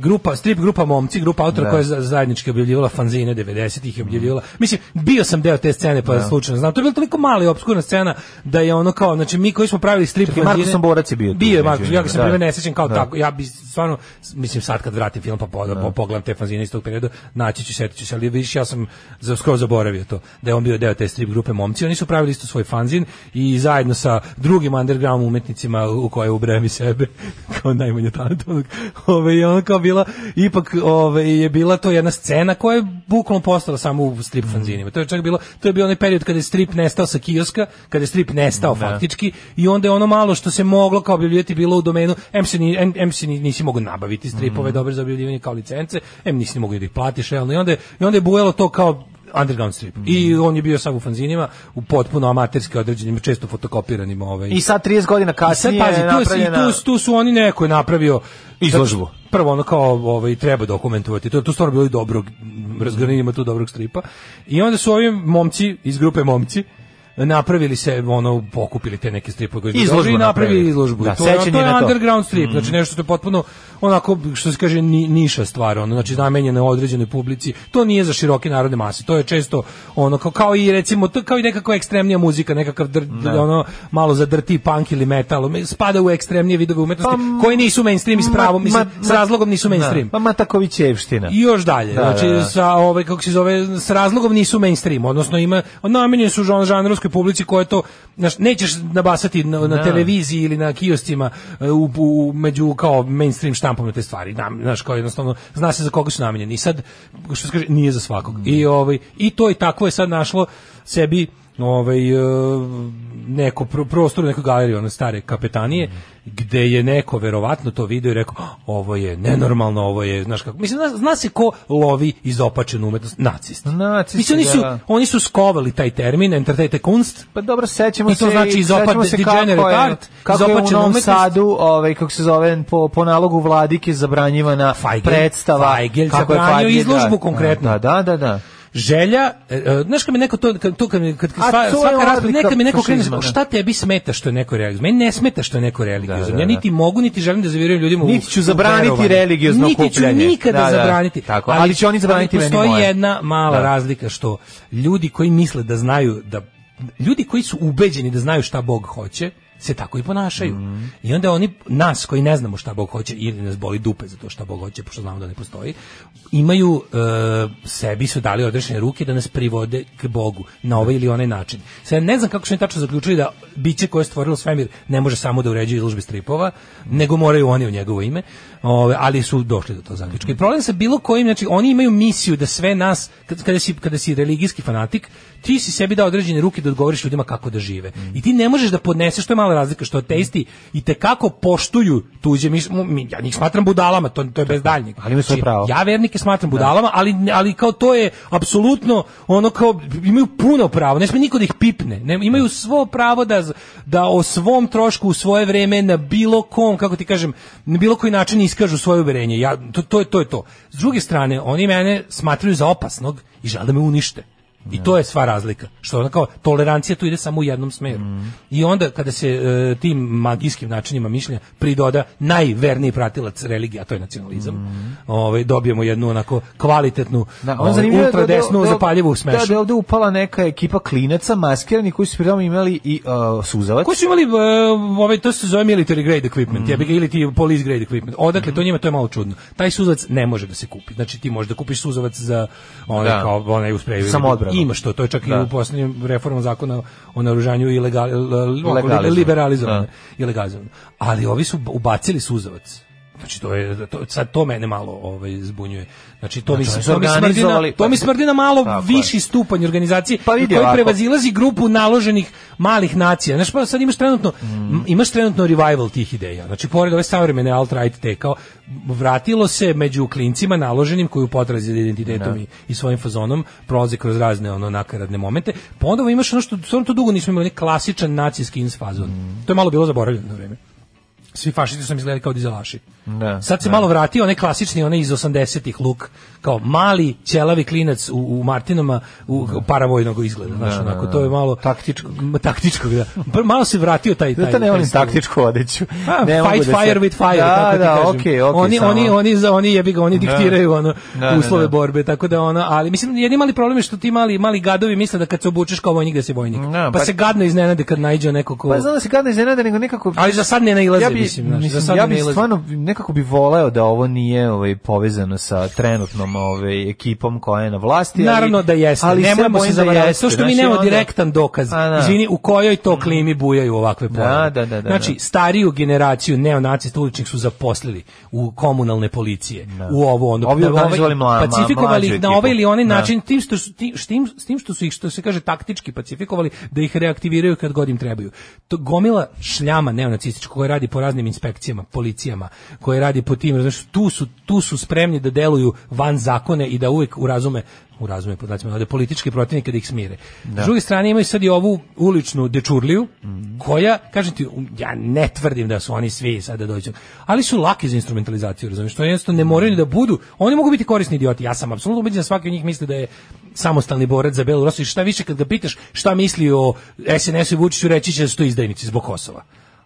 grupa, strip grupa Momci, grupa autora da. koja je zajednički objavljivala fanzine 90-ih i objavljivala. Mm. Mislim, bio sam deo te scene pa da. slučajno znam. To je bila toliko mala i obskurna scena da je ono kao, znači mi koji smo pravili strip Čekaj, fanzine, Marko sam Borac je bio. bio je znači, Marko, ja ga sam da. ne sećam kao da. tako. Ja bi stvarno mislim sad kad vratim film pa pogledam, da. pogledam te fanzine iz tog perioda, naći ću setiću se, ali više ja sam za skoro zaboravio to da je on bio deo te strip grupe Momci, oni su pravili isto svoj fanzin i zajedno sa drugim underground umetnicima u koje ubrajam i sebe kao najmanje konzultant onog, ove, i ona kao bila, ipak ove, je bila to jedna scena koja je bukvalno postala samo u strip mhm. fanzinima. To je čak bilo, to je bio onaj period kada je strip nestao sa kioska, kada je strip nestao ne. Da. faktički i onda je ono malo što se moglo kao objavljivati bilo u domenu, em se, ni, em, em se ni, nisi mogu nabaviti stripove mm. dobre za objavljivanje kao licence, em nisi mogu da ih platiš, realno, i onda je, i onda je bujalo to kao underground strip. Mm I mhm. on je bio sam u fanzinima, u potpuno amaterski određenim, često fotokopiranim. Ovaj. I sad 30 godina kasnije I sad, pazi, tu, napravljena... tu, tu, su oni neko je napravio izložbu. Prvo ono kao ovaj treba dokumentovati. To je tu stvarno bilo i dobrog razgranimo tu dobrog stripa. I onda su ovi momci iz grupe momci napravili se ono pokupili te neke stripove koji izložbu i napravili izložbu. Da, to, je, to je na to. underground strip, mm. znači nešto što je potpuno onako što se kaže ni, niša stvar, ono znači namenjeno određenoj publici. To nije za široke narodne mase. To je često ono kao, kao i recimo to kao i nekako ekstremnija muzika, nekakav dr, ne. Da. ono malo za drti punk ili metal, spada u ekstremnije vidove umetnosti pa, koji nisu mainstream s pravom, mislim, s razlogom nisu da. mainstream. Da, pa Matakovićevština. I još dalje. Da, znači da, da, sa ovaj kako se zove s razlogom nisu mainstream, odnosno ima namenjeni su žanr, žanrovski hrvatskoj publici koja to znaš, nećeš nabasati na, na da. televiziji ili na kioscima e, u, u, među kao mainstream štampom te stvari. Da, znaš, kao jednostavno zna se za koga su namijenjeni. I sad što se kaže nije za svakog. Mm. I ovaj i to je takvo je sad našlo sebi ovaj, e, neko pr prostor, neku galeriju, one stare kapetanije, mm. gde je neko verovatno to video i rekao, ovo je nenormalno, ovo je, znaš kako, mislim, zna, zna se ko lovi izopačenu umetnost, nacisti. nacisti mislim, oni su, da. oni su skovali taj termin, entertajte kunst, pa dobro, sećamo se i to se, znači izopačen, se kako je, art, kako je u Sadu, ovaj, kako se zove, po, po nalogu vladike zabranjivana Feigl, predstava, Feigl, kako je Feigl, da. izložbu da, konkretno. Da, da, da. da želja, uh, znaš kad me neko to kad to kad kad, kad sva, svaka rasprava neka mi neko krene, da. šta tebi smeta što je neko religiozan? Meni ne smeta što je neko religiozan. Da, da, da. Ja da. niti mogu niti želim da zavirujem ljudima. Niti ću u, zabraniti religiozno okupljanje. Niti ću nikada da, zabraniti. Tako, ali, ali će oni zabraniti meni. Postoji jedna mala razlika što ljudi koji misle da znaju da ljudi koji su ubeđeni da znaju šta Bog hoće, se tako i ponašaju. Mm. I onda oni nas koji ne znamo šta Bog hoće ili nas boli dupe za to šta Bog hoće pošto znamo da ne postoji, imaju e, sebi su dali odrešene ruke da nas privode k Bogu na ovaj ili onaj način. Sad ne znam kako su oni tačno zaključili da biće koje je stvorilo svemir ne može samo da uređuje izložbe stripova, nego moraju oni u njegovo ime. Ove, ali su došli do tog zaključka. I problem sa bilo kojim, znači oni imaju misiju da sve nas, kada si, kada si religijski fanatik, ti si sebi dao određene ruke da odgovoriš ljudima kako da žive. Mm. I ti ne možeš da podneseš, što je mala razlika, što ateisti i te kako poštuju tuđe, mi, ja njih smatram budalama, to, to je bez daljnjeg. Ali imaju znači, pravo. Ja vernike smatram da. budalama, ali, ali kao to je apsolutno ono kao, imaju puno pravo, ne sme niko da ih pipne, ne, imaju svo pravo da, da o svom trošku u svoje vreme na bilo kom, kako ti kažem, na bilo koji način iskažu svoje uverenje. Ja, to, to, je, to je to. S druge strane, oni mene smatraju za opasnog i žele da me unište. I to je sva razlika. Što ona kao tolerancija tu ide samo u jednom smeru. Mm. I onda kada se e, tim magijskim načinima mišljenja pridoda najverniji pratilac religije, a to je nacionalizam, mm. ovaj dobijemo jednu onako kvalitetnu da, on ovaj, da ultra desnu da, da, zapaljivu da- smešu. Da, da je ovde upala neka ekipa klinaca maskirani koji su pritom imali i uh, suzavac. Koji su imali uh, ovaj to se zove military grade equipment, mm. ja bih ili ti police grade equipment. Odakle mm. to njima to je malo čudno. Taj suzavac ne može da se kupi. Znači ti možeš da kupiš suzavac za onaj da. kao onaj u Samo Ima što, to je čak da. i u da. posljednjem reformom zakona o naružanju i legal, liberalizovano. Da. Ilegalizovano. Ali ovi su ubacili suzavac. Znači to je to, sad to mene malo ovaj zbunjuje. Znači to mi znači, to mi smrdi na, to mi pa, smrdi na pa, malo tako viši stupanj organizacije pa vidi, koji prevazilazi grupu naloženih malih nacija. Znači pa sad imaš trenutno mm. imaš trenutno revival tih ideja. Znači pored ove savremene alt right te kao vratilo se među klincima naloženim koji u potrazi za identitetom da. i, i, svojim fazonom prolaze kroz razne ono nakaradne momente. Pa onda imaš ono što stvarno to dugo nismo imali klasičan nacijski ins fazon. Mm. To je malo bilo zaboravljeno na vreme. Svi fašisti su izgledali kao dizelaši. Da, Sad se da. malo vratio onaj klasični, onaj iz 80-ih luk, kao mali ćelavi klinac u, u Martinama u da. paravojnog izgleda, znaš, da, da, onako, da, to je malo taktičkog, taktičkog, da. Pa malo se vratio taj taj. Da, ne volim taktičko odeću. A, pa, ne fight fire with fire, tako da, kažem. Okay, okay, oni, samo. oni, oni, za, oni jebi ga, oni diktiraju ono, uslove borbe, tako da ona, ali mislim, jedni mali problem je što ti mali, mali gadovi misle da kad se obučeš kao vojnik da si vojnik. Pa, pa, se gadno iznenade kad naiđe neko ko... Pa znam da se gadno iznenade, nego nekako... Ali za sad ne nailaze, mislim, znaš, za sad ja bi ne stvarno, nekako bi voleo da ovo nije ovaj povezano sa trenutnom ovaj ekipom koja je na vlasti, ali, Naravno da jeste. Ali nemojmo se da zavaravati, to što mi nemamo direktan dokaz. A, da. izvini, u kojoj to mm. klimi bujaju ovakve da, pojave. Da, da, da, znači, stariju generaciju neonacista uličnih su zaposlili u komunalne policije, u ovo ono. Ovi, ovaj, mla, pacifikovali ih na ovaj ili onaj način tim što su tim, tim, tim što su ih što se kaže taktički pacifikovali da ih reaktiviraju kad god im trebaju. To gomila šljama neonacističkog koja radi po raznim inspekcijama, policijama, koje radi po tim, znači tu su tu su spremni da deluju van zakone i da uvek urazume u razume podacima da političke protivnike da ih smire. Da. S druge strane imaju sad i ovu uličnu dečurliju mm -hmm. koja, kažem ti, ja ne tvrdim da su oni svi sad da dođu, ali su laki za instrumentalizaciju, razumiješ, što jednostavno ne moraju da budu, oni mogu biti korisni idioti, ja sam apsolutno ubeđen da svaki od njih misli da je samostalni borac za Belorusiju, šta više kad ga pitaš šta misli o SNS-u i Vučiću, reći će da su to izdajnici zbog Kosova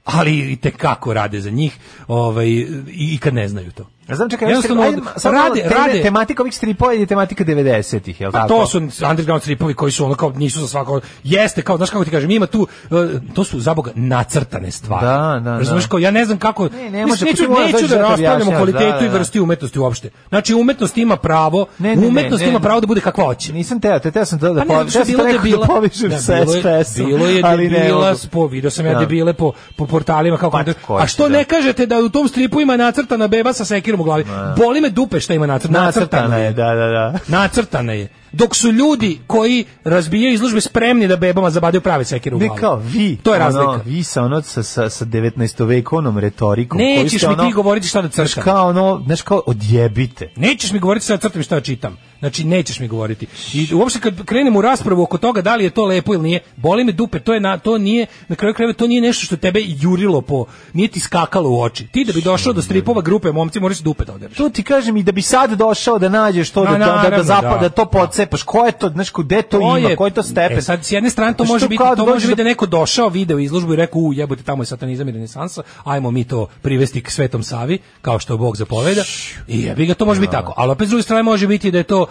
ali i te kako rade za njih ovaj, i, kad ne znaju to. Ja znam čekaj, jednostavno ajde, sad rade, teme, rade. Tematika ovih stripova je tematika 90-ih, je pa tako? To su underground stripovi koji su ono kao nisu za svako. Jeste, kao znaš kako ti kažem, ima tu uh, to su za zaboga nacrtane stvari. Da, da, da, Razumeš kao ja ne znam kako ne, ne može, neću, neću da raspravljamo kvalitetu da, i da. vrsti umetnosti uopšte. Znači umetnost ima pravo, ne, ne, umetnost ima pravo da bude kakva hoće. Nisam teo, te teo sam da da pa, ne, bilo da bila, povišem da, sa SPS. Bilo je debila, po video sam ja da. debile po po portalima kako. Pa, A što ne kažete da u tom stripu ima nacrtana beba sa sekirom u glavi. Da, da. Boli me dupe šta ima nacrtano. Nacrtana je, da, da, da. Nacrtana je. Dok su ljudi koji razbijaju izložbe spremni da bebama zabadaju prave sekire u glavu. Ne kao vi. To je razlika. Ono, vi sa ono sa, sa, sa 19. vekovnom retorikom. Nećeš mi ono, ti govoriti šta da crtam. Kao ono, znaš kao odjebite. Nećeš mi govoriti šta da crtam i šta da čitam. Znači nećeš mi govoriti. I uopšte kad krenemo u raspravu oko toga da li je to lepo ili nije, boli me dupe, to je na to nije na kraju krajeva to nije nešto što tebe jurilo po, nije ti skakalo u oči. Ti da bi došao do stripova grupe momci, moraš dupe da odereš. To ti kažem i da bi sad došao da nađeš to da, da, da, zapada, da. da to pocepaš. Ko je to, znači gde to, ima, ko je to stepen? E, sad s jedne strane to može biti, to može biti da neko došao, video izložbu i rekao, u jebote, tamo je satanizam i renesansa, ajmo mi to privesti k Svetom Savi, kao što Bog zapoveda. I jebi ga, to može biti da. tako. Al opet s druge strane može biti da je to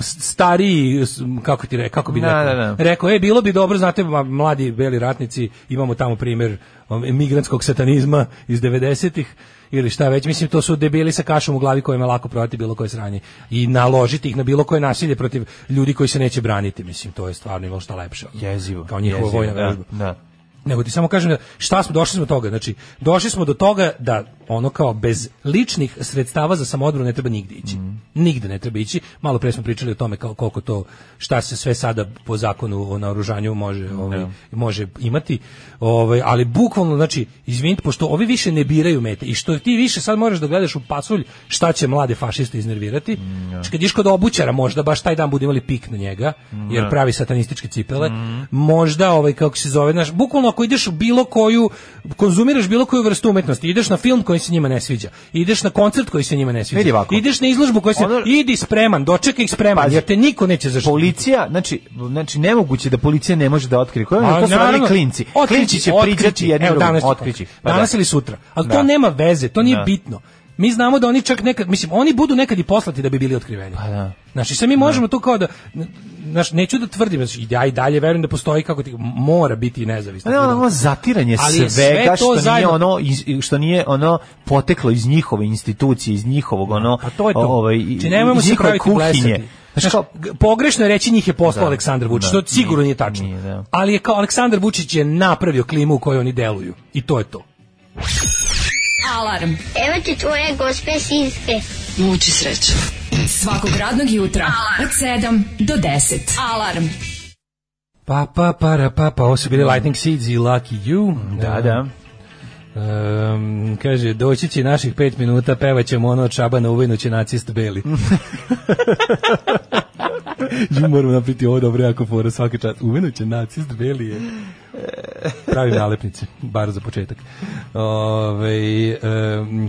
stariji kako ti rekao kako bi na, da, rekao, na, da, na. Da. rekao e bilo bi dobro znate mladi beli ratnici imamo tamo primjer emigrantskog um, satanizma iz 90-ih ili šta već, mislim to su debili sa kašom u glavi kojima lako prodati bilo koje sranje i naložiti ih na bilo koje nasilje protiv ljudi koji se neće braniti, mislim to je stvarno imalo šta lepše. Jezivo. Kao njihova vojna vežba. Da, da nego ti samo kažem da šta smo došli smo do toga. Znači, došli smo do toga da ono kao bez ličnih sredstava za samoodbranu ne treba nigde ići. Mm. Nigde ne treba ići. Malo pre smo pričali o tome kao koliko to šta se sve sada po zakonu o naoružanju može, ovaj, yeah. Da. može imati. Ovaj, ali bukvalno znači izvinite pošto ovi više ne biraju mete i što ti više sad moraš da gledaš u pasulj šta će mlade fašiste iznervirati. Mm, yeah. Da. Znači, kad iško da obučara možda baš taj dan bude imali pik na njega mm, jer da. pravi satanističke cipele. Mm. Možda ovaj kako se zove naš bukvalno ako ideš u bilo koju konzumiraš bilo koju vrstu umetnosti, ideš na film koji se njima ne sviđa, ideš na koncert koji se njima ne sviđa, ideš na izložbu koji se Ono... idi spreman, dočekaj ih spreman, Pazi, jer te niko neće zaštititi. Policija, znači, znači nemoguće da policija ne može da otkri. otkrije. Koji pa to su radili klinci? Otkrići, klinci će priđati jednim drugom, otkrići. Pa da. danas da. ili sutra. Ali da. to nema veze, to nije da. bitno mi znamo da oni čak nekad, mislim, oni budu nekad i poslati da bi bili otkriveni. Pa da. Znači, sve mi da. možemo da. tu kao da, znaš, neću da tvrdim, znači, ja i dalje verujem da postoji kako ti, mora biti nezavisno. Ne, pa da, ono, ono zatiranje Ali svega sve što, zajedno... nije ono, što nije ono poteklo iz njihove institucije, iz njihovog ono, pa to je to. Ovaj, Či znači, nemojmo se praviti kuhinje. Znaš, kao, pogrešno je reći njih je poslao da. Aleksandar Vučić, da, to sigurno nije tačno. Nije, da. Ali je kao Aleksandar Vučić je napravio klimu u kojoj oni deluju. I to je to. Alarm. Evo ti tvoje gospe sinske. Muči sreće. Svakog radnog jutra Alarm. od 7 do 10. Alarm. Pa, pa, para, pa, pa, ovo su bili mm. Lightning Seeds i Lucky You. Da, da. Um, kaže, doći će naših pet minuta, pevaćemo ono od Šabana, uvojno će nacist beli. Ju moram napriti ovo dobro jako fora svaki čas. Umenuće nacist beli je. Pravi nalepnice, bar za početak. Ove, e,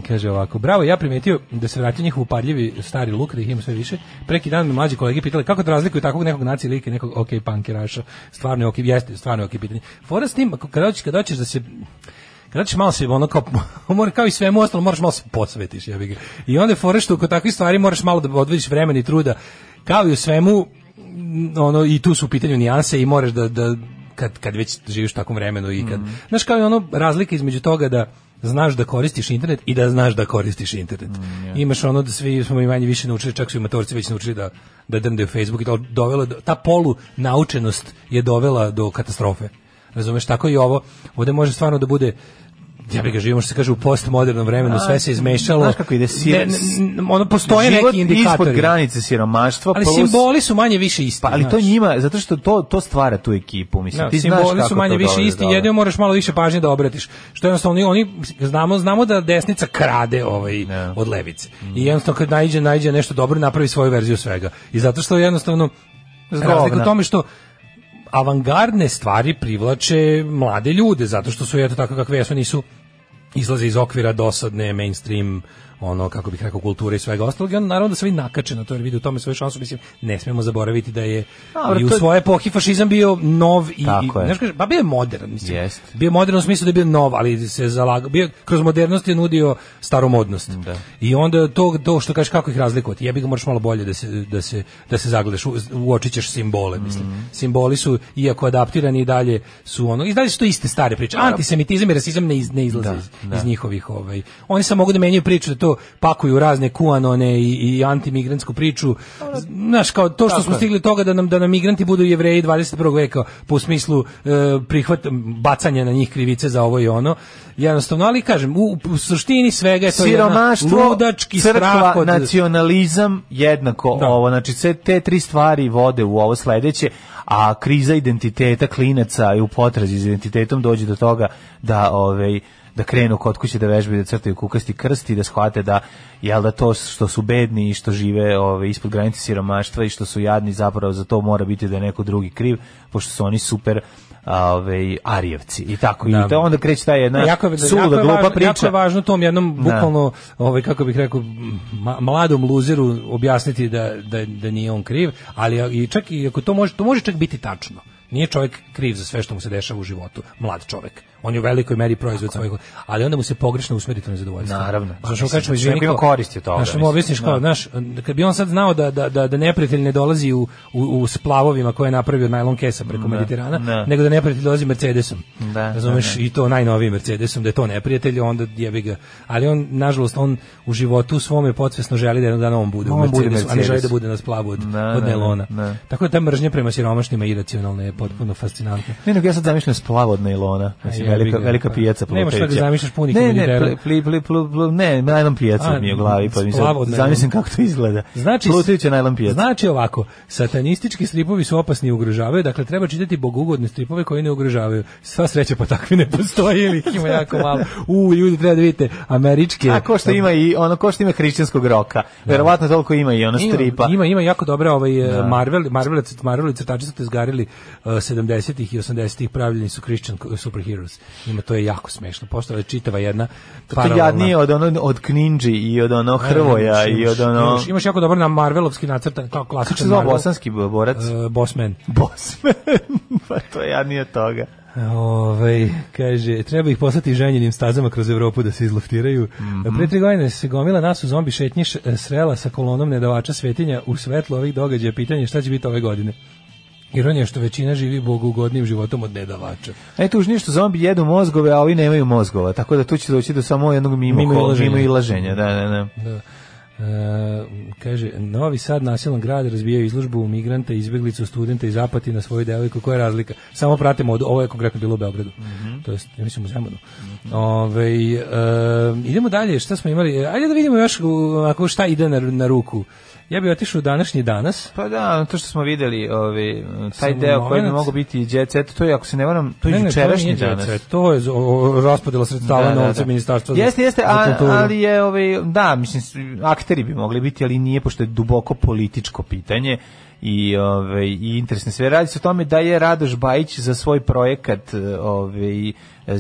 kaže ovako, bravo, ja primetio da se vratio njihov upadljivi stari luk, da ih ima sve više. Preki dan me mlađi kolege pitali kako da razlikuju takvog nekog naci lika i nekog ok punkeraša. Stvarno je ok, jeste, stvarno je ok pitanje. Fora s tim, kada hoćeš, kada hoćeš da se Kada malo se ono kao mora kao i svemu ostalo moraš malo se posvetiš, ja bih. I onda fore što kod takvih stvari moraš malo da odvediš vremena i truda. Kao i u svemu mm, ono i tu su u pitanju nijanse i moraš da, da kad, kad već živiš u takvom vremenu i kad mm. znaš kao je ono razlika između toga da znaš da koristiš internet i da znaš da koristiš internet. Mm, yeah. Imaš ono da svi smo i manje više naučili, čak su i matorci već naučili da da drndaju Facebook i to dovelo ta polu naučenost je dovela do katastrofe. Razumeš, tako i ovo. Ovde može stvarno da bude ja bih ga živimo što se kaže u postmodernom vremenu sve se izmešalo. Znaš kako ide sir, ono postoje neki indikatori ispod granice siromaštva, ali plus, simboli su manje više isti. Pa, ali znaš. to njima zato što to to stvara tu ekipu, mislim. No, da, ti simboli znaš kako su manje više isti, jedino moraš malo više pažnje da obratiš. Što je jednostavno oni, oni znamo znamo da desnica krade ovaj ne. Da. od levice. Mm. I jednostavno kad naiđe naiđe nešto dobro napravi svoju verziju svega. I zato što jednostavno Razlika u tome što avangardne stvari privlače mlade ljude zato što su eto tako kakve jesu nisu izlaze iz okvira dosadne mainstream ono kako bih rekao kulture i svega ostalog i on naravno da se vi nakače to jer vidi u tome svoju šansu mislim ne smemo zaboraviti da je Dobar, i u svoje epohi fašizam bio nov i, i znaš kaže pa bio modern mislim Jest. bio je modern u smislu da je bio nov ali se zalagao bio kroz modernost je nudio staromodnost da. i onda to to što kažeš kako ih razlikovati jebi ga moraš malo bolje da se da se da se zagledaš u, uočićeš simbole mislim mm -hmm. simboli su iako adaptirani i dalje su ono i dalje su to iste stare priče antisemitizam i rasizam ne, iz, ne izlaze da, iz, da. iz, njihovih ovaj oni samo mogu da menjaju priču da to to pakuju razne kuanone i, i antimigrantsku priču. Znaš, kao to što smo stigli toga da nam da nam migranti budu jevreji 21. veka po smislu e, prihvat bacanja na njih krivice za ovo i ono. Jednostavno, ali kažem, u, u suštini svega je to Siromaštvo, ludački crkva, od... nacionalizam jednako da. ovo, znači sve te tri stvari vode u ovo sledeće, a kriza identiteta klinaca i u potrazi za identitetom dođe do toga da ovaj da krenu kod kuće da vežbaju, da crtaju kukasti krsti, da shvate da jel da to što su bedni i što žive ove ispod granice siromaštva i što su jadni zapravo za to mora biti da je neko drugi kriv, pošto su oni super ove, Arijevci i tako da. i to onda kreće ta jedna pa jako, suluda jako glupa važno, priča. Jako je važno tom jednom da. bukvalno ovaj kako bih rekao mladom luzeru objasniti da, da, da nije on kriv, ali i čak i ako to može to može čak biti tačno. Nije čovjek kriv za sve što mu se dešava u životu, mlad čovjek. On je u velikoj meri proizvod svojih, ali onda mu se pogrešno usmeri to nezadovoljstvo. Naravno. Zašto znači, kažeš izvinite, ima koristi od toga. Znaš, mu objasniš kao, da. znaš, kad bi on sad znao da da da da neprijatelj ne dolazi u, u, u splavovima koje je napravio od najlon kesa preko ne, da, Mediterana, ne. Da. nego da neprijatelj dolazi Mercedesom. Da, Razumeš i to najnovijim Mercedesom, da je to neprijatelj, onda jebi ga. Ali on nažalost on u životu svom je podsvesno želi da jednog dana on bude on u Mercedesu, Mercedes. a ne želi da bude na splavu od, ne, od nailona. Tako da ta mržnja prema siromašnima iracionalna je potpuno fascinantna. Ne, nego ja sad zamišljam splavu od nailona. Mislim, velika, velika pijaca pluteća. Nemaš da zamišljaš punih ne, ne, pl, pl, pl, pl, ne, najlon pijaca mi je u glavi, pa mi se zamislim kako to izgleda. Znači, Pluteća najlon pijaca. Znači ovako, satanistički stripovi su opasni i ugrožavaju, dakle treba čitati bogougodne stripove koji ne ugrožavaju. Sva sreća po takvi ne postoje ili ima jako malo. U, ljudi treba da vidite američke. A ko što ima i ono ko što ima hrišćanskog roka. Da. Verovatno toliko ima i ona stripa. Ima, ima jako dobre ovaj da. Marvel, Marvel, Marvel crtači su te zgarili 70-ih e, i 80-ih pravljeni su Christian superheroes. Netflix. Ima to je jako smešno. Postala je čitava jedna paralela. To jadnije od ono od Kninđi i od ono Hrvoja i od ono imaš, imaš jako dobro na Marvelovski nacrtan kao klasičan Kako bosanski borac? Uh, Bosman. Bosman. pa to je jadnije od toga. Ove, kaže, treba ih poslati ženjenim stazama kroz Evropu da se izloftiraju. Mm -hmm. Pre tri godine se gomila nas u zombi šetnji e, srela sa kolonom nedavača svetinja u svetlu ovih događaja. Pitanje šta će biti ove godine? Ironija što većina živi bogugodnim životom od nedavača. E tu už ništa zombi jedu mozgove, a oni nemaju mozgova, tako da tu će doći do samo jednog mimo, mimo, kol, i laženja. Da, da, da. da. E, kaže, Novi Sad nasilan grad razbijaju izložbu migranta, izbjeglicu, studenta i zapati na svoju devojku. Koja je razlika? Samo pratimo ovo je konkretno bilo u Beogradu. Mm -hmm. To jest, ja mislim u Zemanu. Mm -hmm. Ove, e, idemo dalje, šta smo imali? Ajde da vidimo još ako šta ide na, na ruku. Ja bih otišao u današnji danas. Pa da, to što smo videli, ovaj taj Samo deo koji bi mogao biti jet set, to je ako se ne varam, to je jučerašnji danas. to je raspodela sredstava da, da, novca da. ministarstva. Jeste, jeste, a, ali je ovaj da, mislim akteri bi mogli biti, ali nije pošto je duboko političko pitanje i ovaj i interesne sve radi se o tome da je Radoš Bajić za svoj projekat ovaj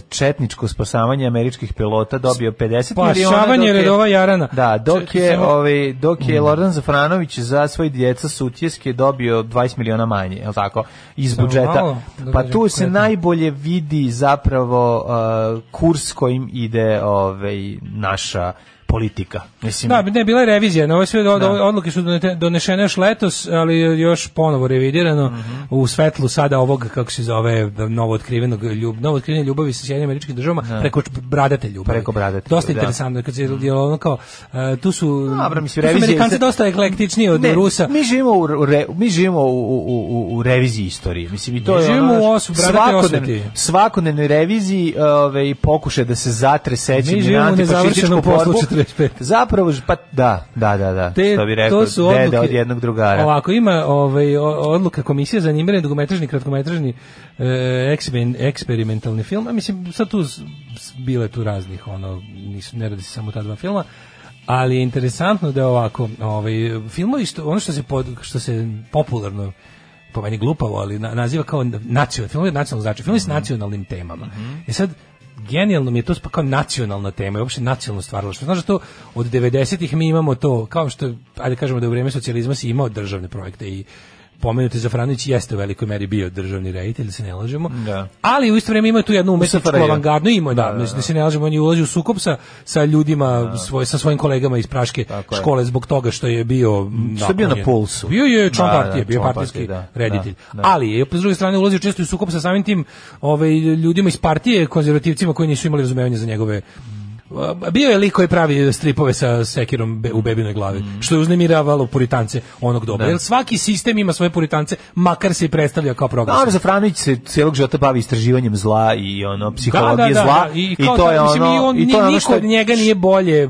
četničko spasavanje američkih pilota dobio 50 pa, miliona. redova Jarana. Da, dok je, Samo... ovaj, dok je mm. Lordan Zafranović za svoje djeca sutjeske dobio 20 miliona manje, je tako? Iz Samo budžeta. Da pa tu se kretno. najbolje vidi zapravo uh, kurs kojim ide ovaj, naša politika. Mislim, da, ne, bila je revizija, na sve od, da. odluke su donešene još letos, ali još ponovo revidirano mm -hmm. u svetlu sada ovog, kako se zove, novo otkrivenog ljub, novo otkrivene ljubavi sa Sjedinim američkim državama da. preko bradate ljubavi. Preko bradate. Dosta ljubavi, da. interesantno, kad se mhm. je ono kao, uh, tu su, Dobra, mislim, tu su Amerikanci se... dosta eklektičniji od ne, Rusa. Mi živimo u, re, mi živimo u, u, u, u reviziji istorije. Mislim, i to mi je živimo ono, u osu, bradate osveti. Svakodnevnoj reviziji ove, i pokuše da se zatre sećanje na antifašističku poslu 45. Zapravo, pa da, da, da, da. Te, što bi rekao, to su odluke, od jednog drugara. Ovako, ima ovaj, odluka komisije za animirani dokumentarni kratkometražni e, eksperimentalni film. A mislim, sad tu bile tu raznih, ono, nisu, ne radi se samo ta dva filma, ali je interesantno da je ovako, ovaj, filmovi, što, ono što se, pod, što se popularno po meni glupavo, ali na, naziva kao nacionalni film, je nacionalno znači, film je s mhm. nacionalnim temama. Mm -hmm. E sad, genijalno mi je to pa kao nacionalna tema, uopšte nacionalno Što Znaš da to od 90-ih mi imamo to, kao što ajde kažemo da u vrijeme socijalizma si imao državne projekte i pomenuti Zafranović jeste u velikoj meri bio državni reditelj, se ne lažemo. Da. Ali u isto vrijeme ima tu jednu umetničku avangardu, ima da, da, da, da, se ne lažemo, on je ulazio u sukob sa, sa ljudima, svoj, sa svojim kolegama iz Praške Tako škole zbog toga što je bio... Što je bio na pulsu. Bio je član partije, bio partijski reditelj. Ali je, s druge strane, ulazio često u sukob sa samim tim ovaj, ljudima iz partije, konzervativcima koji nisu imali razumevanje za njegove bio je lik koji pravi stripove sa sekirom u bebinoj glavi, mm. što je uznemiravalo puritance onog doba. Da. Jer svaki sistem ima svoje puritance, makar se i predstavlja kao pa progres. Dobro, Zafranović se celog života bavi istraživanjem zla i ono psihologije da, da, da zla da. i, kao, i, to je mislim, i, on, i to niko od njega nije bolje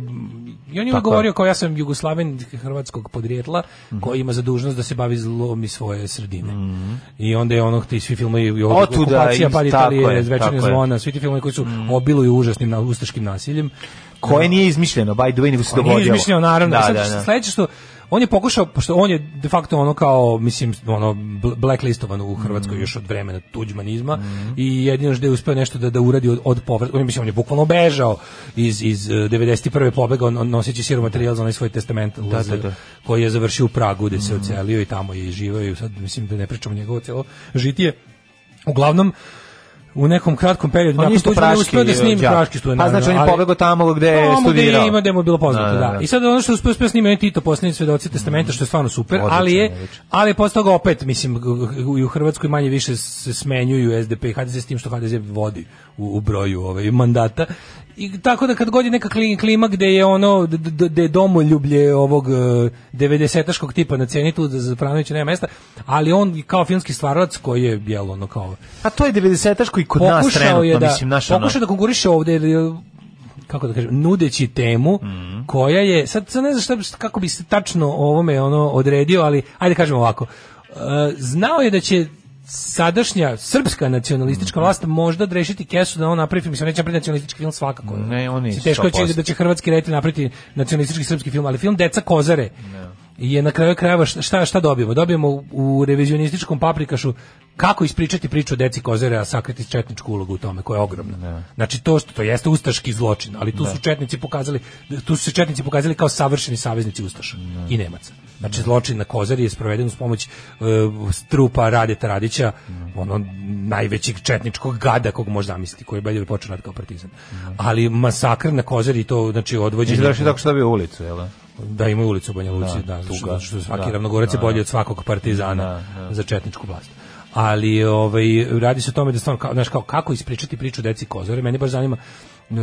I on je govorio kao ja sam jugoslaven hrvatskog podrijetla mm -hmm. koji ima zadužnost da se bavi zlom i svoje sredine. Mm -hmm. I onda je ono ti svi filmovi okupacija, pa Italije, zvečanje zvona, svi ti filmovi koji su mm. obiluju užasnim na, ustaškim nasiljem. Koje da. nije izmišljeno, by the way, nego se dogodilo. Nije izmišljeno, naravno. Da, da, da. Sledeće što on je pokušao pošto on je de facto ono kao mislim ono blacklistovan u Hrvatskoj mm. još od vremena tuđmanizma mm. i jedino što je uspeo nešto da da uradi od, od povrat, on je mislim on je bukvalno bežao iz iz 91. Eh, pobega on, on noseći siru materijal za onaj svoj testament da, da, da. koji je završio u Pragu gde se mm. ocelio i tamo je živeo i sad mislim da ne pričamo njegovo celo žitije uglavnom u nekom kratkom periodu on pa nakon je uspio da snimi ja. E, praški student. Pa znači da, on je pobegao tamo gde je studirao. Ima da mu bilo poznato, da, da, da, I sad ono što uspio uspio snimio je Tito poslednji svedoci testamenta što je stvarno super, ali je ali je postao ga opet mislim i u Hrvatskoj manje više se smenjuju SDP i HDZ s tim što HDZ vodi u, u broju ovaj mandata I tako da kad god je neka klima gde je ono gde je domoljublje ovog 90-aškog e, tipa na ceni tu za Franovića nema mesta, ali on kao filmski stvaralac koji je jel ono kao A to je 90-aško kod nas trenutno, je da, mislim, naš ono. da konkuriše ovde kako da kažem, nudeći temu mm -hmm. koja je, sad, sad ne znam šta, kako bi se tačno ovome ono odredio, ali ajde da kažemo ovako, Uh, znao je da će sadašnja srpska nacionalistička vlast možda rešiti kesu da on napravi film, mislim neće napraviti nacionalistički film svakako. Ne, oni teško će da će hrvatski reditelj napraviti nacionalistički srpski film, ali film Deca Kozare. Ne je na kraju krajeva šta, šta dobijemo? Dobijemo u revizionističkom paprikašu kako ispričati priču o deci Kozere, a sakriti četničku ulogu u tome, koja je ogromna. Ne. Da. Znači to što to jeste ustaški zločin, ali tu ne. Da. su četnici pokazali, tu su se četnici pokazali kao savršeni saveznici ustaša ne. Da. i Nemaca. Znači zločin na Kozari je sproveden uz pomoć uh, trupa Radeta Radića, ono najvećeg četničkog gada kog možeš zamisliti, koji je Beljevi počeo rad kao partizan. Ali masakr na Kozari to znači odvođenje. Znači tako što je bi ulicu, jel? da imaju ulicu u Banja Luci, da, da, tuga, što da, svaki da, ravnogorac je bolji da. od svakog partizana da, za četničku vlast ali ovaj radi se o tome da stvarno kao, znaš, kao kako ispričati priču deci Kozore, meni baš zanima e,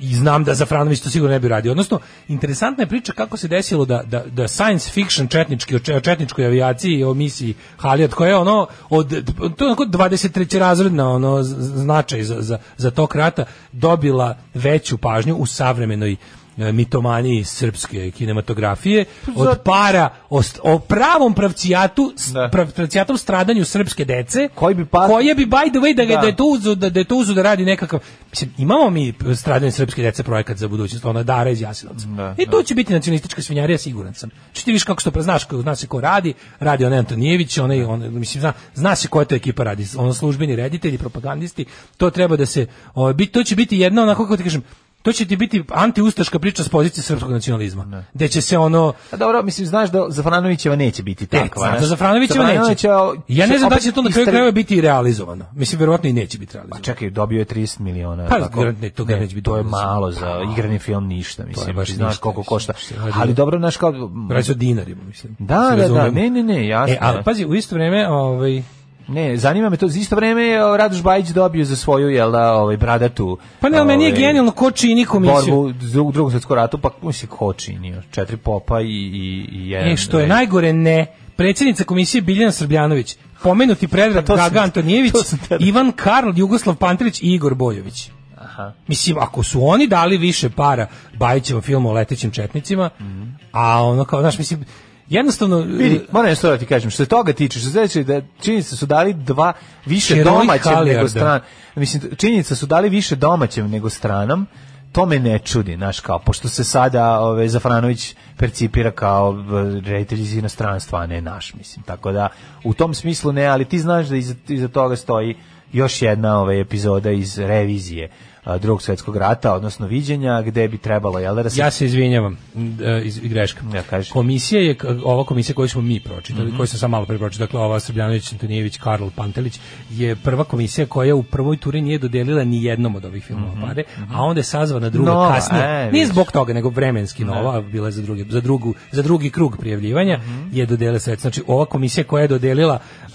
i znam da za Zafranović to sigurno ne bi radio. Odnosno, interesantna je priča kako se desilo da, da, da science fiction četnički, o četničkoj avijaciji i o misiji Halijat, koja je ono, od, to je onako 23. razredna ono, značaj za, za, za tog rata, dobila veću pažnju u savremenoj E, mitomaniji srpske kinematografije pa od para o, o pravom pravcijatu da. prav, pravcijatom stradanju srpske dece koji bi par... koje bi by the way da, da. da je to uzu da, da je to uzu da radi nekakav mislim imamo mi stradanje srpske dece projekat za budućnost ona Dara iz Jasenovca i da, e, to da. će biti nacionalistička svinjarija siguran sam što ti viš kako što preznaš ko zna se ko radi radi onaj Antonijević onaj on mislim zna, zna se koja to ekipa radi on službeni reditelji propagandisti to treba da se o, ovaj, bit, to će biti jedno onako kako ti kažem to će ti biti antiustaška priča s pozicije srpskog nacionalizma. Ne. Gde će se ono A dobro, mislim znaš da Zafranovićeva neće biti e, takva. E, za Zafranovićeva neće. Ja ne znam da će to na kraju istri... krajeva biti realizovano. Mislim verovatno i neće biti pa realizovano. Pa čekaj, dobio je 30 miliona. Pa tako, ne, to neće biti. To je malo za igrani film ništa, mislim. To baš znaš ništa, koliko košta. Ali dobro, znaš kao radi o dinarima, mislim. Da, da, da, ne, ne, ne, jasno. E, ali pazi, u isto vreme, ovaj Ne, zanima me to. Za isto vreme je Radoš Bajić dobio za svoju, jel da, ovaj, bradatu. Pa ne, ali meni je ovaj, genijalno ko čini komisiju. Borbu u drugom svjetskom ratu, pa misli ko činio. Četiri popa i, i, i jedan. E, što je ovaj. najgore, ne. Predsjednica komisije Biljana Srbljanović, pomenuti Predrag pa Gaga Antonijević, Ivan Karl, Jugoslav Pantelić i Igor Bojović. Aha. Mislim, ako su oni dali više para Bajićevom filmu o letećim četnicima, mm -hmm. a ono kao, znaš, mislim, jednostavno vidi e, moram nešto da ti kažem što se toga tiče što znači da činjenice su dali dva više domaćem nego stran mislim činjenice su dali više domaćem nego stranom to me ne čudi, naš kao, pošto se sada ove, Zafranović percipira kao e, reditelj iz inostranstva, a ne naš, mislim, tako da u tom smislu ne, ali ti znaš da iza, iza toga stoji još jedna ove, epizoda iz revizije drugog svetskog rata, odnosno viđenja, gde bi trebalo, jel da se... Ja se izvinjavam, e, iz, greška. Ja kažem. Komisija je, ova komisija koju smo mi pročitali, mm -hmm. koju sam sam malo pre pročitali, dakle ova Srbljanović, Antonijević, Karl Pantelić, je prva komisija koja u prvoj turi nije dodelila ni jednom od ovih filmova mm -hmm. pare, mhm. a onda je sazvana druga nova, kasnije. E, nije zbog toga, nego vremenski nova, bila je za, drugi, za, drugu, za drugi krug prijavljivanja, mm -hmm. je dodelila sredstva. Znači, ova komisija koja je dodelila uh,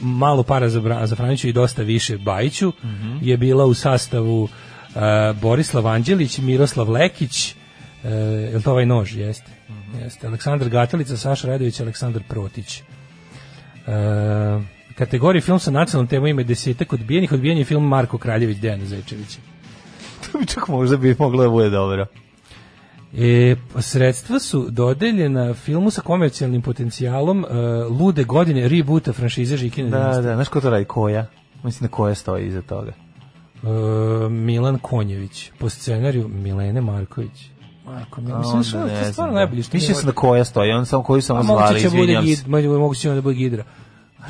malo para za, za Franiću i dosta više Bajiću, mhm. je bila u sastavu Borislav Anđelić, Miroslav Lekić, e, je to ovaj nož, jeste? Mm -hmm. Jeste, Aleksandar Gatelica, Saša Radović, Aleksandar Protić. Uh, e, kategorija film sa nacionalnom temom ima desetak odbijenih, odbijen je film Marko Kraljević, Dejan Zečević. to bi čak možda bi moglo da bude dobro. E, pa sredstva su dodeljena filmu sa komercijalnim potencijalom e, Lude godine reboota franšize Žikine. Da, da, znaš ko to radi, koja? Mislim da koja stoji iza toga. Uh, Milan Konjević, po scenariju Milene Marković. Marko, mi, mislim da. što je to stvarno najbolje. Mislim se na koja stoji, on samo koji samo zvali, da izvinjam se. Moguće će da bude Gidra.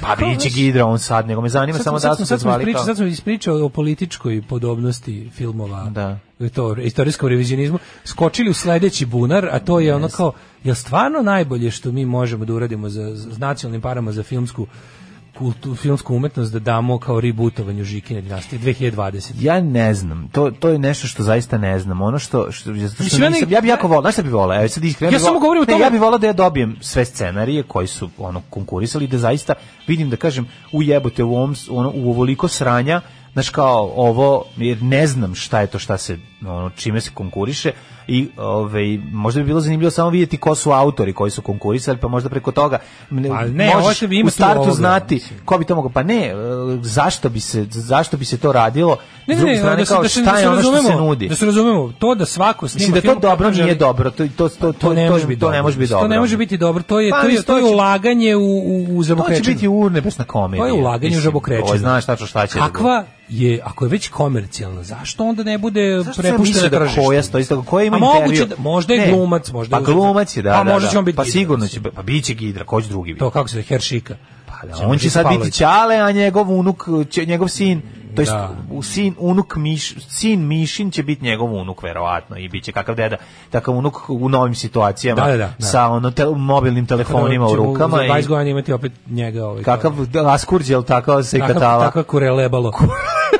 Pa biće Gidra on sad, nego me zanima sad, samo da sad, da se zvali priča, kao. Sad smo ispričali o političkoj podobnosti filmova, da. E to, istorijskom revizionizmu, skočili u sledeći bunar, a to je yes. ono kao, je stvarno najbolje što mi možemo da uradimo za, za nacionalnim parama za filmsku kultu, filmsku umetnost da damo kao rebootovanju Žikine dinastije 2020. Ja ne znam. To, to je nešto što zaista ne znam. Ono što, što, što Mislim, nisam, ja bih jako volao, znaš šta bih volao? Evo iskreno. Ja, samo govorim o tome. Ja bih volao da ja dobijem sve scenarije koji su ono konkurisali da zaista vidim da kažem u jebote u ovom, ono, u ovoliko sranja, znaš kao ovo jer ne znam šta je to šta se ono čime se konkuriše i ovaj možda bi bilo zanimljivo samo vidjeti ko su autori koji su konkurisali pa možda preko toga pa ne možeš bi u startu ovoga, znati mislim. ko bi to mogao pa ne e, zašto bi se zašto bi se to radilo ne, ne, ne, strane, da kao, da se, šta da se, je ono se da se razumemo to da svako snima mislim da to dobro nije dobro to to to pa to ne može biti to ne može biti dobro to ne može biti dobro to je pa to je to je ulaganje u u u to će biti urne bez na komedije to je ulaganje u žabokrečenje znaš šta će da kakva je ako je već komercijalna zašto onda ne bude ne pušta na da koja stoji, koja ima intervju. A moguće, da, možda je glumac, možda je... Pa glumac je, da, da. Pa možda će da. on biti Pa sigurno će, pa biće Gidra, ko će drugi biti? To kako se, Heršika. Pa da, on će sad biti Ćale, a njegov unuk, će, njegov sin, to jest da. sin unuk Miš, sin Mišin će biti njegov unuk verovatno i biće kakav deda, takav unuk u novim situacijama da, da, da, sa ono te, mobilnim telefonima u rukama i 20 godina imati opet njega ovaj. Kakav Askurđel tako se i katala. Kakav kurelebalo.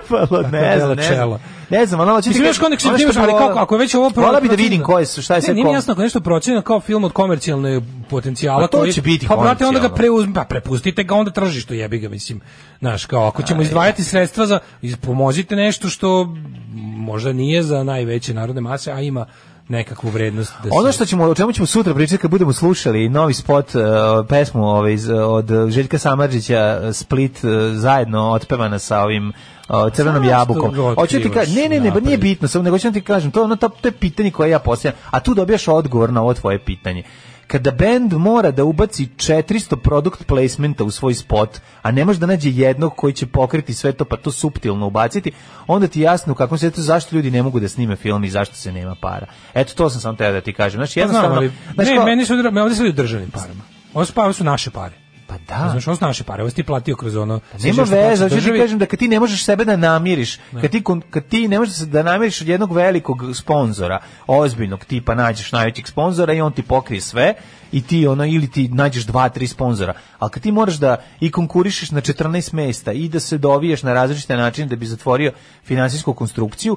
trebalo, ne znam, ne znam. Ne znam, ono će ti kažeš kako se dimaš, ali kako ako je već ovo Vola bih da vidim koje su, šta je sve. Ne, nije jasno ako nešto procenjeno kao film od komercijalne potencijala, pa to koji će biti. Pa brate, onda ga preuzmi, pa prepustite ga onda traži što jebi ga, mislim. Znaš, kao ako ćemo izdvajati sredstva za pomozite nešto što možda nije za najveće narodne mase, a ima nekakvu vrednost da Ono što ćemo o čemu ćemo sutra pričati kad budemo slušali novi spot e, pesmu ovaj iz, od Željka Samardžića Split e, zajedno otpevana sa ovim o, crvenom jabukom. Hoće ti kažem, ne, ne, ne, ba, nije bitno, samo nego što da ti kažem, to, ono, to, to je pitanje koje ja postavljam, a tu dobijaš odgovor na ovo tvoje pitanje kada bend mora da ubaci 400 product placementa u svoj spot, a ne može da nađe jednog koji će pokriti sve to, pa to suptilno ubaciti, onda ti jasno kako se svetu zašto ljudi ne mogu da snime film i zašto se nema para. Eto, to sam sam te da ti kažem. Znači, jednostavno... Pa znam, ali, znači, ne, ko... meni su, me ovdje su državnim parama. Ovo su, pa- su naše pare. Pa da. Znaš, ovo su naše pare, ovo si ti platio kroz ono... Pa nema veze, hoću znači ti kažem da kad ti ne možeš sebe da namiriš, ne. Da. kad ti, kad ti ne možeš da namiriš od jednog velikog sponzora, ozbiljnog tipa, nađeš najvećeg sponzora i on ti pokrije sve, i ti ono ili ti nađeš dva tri sponzora ali kad ti moraš da i konkurišeš na 14 mesta i da se dovijaš na različite načine da bi zatvorio finansijsku konstrukciju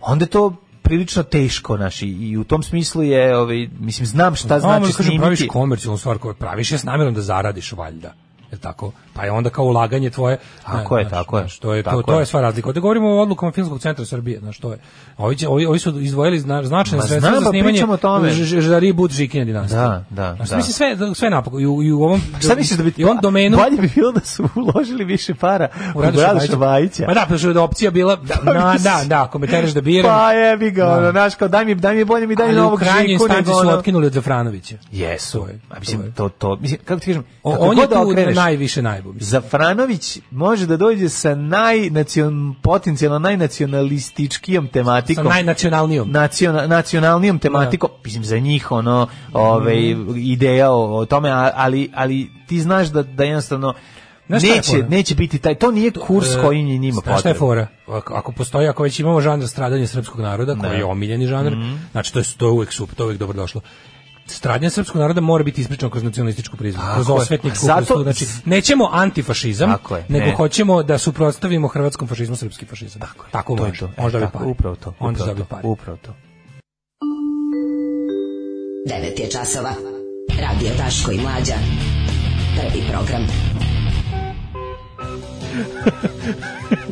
onda to prilično teško naši i u tom smislu je ovaj mislim znam šta znači da snimiti. Praviš komercijalnu stvar koju praviš je s namjerom da zaradiš valjda je tako? Pa je onda kao ulaganje tvoje. Tako e, je, tako je. Što je to, to je sva razlika. Da govorimo o odlukama Filmskog centra Srbije, znači to je. Ovi, će, ovi, ovi su izdvojili značajne sredstva za pa snimanje o tome. Žari Bud Žikine dinastije. Da, da. Znači, da. mislim sve sve napako i u, i u ovom Šta misliš da bi i on domenu bolje bi bilo da su uložili više para u Radoša Vajića. Pa da, pa da opcija bila da, da, na, da, da, ako me teraš da biram. Pa je bi ga, ono, da. znaš, kao daj mi, daj mi bolje mi daj novog Žiku nego ono. su otkinuli od Zafranovića. Jesu. A mislim to to, mislim kako ti kažeš? on je da tu najviše najbubi. Zafranović može da dođe sa najnacion, potencijalno najnacionalističkijom tematikom. Sa najnacionalnijom. Naciona, nacionalnijom da. tematikom. Mislim, za njih ono, ove, ovaj, ideja o, o tome, ali, ali ti znaš da, da jednostavno neće, neće biti taj, to nije kurs e, koji njima njima potrebno. Šta je fora? Ako postoji, ako već imamo žanr stradanje srpskog naroda, koji ne. Da. je omiljeni žanr, mm -hmm. znači to je, to je uvek super, to je uvek dobrodošlo stradnja srpskog naroda mora biti ispričana kroz nacionalističku prizmu, kroz osvetničku Zato... znači nećemo antifašizam, je, nego hoćemo da suprotstavimo hrvatskom fašizmu srpski fašizam. Tako, je, tako to može. To. E, Možda e, tako, pari. Upravo to. Onda upravo to, pari. Upravo to. 9 je časova. Radio Taško i Mlađa. Prvi program.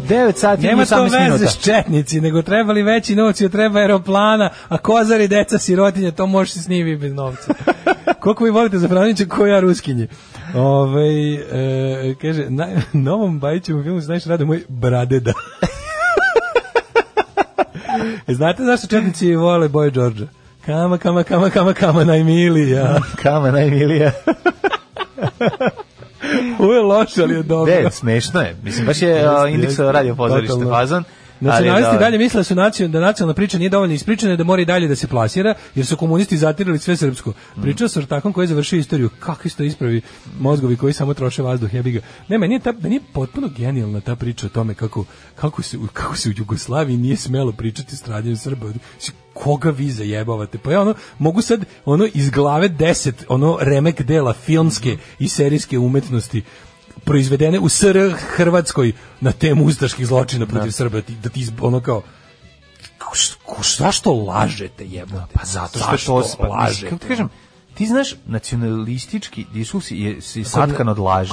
9 sati Nema i 18 minuta. Nema to veze s četnici, nego trebali veći novci, treba aeroplana, a kozari, deca, sirotinje, to možeš se s njimi bez novca. Koliko vi volite za Franjića, ko ja ruskinje? Ove, ovaj, e, kaže, na, novom Bajićevom filmu se najviše rade moj bradeda. E, znate zašto četnici vole Boje Đorđa? Kama, kama, kama, kama, kama najmilija. kama najmilija. Ovo je loše, ali je dobro. Ne, smešno je. Mislim, baš je uh, indeks radio pozorište fazan. Nacionalisti da, dalje misle da su nacion, da nacionalna priča nije dovoljno ispričana da mora i dalje da se plasira, jer su komunisti zatirali sve srpsko. Priča mm. sa ortakom koji je završio istoriju. Kakvi ste ispravi mozgovi koji samo troše vazduh, jebi ga. Ne, meni je, ta, meni je potpuno genijalna ta priča o tome kako, kako, se, kako se u Jugoslaviji nije smelo pričati stradanju Srba koga vi zajebavate? Pa ja ono, mogu sad ono iz glave 10, ono remek dela filmske i serijske umetnosti proizvedene u SR Hrvatskoj na temu ustaških zločina da. protiv Srba, da ti ono kao ko zašto lažete jebote? Pa zato što zašto to pa, lažete. Kako kažem, ti znaš nacionalistički diskurs je si satkan od laži.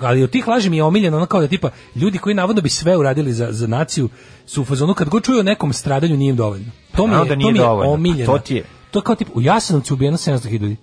ali od tih laži mi je omiljeno ono kao da tipa ljudi koji navodno bi sve uradili za, za naciju su u fazonu kad god čuju o nekom stradanju nije im dovoljno. To mi je, da nije to mi je pa omiljeno. To ti je. To kao tip u Jasenovcu ubijeno 700.000 ljudi.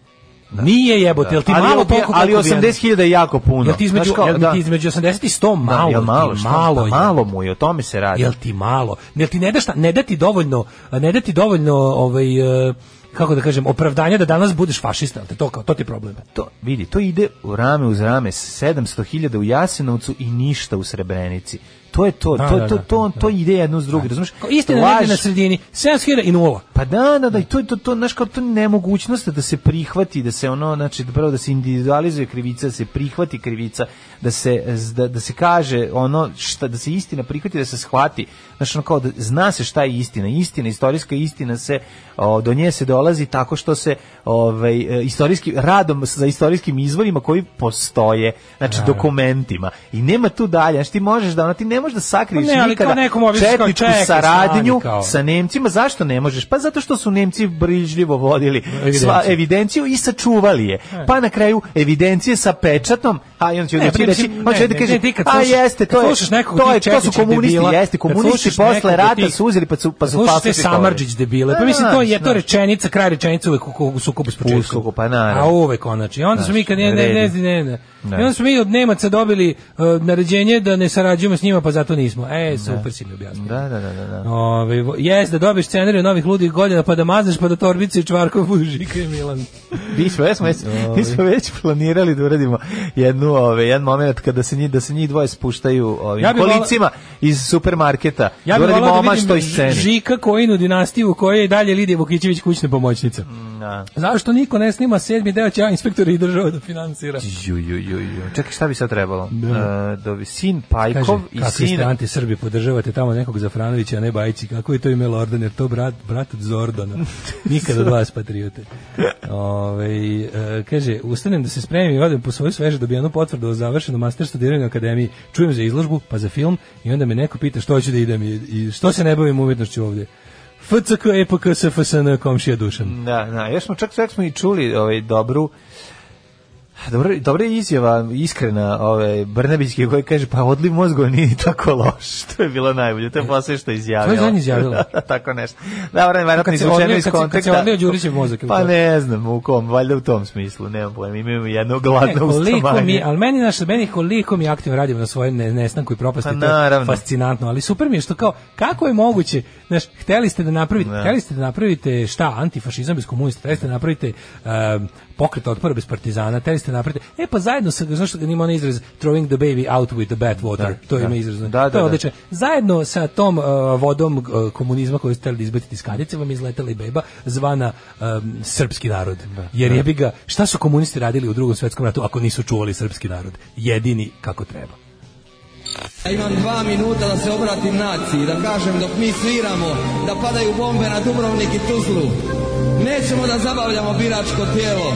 Da. Nije jebote, da. jel ti ali, malo toliko ali 80.000 je jako puno. Jel ti između, Znaš kao, jel da. ti između 80 i 100 malo, da, malo, ti, malo, šta, malo mu je, o tome se radi. Jel ti malo? Jel ti ne da šta, ne da ti dovoljno, ne da ti dovoljno ovaj e, kako da kažem, opravdanja da danas budeš fašista, te to kao, to ti je problem. To, vidi, to ide u rame uz rame, 700.000 u Jasenovcu i ništa u Srebrenici. To je to, da, to, da, to, to, da, to da. ide jedno s drugim, da. razumiješ? Istina Laž... na sredini, 7000 i 0. Pa da, da, da, i to je to, to, znaš, kao to nemogućnost da se prihvati, da se ono, znači, da prvo da se individualizuje krivica, da se prihvati krivica, da se, da, da se kaže ono, šta, da se istina prihvati, da se shvati, znaš, ono kao da zna se šta je istina, istina, istorijska istina se, o, do nje se dolazi tako što se ovaj, e, istorijski, radom za istorijskim izvorima koji postoje, znači, dokumentima. I nema tu dalje, znači, ti možeš da, ona, ti ne ne možeš da sakriješ pa ne, nikada četničku čeka, saradnju kao. sa Nemcima. Zašto ne možeš? Pa zato što su Nemci brižljivo vodili evidenciju. sva evidenciju i sačuvali je. E. Pa na kraju evidencije sa pečatom, a on će ne, reći, reći, pa on će ne, reći, da kaže, a jeste, to je, to je, to su komunisti, debila, jeste, komunisti posle rata su uzeli pa su pa su falsifikovali. Samarđić debile. Pa mislim to je to rečenica, kraj rečenice uvek u sukobu s početkom. pa naravno. A uvek onači. Onda smo mi kad ne ne ne ne. Da. Onda smo mi od Nemaca dobili e, naređenje da ne sarađujemo s njima, pa pa zato nismo. E, da. super si mi objasnio. Da, da, da, da. da. Ove, jes, da dobiš scenariju novih ludih godina, pa da mazneš, pa da torbici i čvarkov budu Žika Milan. mi smo, ja smo već, mi smo već planirali da uradimo jednu, ove, jedan moment kada da se njih, da se njih dvoje spuštaju ovim ja kolicima vola... iz supermarketa. Ja bih volao da vidim Žika Kojinu dinastiju koja je dalje Lidija Vukićević kućna pomoćnica. Mm. Zašto niko ne snima sedmi deo će ja inspektori i država da financira? Ju, ju, ju, ju. Čekaj, šta bi sad trebalo? Da. Uh, sin Pajkov Kaže, i kako sin... Kako ste anti podržavate tamo nekog Zafranovića, a ne Bajići? Kako je to ime Lordan? Jer to brat, brat od Zordana. Nikad od vas patriote. Ove, e, kaže, ustanem da se spremim i odem po svoju da sveže jednu potvrdu o završenom master studiranju akademiji. Čujem za izložbu, pa za film i onda me neko pita što hoću da idem i, i što se ne bavim umetnošću ovdje. FCK, EPK, SFSN, komšija Dušan. Da, da, još smo čak, čak smo i čuli ovaj, dobru Dobro, dobra je izjava, iskrena, ove Brnabićke koji kaže pa odliv mozgova nije tako loš. To je bilo najbolje. To je posle što izjavila. To je izjavila. Da, tako nešto. Da, vreme, verovatno izvučeno iz konteksta. Kad se odlio Đurićev mozak. Pa ne znam, u kom, valjda u tom smislu, nemam pojma. Imamo jedno gladno ustamanje. Mi, ali meni naš, meni koliko mi aktivno radimo na svojem nestanku i propasti, to je pa fascinantno, ali super mi je što kao kako je moguće znaš, hteli ste da napravite, ne. Da. hteli ste da napravite šta, antifašizam bez komunista, hteli ste da napravite um, pokret otpora bez partizana, hteli ste da napravite, e pa zajedno sa, znaš što ga nima onaj izraz, throwing the baby out with the bad water, da, to da. ima izraz, da, da, to je da, da. odlično. Zajedno sa tom uh, vodom uh, komunizma koju ste hteli da izbacite iz kadjice, vam izletela i beba zvana um, srpski narod. Jer je bi ga, šta su komunisti radili u drugom svetskom ratu ako nisu čuvali srpski narod? Jedini kako treba. Ja imam dva minuta da se obratim naciji, da kažem dok mi sviramo, da padaju bombe na Dubrovnik i Tuzlu. Nećemo da zabavljamo biračko tijelo.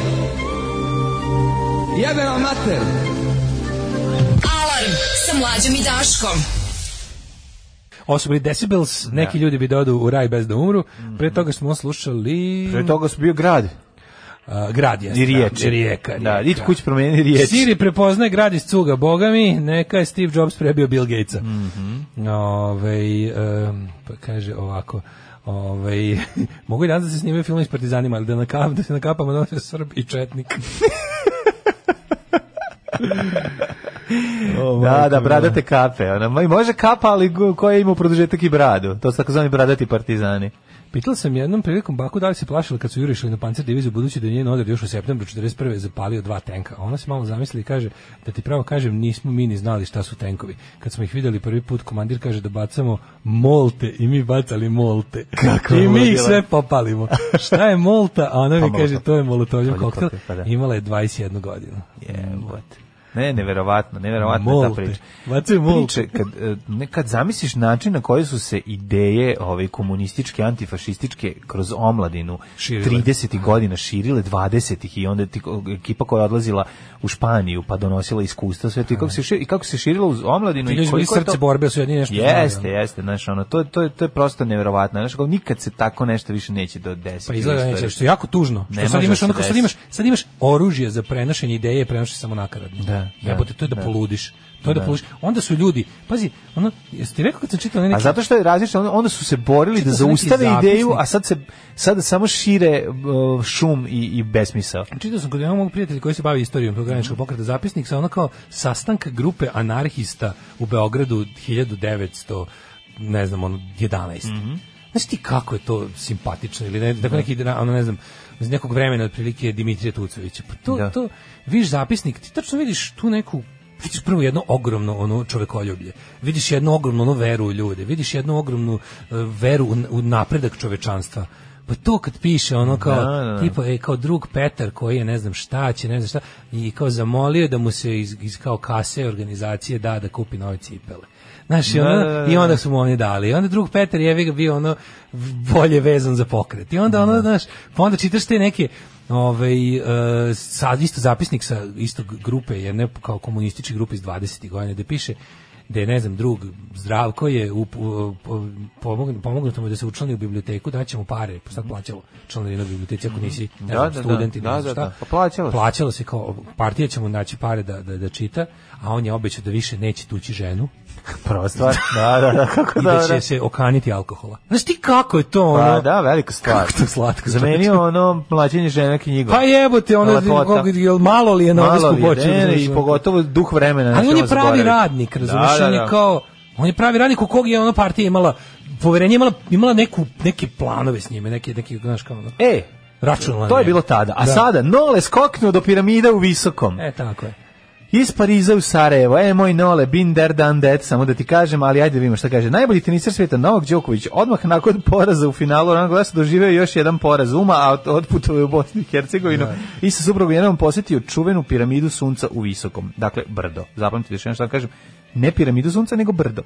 Jebe vam mater! Alarm sa mlađom i Daškom. Ovo su Decibels, neki da. ljudi bi dodu da u raj bez da umru. Pre mhm. toga smo slušali... Pre toga su bio grad. Uh, grad je riječi. Rijeka, rijeka. Da, idi kuć promijeni riječ. Siri prepoznaje grad iz cuga, boga mi, neka je Steve Jobs prebio Bill Gatesa. Mm -hmm. Ove, um, pa kaže ovako, Ove, mogu i danas da se snime film iz Partizanima, ali da, nakap, da se nakapamo da noće Srb i Četnik. oh, da, da, bradate kape. Ona, može kapa, ali koja ima u produžetak i bradu. To su takozvani bradati partizani. Pitala sam jednom prilikom baku da li se plašila kad su jurišli na pancer diviziju budući da je njen odred još u septembru 41. zapalio dva tenka. ona se malo zamislila i kaže da ti pravo kažem nismo mi ni znali šta su tenkovi. Kad smo ih videli prvi put komandir kaže da bacamo molte i mi bacali molte. Kako I mi ih sve popalimo. šta je molta? A ona mi pa kaže to je molotovljev koktel. Pa da. Imala je 21 godinu. Jebote. Ne, neverovatno, neverovatno ta priča. Vaci priče, kad, e, nekad zamisliš način na koji su se ideje ove ovaj, komunističke, antifašističke kroz omladinu 30-ih godina širile, 20. ih i onda ti, ekipa koja je odlazila u Španiju pa donosila iskustva sve to i kako se šir, i kako se širilo uz omladinu ti i koliko srce to... borbe su jedni nešto jeste znali, jeste znaš ono to to to je prosto neverovatno znaš kao nikad se tako nešto više neće do desiti pa izgleda da neće što je jako tužno što sad imaš ono sad imaš sad imaš oružje za prenošenje ideje prenošenje samo nakaradno da da, jebote, to je da, da poludiš. To je da, da poludiš. Onda su ljudi, pazi, ono, jesi ti rekao kad sam čitao neki... A zato što je različno, onda su se borili da zaustave ideju, a sad se sada samo šire uh, šum i, i besmisao. Čitao sam kod jednog mog prijatelja koji se bavi istorijom prograničkog pokreta zapisnik sa ono kao sastanka grupe anarhista u Beogradu 1900 ne znam, ono, 11. Mm -hmm. Znaš ti kako je to simpatično ili ne, da, da. neki ono ne znam iz nekog vremena otprilike Dimitrija Tucovića. Pa to da. to viš zapisnik, ti tačno vidiš tu neku vidiš prvo jedno ogromno ono čovekoljublje. Vidiš jednu ogromnu ono veru u ljude, vidiš jednu ogromnu uh, veru u, u napredak čovečanstva. Pa to kad piše ono da, kao da, da. tipa e, kao drug Petar koji je ne znam šta će, ne znam šta i kao zamolio da mu se iz, iz kao kase organizacije da da kupi nove cipele. Znaš, i, da, ono, da, da, da. i onda su mu oni dali. I onda drug Peter je bio ono bolje vezan za pokret. I onda ono, da. znaš, pa onda čitaš te neke ovaj uh, eh, sad isto zapisnik sa istog grupe, jer ne kao komunističke grupe iz 20. godine, da piše da je, ne znam, drug Zdravko je u, u, pomognu, pomognuto da se učlani u biblioteku, da daćemo pare, pa sad plaćalo članarinu u biblioteci ako nisi ne da, znam, da, da. student da, da, šta. Da, da, pa plaćalo se. Plaćalo se kao, partija će mu naći pare da, da, da čita, a on je obećao da više neće tući ženu. Prva stvar, da, da, da, kako I da, da, da, će se okaniti alkohola. Znaš ti kako je to pa, ono? Pa da, velika stvar. Kako to slatko. Zamenio ono mlađenje žena knjigom. Pa jebote, ono, jel malo li je na obisku počeo? i pogotovo duh vremena. Ali on je pravi radnik, razumiješ, da, on je kao, on je pravi radnik u kog je ono partija imala poverenje imala, imala neku, neke planove s njime, neke, neke, znaš kao ono. E, Računala to je bilo tada. A da. sada, Nole skoknuo do piramide u Visokom. E, tako je. Iz Pariza u Sarajevo, e moj nole, bin der dan det, samo da ti kažem, ali ajde da vidimo šta kaže. Najbolji teniser svijeta Novak Đoković odmah nakon poraza u finalu Roland Garros doživio još jedan poraz uma, a otputovao je u Bosnu i Hercegovinu da. i sa suprugom jednom posjetio čuvenu piramidu sunca u Visokom, dakle brdo. Zapamtite što ja da kažem, ne piramida sunca, nego brdo.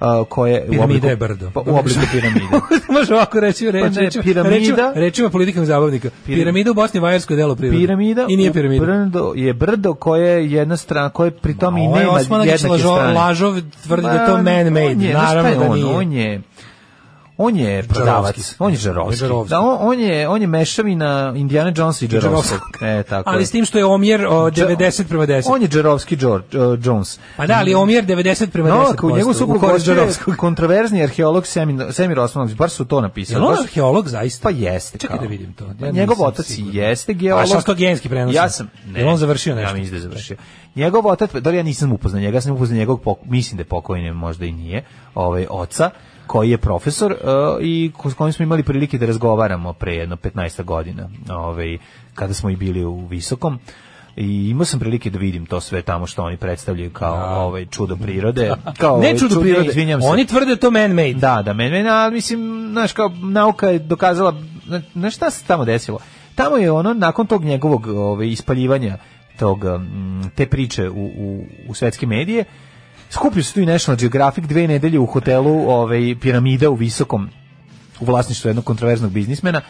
Uh, koje piramida u obliku, je brdo. Pa, u obliku piramide. Može ovako reći, pa, reći, pa ne, piramida, reći, politikom zabavnika. Piramida u Bosni Vajerskoj delo prirode. Piramida I nije piramida. Brdo je brdo koje je jedna strana, koje pritom i nema jednake strane. Lažov tvrdi da je to man-made. Naravno da nije. On je, on je prodavac, on je Džarovski. Da, on, on je on je mešavina Indiana Jones i Džarovskog. E tako. Ali s tim što je omjer o, 90 prema 10. On je Džarovski George uh, Jones. Pa da, ali omjer 90 prema 10. No, kao njegov suprug Džarovskog, kontraverzni arheolog Semin, Semir Osmanović, bar su to napisali. Je on arheolog zaista? Pa jeste. Čekaj kao. da vidim to. Ja pa njegov otac sigurno. jeste geolog. A šta to genski prenos? Ja sam. Ne, on završio nešto. Ja mislim da završio. Njegov otac, da li ja nisam upoznao njega, sam upoznao njegovog, mislim da je pokojni, možda i nije, ovaj oca koji je profesor e, i s kojim smo imali prilike da razgovaramo pre jedno 15 godina, ovaj, kada smo i bili u Visokom i imao sam prilike da vidim to sve tamo što oni predstavljaju kao a. Da. ovaj čudo prirode. Kao ne ovaj čudo, čudo prirode, izvinjam se. Oni tvrde to man-made. Da, da, man-made, ali mislim, znaš, kao nauka je dokazala, znaš šta se tamo desilo? Tamo je ono, nakon tog njegovog ovaj, ispaljivanja tog, mm, te priče u, u, u svetske medije, Skupio se tu i National Geographic dve nedelje u hotelu ovaj, piramida u Visokom u vlasništvu jednog kontroverznog biznismena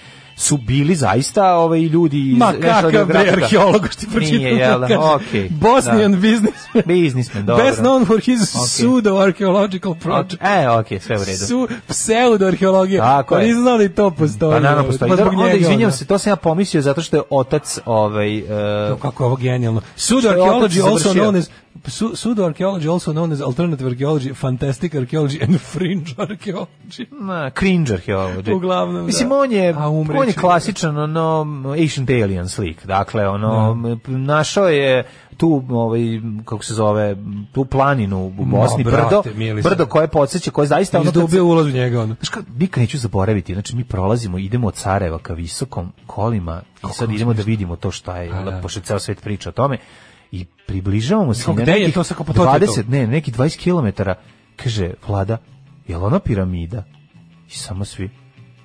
su bili zaista ovaj ljudi iz Ma kakav bre arheolog što pročitam. Nije, jel, okej. Okay, da. Bosnian da. businessman. Businessman, dobro. Best known for his okay. pseudo archaeological project. Okay. E, okej, okay, sve u redu. Su pseudo arheologija. Tako pa je. Nisam znao da i to postoji. Pa naravno postoji. Pa, zbog njega, onda izvinjavam da. se, to sam ja pomislio zato što je otac ovaj uh, kako je ovo genijalno. Pseudo archaeology also known as pseudo archaeology also known as alternative archaeology, fantastic archaeology and fringe archaeology. Na, cringe archaeology. Uglavnom. Mislim da. on je, A, umre, on je klasičan ono Ancient Alien slik. Dakle, ono da. našao je tu ovaj kako se zove tu planinu u Bosni no, brate, brdo brdo koje podseća koje zaista ono dobio ulaz u njega ono znači nikad neću zaboraviti znači mi prolazimo idemo od Sarajeva ka visokom kolima i sad idemo da vidimo to šta je da, da. pošto ceo svet priča o tome i približavamo se na nekih to, sako, 20 ne neki 20 km kaže vlada jel ona piramida i samo svi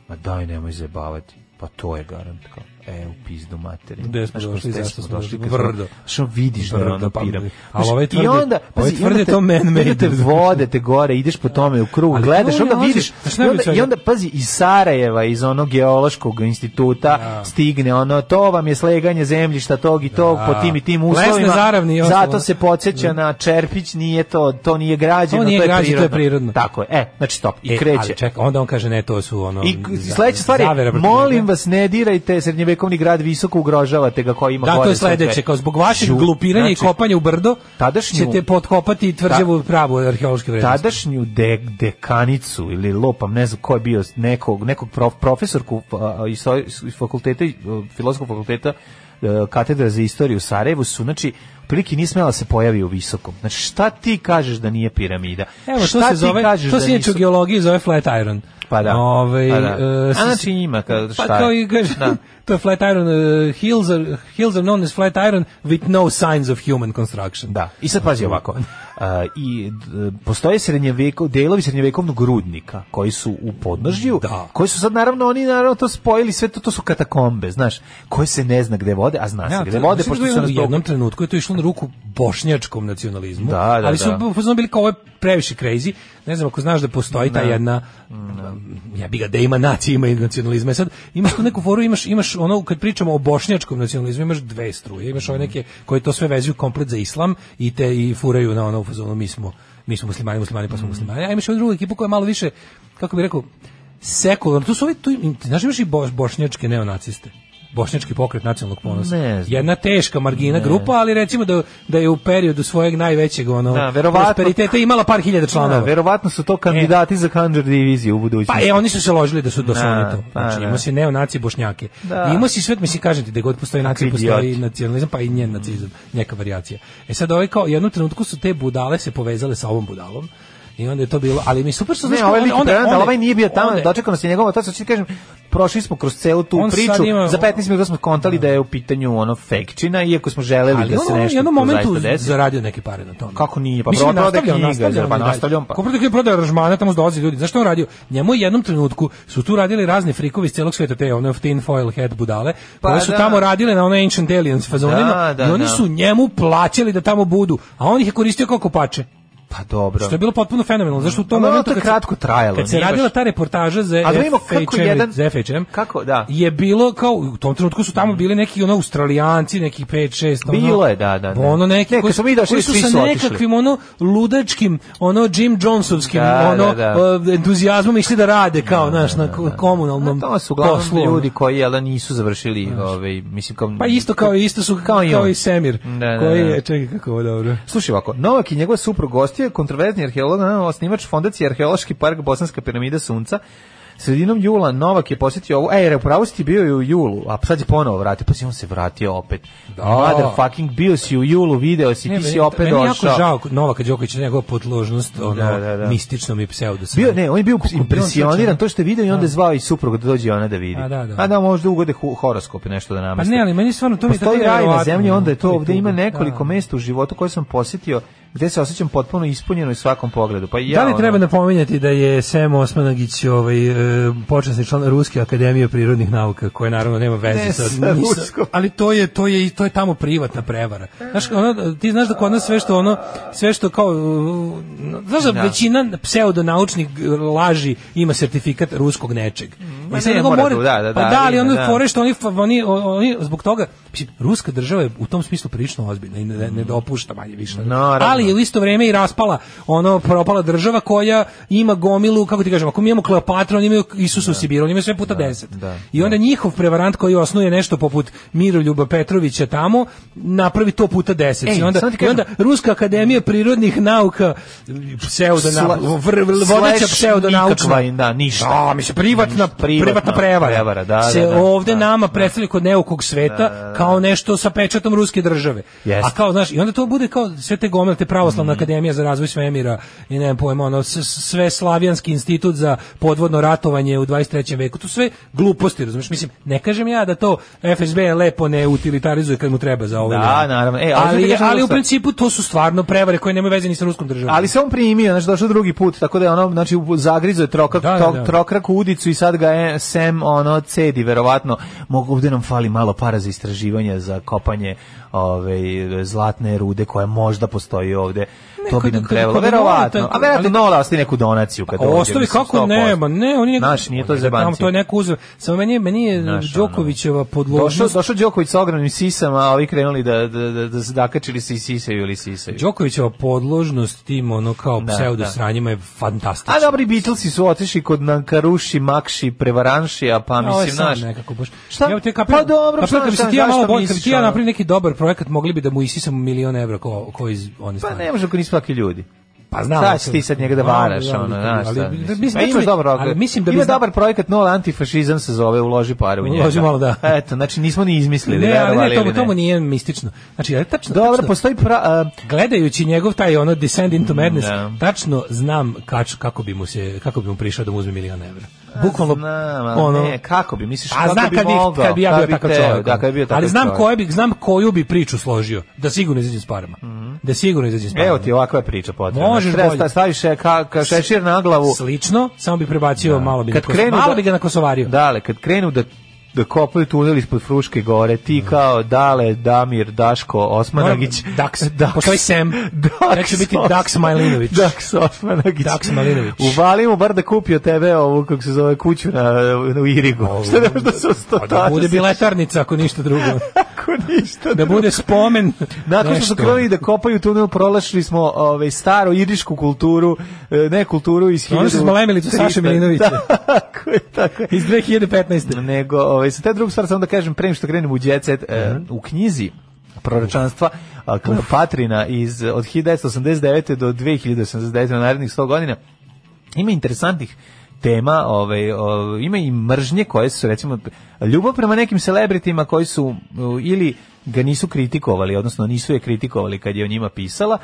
ma daj nemoj zebavati Pa to je garant kao e, u pizdu materiju. Gde smo došli, zašto smo došli? Tvrdo. Što vidiš da ono pa, piram. Ali ovaj tvrde, onda, ovaj tvrde to man-made. te vode, te gore, ideš po tome u krug, gledaš, onda vidiš, i onda, pazi, iz Sarajeva, iz onog geološkog instituta, da. stigne ono, to vam je sleganje zemljišta tog i tog, po da. tim i tim uslovima. zaravni. Zato se podsjeća na Čerpić, nije to, to nije građeno, to, je prirodno. To je prirodno. Tako je, e, znači stop, i e, kreće. onda on kaže, ne, to su ono... I sledeća stvar je, molim vas, ne dirajte srednjeve vekovni grad visoko ugrožavate ga koji ima da, gore. Da, to je sledeće, kao zbog vašeg Žu, znači, glupiranja znači, i kopanja u brdo tadašnju, ćete potkopati tvrđavu ta, pravu arheološke vrednosti. Tadašnju de, dekanicu ili lopam, ne znam ko je bio, nekog, nekog prof, profesorku a, iz, iz fakulteta, filozofskog fakulteta e, katedra za istoriju Sarajevu su, znači, prilike nije smela da se pojavi u visokom. Znači, šta ti kažeš da nije piramida? Evo, šta to se ti zove, kažeš da se da nisu... u geologiji zove flat iron. Pa da. Ove, pa da. Uh, znači njima kad pa šta. Pa kao i kaže, da. to je Flat Iron uh, e, hills are, hills are known as Flat Iron with no signs of human construction. Da. I sad pazi ovako. Uh, i postoje srednjeveko delovi srednjevekovnog rudnika koji su u podnožju, da. koji su sad naravno oni naravno to spojili sve to to su katakombe, znaš, koje se ne zna gde vode, a zna se ja, gde vode pošto da su u jednom trenutku je to išlo na ruku bošnjačkom nacionalizmu, da, da, ali su da. bili kao ovo previše crazy. Ne znam ako znaš da postoji ta da. jedna mm, da ja bi ga da ima nacije, ima i nacionalizma. E sad imaš tu neku foru, imaš imaš ono kad pričamo o bošnjačkom nacionalizmu, imaš dve struje, imaš ove neke koje to sve vezuju komplet za islam i te i furaju na ono fazonu mi smo mi smo muslimani, muslimani pa smo muslimani. A imaš ovu drugu ekipu koja je malo više kako bih rekao sekularno. Tu su ovi tu, znaš, imaš i bošnjačke neonaciste bošnjački pokret nacionalnog ponosa. Jedna teška margina ne. grupa, ali recimo da, da je u periodu svojeg najvećeg ono, da, prosperiteta imala par hiljada članova. Da, verovatno su to e. kandidati e. za kanđer divizije u budućnosti. Pa e, oni su se ložili da su do da da, to. Pa znači, da. imao si neonaci bošnjake. Da. I imao si sve, mislim, kažete, da god postoji nacija, postoji nacionalizam, pa i njen nacizam, neka varijacija. E sad, ovaj kao, jednu trenutku su te budale se povezale sa ovom budalom, I onda je to bilo, ali mi super što znači ne, ovaj lik, onda, onda, ovaj nije bio tamo, dočekano se njegovo, to se kažem, prošli smo kroz celu tu on priču. Ima, za 15 minuta smo kontali da je u pitanju ono fejkčina, iako smo želeli da se nešto jednom momentu zaradio neke pare na tome. Kako nije? Pa prodaje prodao knjiga, nastavlja, pa nastavlja on pa. Ko prodaje prodaje aranžmane, tamo dolaze ljudi. Znaš šta on radio? Njemu u jednom trenutku su tu radili razni frikovi iz celog sveta, te ono tin foil head budale, pa koje su da. tamo radile na ono Ancient Aliens fazonima da, da, i oni da. su njemu plaćali da tamo budu, a on ih je koristio kao kopače. Pa dobro. Što je bilo potpuno fenomenalno. Zašto u tom pa, momentu kad kratko trajalo. Kad se radila ta reportaža za A, FHM, kako jedan, za kako, da. je bilo kao u tom trenutku su tamo bili neki ono Australijanci, neki 5 6 ono. Bilo je, da, da. da. Ono neki ne, koji, su, mi došli, koji su sa nekakvim ono ludačkim, ono Jim Johnsonskim, da, da ono da, da. entuzijazmom išli da rade kao, da, znaš, da, na komunalnom da, to su uglavnom poslu. ljudi koji jel nisu završili, ovaj, mislim kao Pa isto kao isto su kao, kao i Semir, koji je čekaj kako dobro. Slušaj ovako, Novak i njegova supruga gostio je kontroverzni arheolog, osnivač fondacije Arheološki park Bosanska piramida Sunca, Sredinom jula Novak je posjetio ovu, ej, upravo si bio i u julu, a sad je ponovo vratio, pa si on se vratio opet. Da. Motherfucking, bio si u julu, video si, ne, ti si opet meni došao. Meni jako žao Novaka Đokovića, njegova podložnost, da, ono, da, da, da. mističnom i pseudo. Bio, ne, on je bio impresioniran to što je video i onda je da. zvao i suprug da dođe ona da vidi. A da, da. A da, možda ugode horoskop nešto da namesti. Pa ne, ali meni stvarno to mi je tako nevjerovatno. Postoji raj na zemlji, onda je to ovdje, ima da. nekoliko mesta u životu koje sam posjetio gde se osjećam potpuno ispunjeno u svakom pogledu. Pa ja, da li treba ono... napominjati da je Sem Osmanagić ovaj, e, počasni član Ruske akademije prirodnih nauka, koja naravno nema veze sa, Ruskom. Ali to je, to, je, to je tamo privatna prevara. Znaš, ono, ti znaš da kod nas sve što ono, sve što kao, znaš da, da. većina pseudonaučnih laži ima sertifikat ruskog nečeg. Ma, I sad ne, mora, da, da, da, pa da, da, da ali onda fore što oni, oni, oni, zbog toga, mislim, ruska država je u tom smislu prilično ozbiljna i ne, ne mm. dopušta manje više. No, ali je u isto vrijeme i raspala, ono, propala država koja ima gomilu, kako ti kažemo, ako mi imamo Kleopatra, oni imaju Isusa da. Sibiru, oni imaju sve da, puta da, deset. Da, I onda njihov prevarant koji osnuje nešto poput Miroljuba Petrovića tamo, napravi to puta deset. Ej, I onda, kažem, i onda Ruska akademija prirodnih nauka, pseudonauk, vodeća pseudonauk. Da, mislim, privatna, privatna privatna, prevara, prevara da, se da, da, ovde da, nama da, predstavlja kod neukog sveta da, da, da, kao nešto sa pečatom ruske države. Jest. A kao, znaš, i onda to bude kao sve te gomile, te pravoslavna mm. akademija za razvoj svemira i ne pojma, ono, sve slavijanski institut za podvodno ratovanje u 23. veku, to sve gluposti, razumiješ? Mislim, ne kažem ja da to FSB lepo ne utilitarizuje kad mu treba za ovo. Ovaj da, naravno. E, ali, ali, da ali u principu to su stvarno prevare koje nemaju veze ni sa ruskom državom. Ali se on primio, znači došao drugi put, tako da je ono, znači zagrizuje trokak, da, da, da. trokrak udicu i sad ga je vreme sem ono cedi verovatno mogu ovde nam fali malo para za istraživanje za kopanje ove ovaj, zlatne rude koja možda postoji ovde to bi nam trebalo. Verovatno. A verovatno Nola ostavi neku donaciju pa kad dođe. Ostavi kako nema, ne, oni neko. Naš nije to Tamo to je neko uzeo. Samo meni meni je Đokovićeva podložnost. Došao došao Đoković sa ogromnim sisama, a ovi krenuli da da da da se dakačili se i sisaju ili sisaju. Đokovićeva podložnost tim ono kao da, pseudo da. sranjima je fantastična. A dobri Beatlesi su otišli kod Nankaruši, Makši, Prevaranši, a pa mislim naš. Nekako baš. Šta? Ja te kapira. Pa dobro, kapira, šta, šta, ti ja malo bolje, ti ja napravim neki dobar projekat, mogli bi da mu isisamo milion evra ko ko iz onih. Pa ne može, ako nismo visoki ljudi. Pa znam. Šta ćeš ti sad njega da varaš, ono, znaš šta. Ali, mislim, mislim, pa da imaš dobar ali mislim da bi Ima zna... dobar projekat, no antifašizam se zove, uloži pare u njega. Uloži malo, da. Eto, znači nismo ni izmislili. Ne, ali ne, tomu, tomu nije mistično. Znači, ali tačno... Dobro, tačno, postoji pra... Uh, gledajući njegov taj, ono, Descend into Madness, da. tačno znam kač, kako bi mu se, kako bi mu prišao da mu uzme milion evra bukvalno znam, ono ne, kako bi misliš a znam bi kad, mogao, bi, kad bi ja bio takav čovjek da, bio ali znam čovjek. koju bi znam koju bi priču složio da sigurno izađem s parama mm -hmm. da sigurno izađem s parama evo ti ovakva priča potrebna možeš Treba, staviš ka, ka šešir na glavu slično samo bi prebacio da. malo bi kad krenu malo da, bi ga na kosovario da kad krenu da da kopaju tunel ispod Fruške gore, ti da. kao Dale, Damir, Daško, Osmanagić. Dax, Dax, postoji Sam. Dax, Neće biti Dax Majlinović. Dax Osmanagić. Dax Majlinović. Uvali mu bar da kupio tebe ovu, kako se zove, kuću na, na Irigu. Ovo, Šta da se ostatače? Pa da bude biletarnica, ako ništa drugo. ako ništa da drugo. Da bude spomen. Nakon što su krenuli da kopaju tunel, prolašli smo ove, ovaj, staru irišku kulturu, e, ne kulturu iz 1300. Ono što smo lemili tu Saše Milinovića. tako je, tako je. Iz 2015. Nego, ove, ovaj, Ovaj sa te druge stvari samo da kažem pre što krenemo u đecet e, mm -hmm. u knjizi proračanstva Kleopatrina iz od 1989 do 2089 na narednih 100 godina ima interesantnih tema, ovaj, ovaj, ima i mržnje koje su recimo ljubav prema nekim celebritima koji su ili ga nisu kritikovali, odnosno nisu je kritikovali kad je o njima pisala,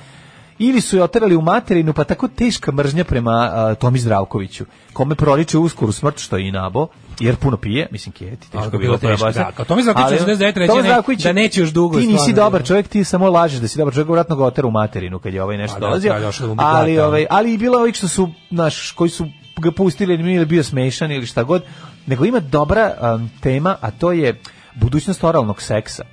ili su je oterali u materinu, pa tako teška mržnja prema uh, Tomi Zdravkoviću, kome proriče uskoru smrt, što je i nabo, jer puno pije, mislim Kijeti, teško bilo teško. Da, a Tomi Zdravković je 69 reći ne, da neće još dugo. Ti nisi dobar čovjek, ti samo lažeš da si dobar čovjek, vratno ga oteru u materinu kad je ovaj nešto pa da, dolazio. Da, da, ali, ovaj, ali i bilo ovih što su, naš, koji su ga pustili ili bio smešan ili šta god, nego ima dobra um, tema, a to je budućnost oralnog seksa.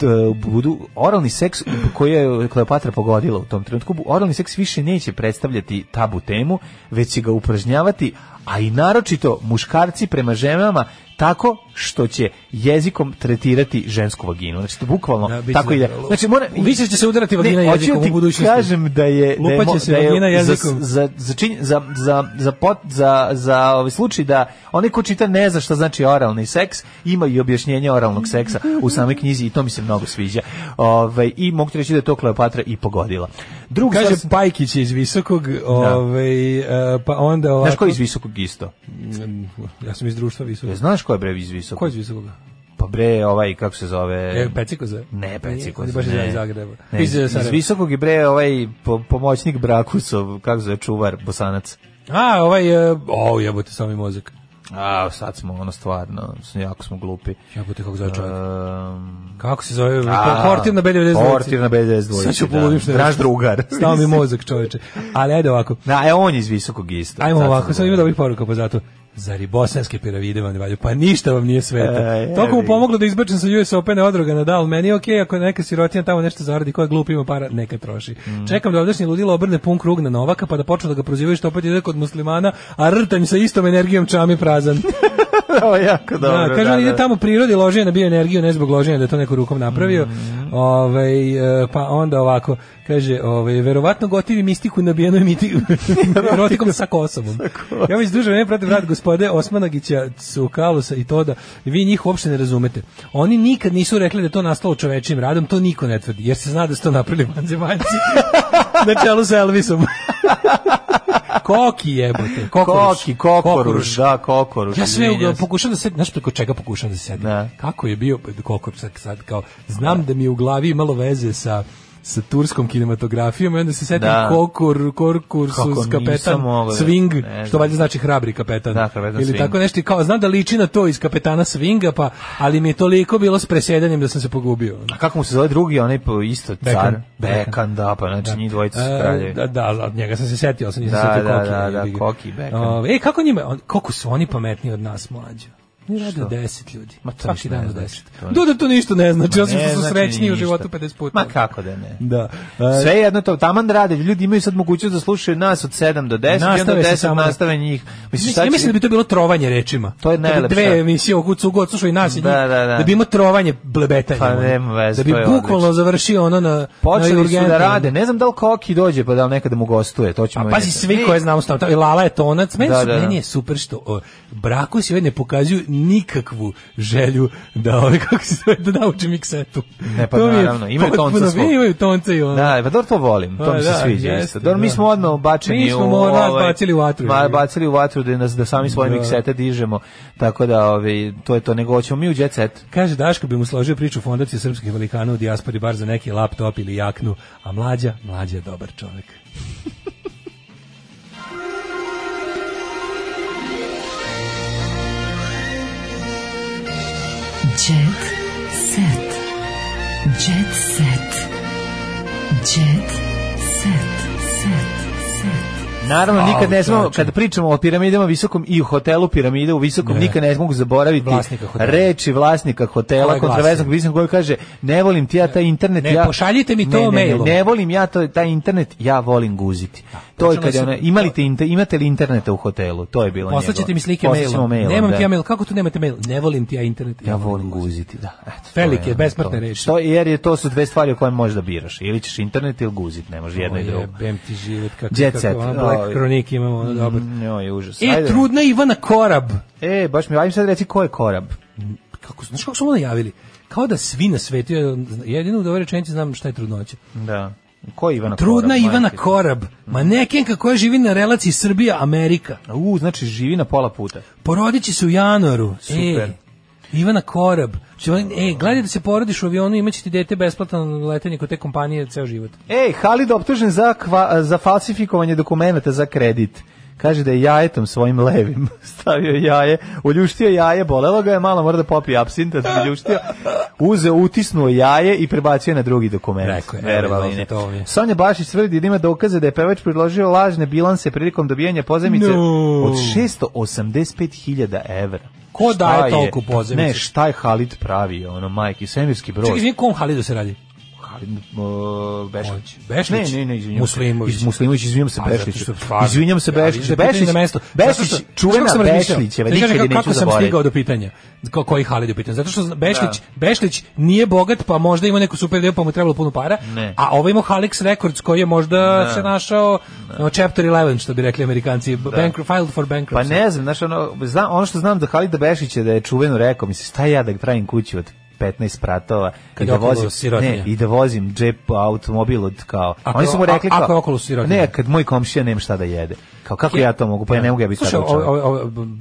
E, budu oralni seks koji je Kleopatra pogodila u tom trenutku, oralni seks više neće predstavljati tabu temu, već će ga upražnjavati, a i naročito muškarci prema ženama tako što će jezikom tretirati žensku vaginu. Znači, bukvalno da, tako ide. Znači, mora, više će se udarati vagina ne, jezikom ti u budućnosti. Kažem da je... Da je, da vagina jezikom. za, za, za, za, za, za, pot, za, za ovaj slučaj da onaj ko čita ne zna šta znači oralni seks, ima i objašnjenje oralnog seksa u samoj knjizi i to mi se mnogo sviđa. Ove, ovaj, I mogu ti reći da je to Kleopatra i pogodila. Drug Kaže sas... Pajkić iz Visokog, da. ovaj, e, pa onda ovako... Znaš koji iz Visokog isto? Mm, ja sam iz društva Visokog. Znaš ko je bre iz Visokog? Ko je iz Visokoga? Pa bre, ovaj, kako se zove? E, ne, Pecikoza? Ne, Pecikoza. Baš iz Zagreba. Ne, da iz, iz Visokog je bre ovaj po, pomoćnik Brakusov, kako se zove, čuvar, bosanac. A, ovaj, uh, o, jebote, sami mozak. A, sad smo, ono, stvarno, jako smo glupi. Jebote, kako zove čovjek? Um, kako se zove? A, portir na B92. Portir na B92. Sad ću da. poludim što je. Draž drugar. Stao mi mozak, čoveče. Ali, ajde ovako. Na, e, on je iz Visokog isto. Ajmo ovako, sad ima dobrih poruka, pa zato. Zar i bosanske piramide vam ne valju? Pa ništa vam nije sveta. E, Toliko mu pomoglo da izbačem sa US Opena odroga na dal. Meni je okej okay, ako neka sirotina tamo nešto zaradi, koja glup ima para, neka troši. Mm. Čekam da ovdašnji ludilo obrne pun krug na Novaka, pa da počne da ga prozivaju što opet ide kod muslimana, a rtanj sa istom energijom čami prazan. Ovo jako da, dobro. Da, kaže, on ide tamo prirodi loži na bioenergiju, ne zbog loženja da to neko rukom napravio. Mm. Ove, ovaj, pa onda ovako, kaže, ove, ovaj, verovatno gotivi mistiku nabijenoj miti, erotikom sa kosom. Ja već duže vreme pratim rad gospodina gospode Osmanagića, Cukalusa i to da vi njih uopšte ne razumete. Oni nikad nisu rekli da to nastalo čovečim radom, to niko ne tvrdi, jer se zna da su to napravili vanzemaljci na čelu sa Elvisom. koki jebote, kokoruš. Koki, kokoruš, kokoruš. da, kokoruš. Ja sve uga, pokušam da se, znaš preko čega pokušam da sedim. Kako je bio kokoruš, sad kao, znam da mi je u glavi malo veze sa sa turskom kinematografijom i onda se setim da. Kokur, Korkursus, kapetan da- Swing, ne, što valjda znači hrabri kapetan. Da, kapetan Ili swing. tako nešto, kao znam da liči na to iz kapetana Swinga, pa, ali mi je toliko bilo s presedanjem da sam se pogubio. A kako mu se zove drugi, onaj po isto car? Bekan. Bekan, da, pa znači da. njih dvojica su e, kraljevi. Da, da, da, njega sam se setio, sam nisam da, setio da, Koki. Da, da, da, Koki, Bekan. O, e, kako njima, koliko su oni pametniji od nas, mlađe? Mi radi 10 ljudi. Ma to svaki dan od 10. Duda to ništa ne znači, osim što su znači srećni u životu 50 puta. Ma kako da ne. Da. E, Sve jedno to taman rade, ljudi imaju sad mogućnost da slušaju nas od 7 do 10 i onda 10 nastave njih. Mislim, ja mislim da bi to bilo trovanje rečima. To je da najlepše. Dve emisije o kucu god slušaju nas i da, njih. Da, da, da. da bi imao trovanje blebetanja. Pa nema veze. Da bi bukvalno završio ono na Počeli su da rade. Ne znam da li Koki dođe, pa da li nekada mu gostuje. To ćemo. A pazi svi koje znamo, Lala je tonac, meni da, je super što brakovi se ne pokazuju nikakvu želju da ove ovaj, kako se zove da nauči miksetu. Ne pa to naravno, ima tonca svog. Imaju tonca i ono. Da, pa dobro to volim, to pa mi se da, sviđa isto. Dobro, mi da. smo odmah bačeni mi smo u ovaj- bacili u vatru. Ma, bacili u vatru da nas da sami svoje da. miksete dižemo. Tako da ovaj to je to nego hoćemo mi u jet set. Kaže Daško bi mu složio priču fondacije srpskih velikana u dijaspori bar za neki laptop ili jaknu, a mlađa, mlađa je dobar čovjek. Jet set, set, set. Naravno, nikad ne smemo, kada pričamo o piramidama visokom i u hotelu piramida u visokom, ne. nikad ne mogu zaboraviti vlasnika reči vlasnika hotela, kontraveznog biznika koji kaže, ne volim ti ja taj internet. Ne, ja, pošaljite mi to ne, ne, mailom. Ne, volim ja to, taj internet, ja volim guziti. Da to je kad ona imali te inter, imate li interneta u hotelu? To je bilo Poslaćete mi slike mailom. mailom. Nemam da. ti ja mail. Kako tu nemate mail? Ne volim ti ja internet. Ja, ja volim guziti, da. Eto, Velike besmrtne reči. To jer je to su dve stvari koje možeš da biraš. Ili ćeš internet ili guzit, ne može jedno i drugo. Jebem ti život kako Jet set. Black Chronic imamo ono mm, dobro. Jo, je užas. E, trudna Ivana Korab. E, baš mi vajim sad reći ko je Korab. Kako, znaš kako su ono najavili? Kao da svi na svetu, jedino u ovoj rečenici znam šta je trudnoća. Da. Ko je Ivana Trudna Korab, Ivana majke? Korab, manekenka koja živi na relaciji Srbija-Amerika. U, znači živi na pola puta. Porodići se u januaru. E, Super. E, Ivana Korab. E, gledaj da se porodiš u avionu, imaće ti dete besplatno letenje kod te kompanije ceo život. Ej, Halid optužen za, kva, za falsifikovanje dokumenta za kredit. Kaže da je jajetom svojim levim stavio jaje, uljuštio jaje, bolelo ga je, malo mora da popije apsinta, da uljuštio, uzeo, utisnuo jaje i prebacio na drugi dokument. Rekao je, Sonja Bašić tvrdi da ima dokaze da je pevač predložio lažne bilanse prilikom dobijanja pozemice no. od 685.000 evra. Ko daje toliko pozemice? Ne, šta je Halid pravio, ono, majki, svemirski broj. Čekaj, kom Halidu se radi? Halid Bešlić. Bešlić. Ne, ne, ne, izvinjam Muslimović. Iz Muslimović, izvinjam se pa, Bešlić. Izvinjam se Bešlić. Bešlić na mesto. Bešlić, čuvena Bešlićeva, nikad neću zaboraviti. Kako sam stigao do pitanja? Ko, Koji Halid je pitanje? Zato što da. Bešlić, Bešlić nije bogat, pa možda ima neku super ideju, pa mu trebalo puno para. A ovo ovaj ima Halix Records koji je možda da. se našao da. no, chapter 11 što bi rekli Amerikanci, bankrupt filed for bankruptcy. Pa ne znam, znači ono, ono što znam da Halida Bešića da je čuveno rekao, mislim, šta ja da pravim kuću od 15 spratova i da vozim ne, i da vozim džep automobil od kao ako, oni su mu rekli kao, ako je okolo sirotinja ne kad moj komšija nema šta da jede kao kako Ke, ja to mogu pa ja ne mogu ja biti slušaj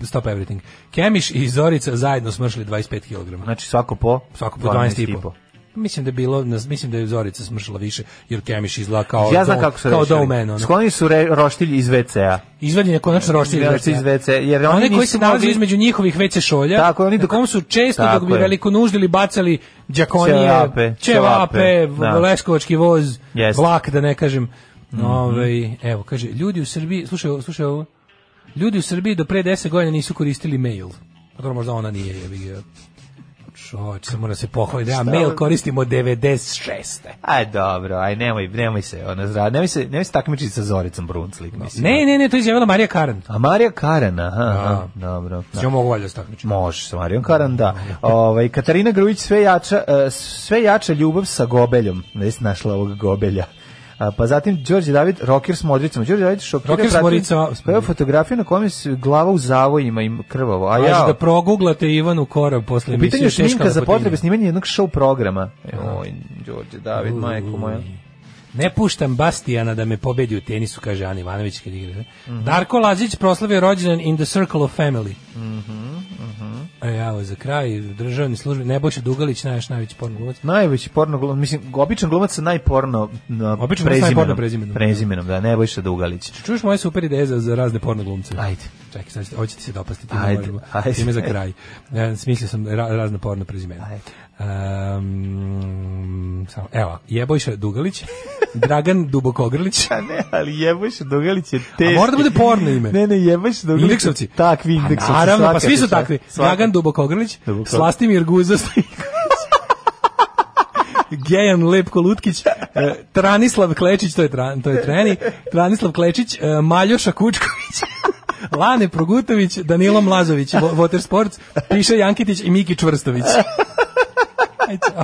stop everything Kemiš i Zorica zajedno smršili 25 kg znači svako po svako po 12, 12 i po mislim da je bilo, mislim da je Zorica smršala više, jer Kemiš izla kao, ja znam kako su kao domen. Ono. Skloni su re, roštilji iz WC-a. izvadili je konačno roštilj iz WC-a. Iz WC jer oni, oni koji se nalaze mogli... između njihovih WC šolja, tako, oni dok... kom su često tako dok bi veliko nuždili bacali đakonije čevape, čevape da. leskovački voz, yes. vlak da ne kažem. Mm -hmm. Ove, ovaj, evo, kaže, ljudi u Srbiji, slušaj, slušaj ovo, ljudi u Srbiji do pre 10 godina nisu koristili mail. Pa dobro, možda ona nije, je Čovječ, samo mora da se pohvaliti, ja da, mail koristim od 96. Aj dobro, aj nemoj, nemoj se, ona zra, nemoj se, nemoj se takmičiti sa Zoricom Brunslik, mislim. Ne, ne, ne, to je izjavila Marija Karan. A Marija Karan, aha, da. aha dobro. Da. Jo mogu valjda takmičiti. Može sa Marijom Karan, da. Ovaj Katarina Grujić sve jača, e, sve jača ljubav sa Gobeljom. Ne našla ovog Gobelja pa zatim Đorđe David rocker s modricama. Đorđe David šokira rocker s modricama. Pa fotografiju na kome se glava u zavojima i krvavo. A ja da proguglate Ivanu Korov posle emisije. Pitanje snimka za potrebe snimanja jednog show programa. Evo, Đorđe David, majko moja. Ne puštam Bastijana da me pobedi u tenisu, kaže Ana Ivanović kad igra. Mm -hmm. Darko Lazić proslavio rođendan in the circle of family. Mhm. Mm mm -hmm. evo, za kraj, državni službi, Nebojša Dugalić, naš najveći porno glumac. Najveći porno glumac, mislim, običan glumac sa najporno na običan prezimenom. Najporno prezimenom. Prezimenom, da, Nebojša Dugalić. Čuješ moje super ideje za, za razne porno glumce? Ajde. Čekaj, sad hoćete se dopasti. Ajde, možemo. ajde. Time za kraj. Ja, e, smislio sam ra, razna porno prezimena. Ajde. Um, samo, evo, Jebojša Dugalić. Dragan Dubokogrlić. A pa ne, ali jebaš Dogalić je teški. A mora da bude porno ime. Ne, ne, jebaš Dogalić. Indeksovci. Takvi pa indeksovci. Pa naravno, pa svi su takvi. Svaka. Dragan Dubokogrlić, Dubokogrlić. Slastimir Guza Gejan Lepko Lutkić, e, Tranislav Klečić, to je, tran, to je treni, Tranislav Klečić, e, Maljoša Kučković, Lane Progutović, Danilo Mlazović, Water Sports, piše Jankitić i Miki Čvrstović. Aj, čao.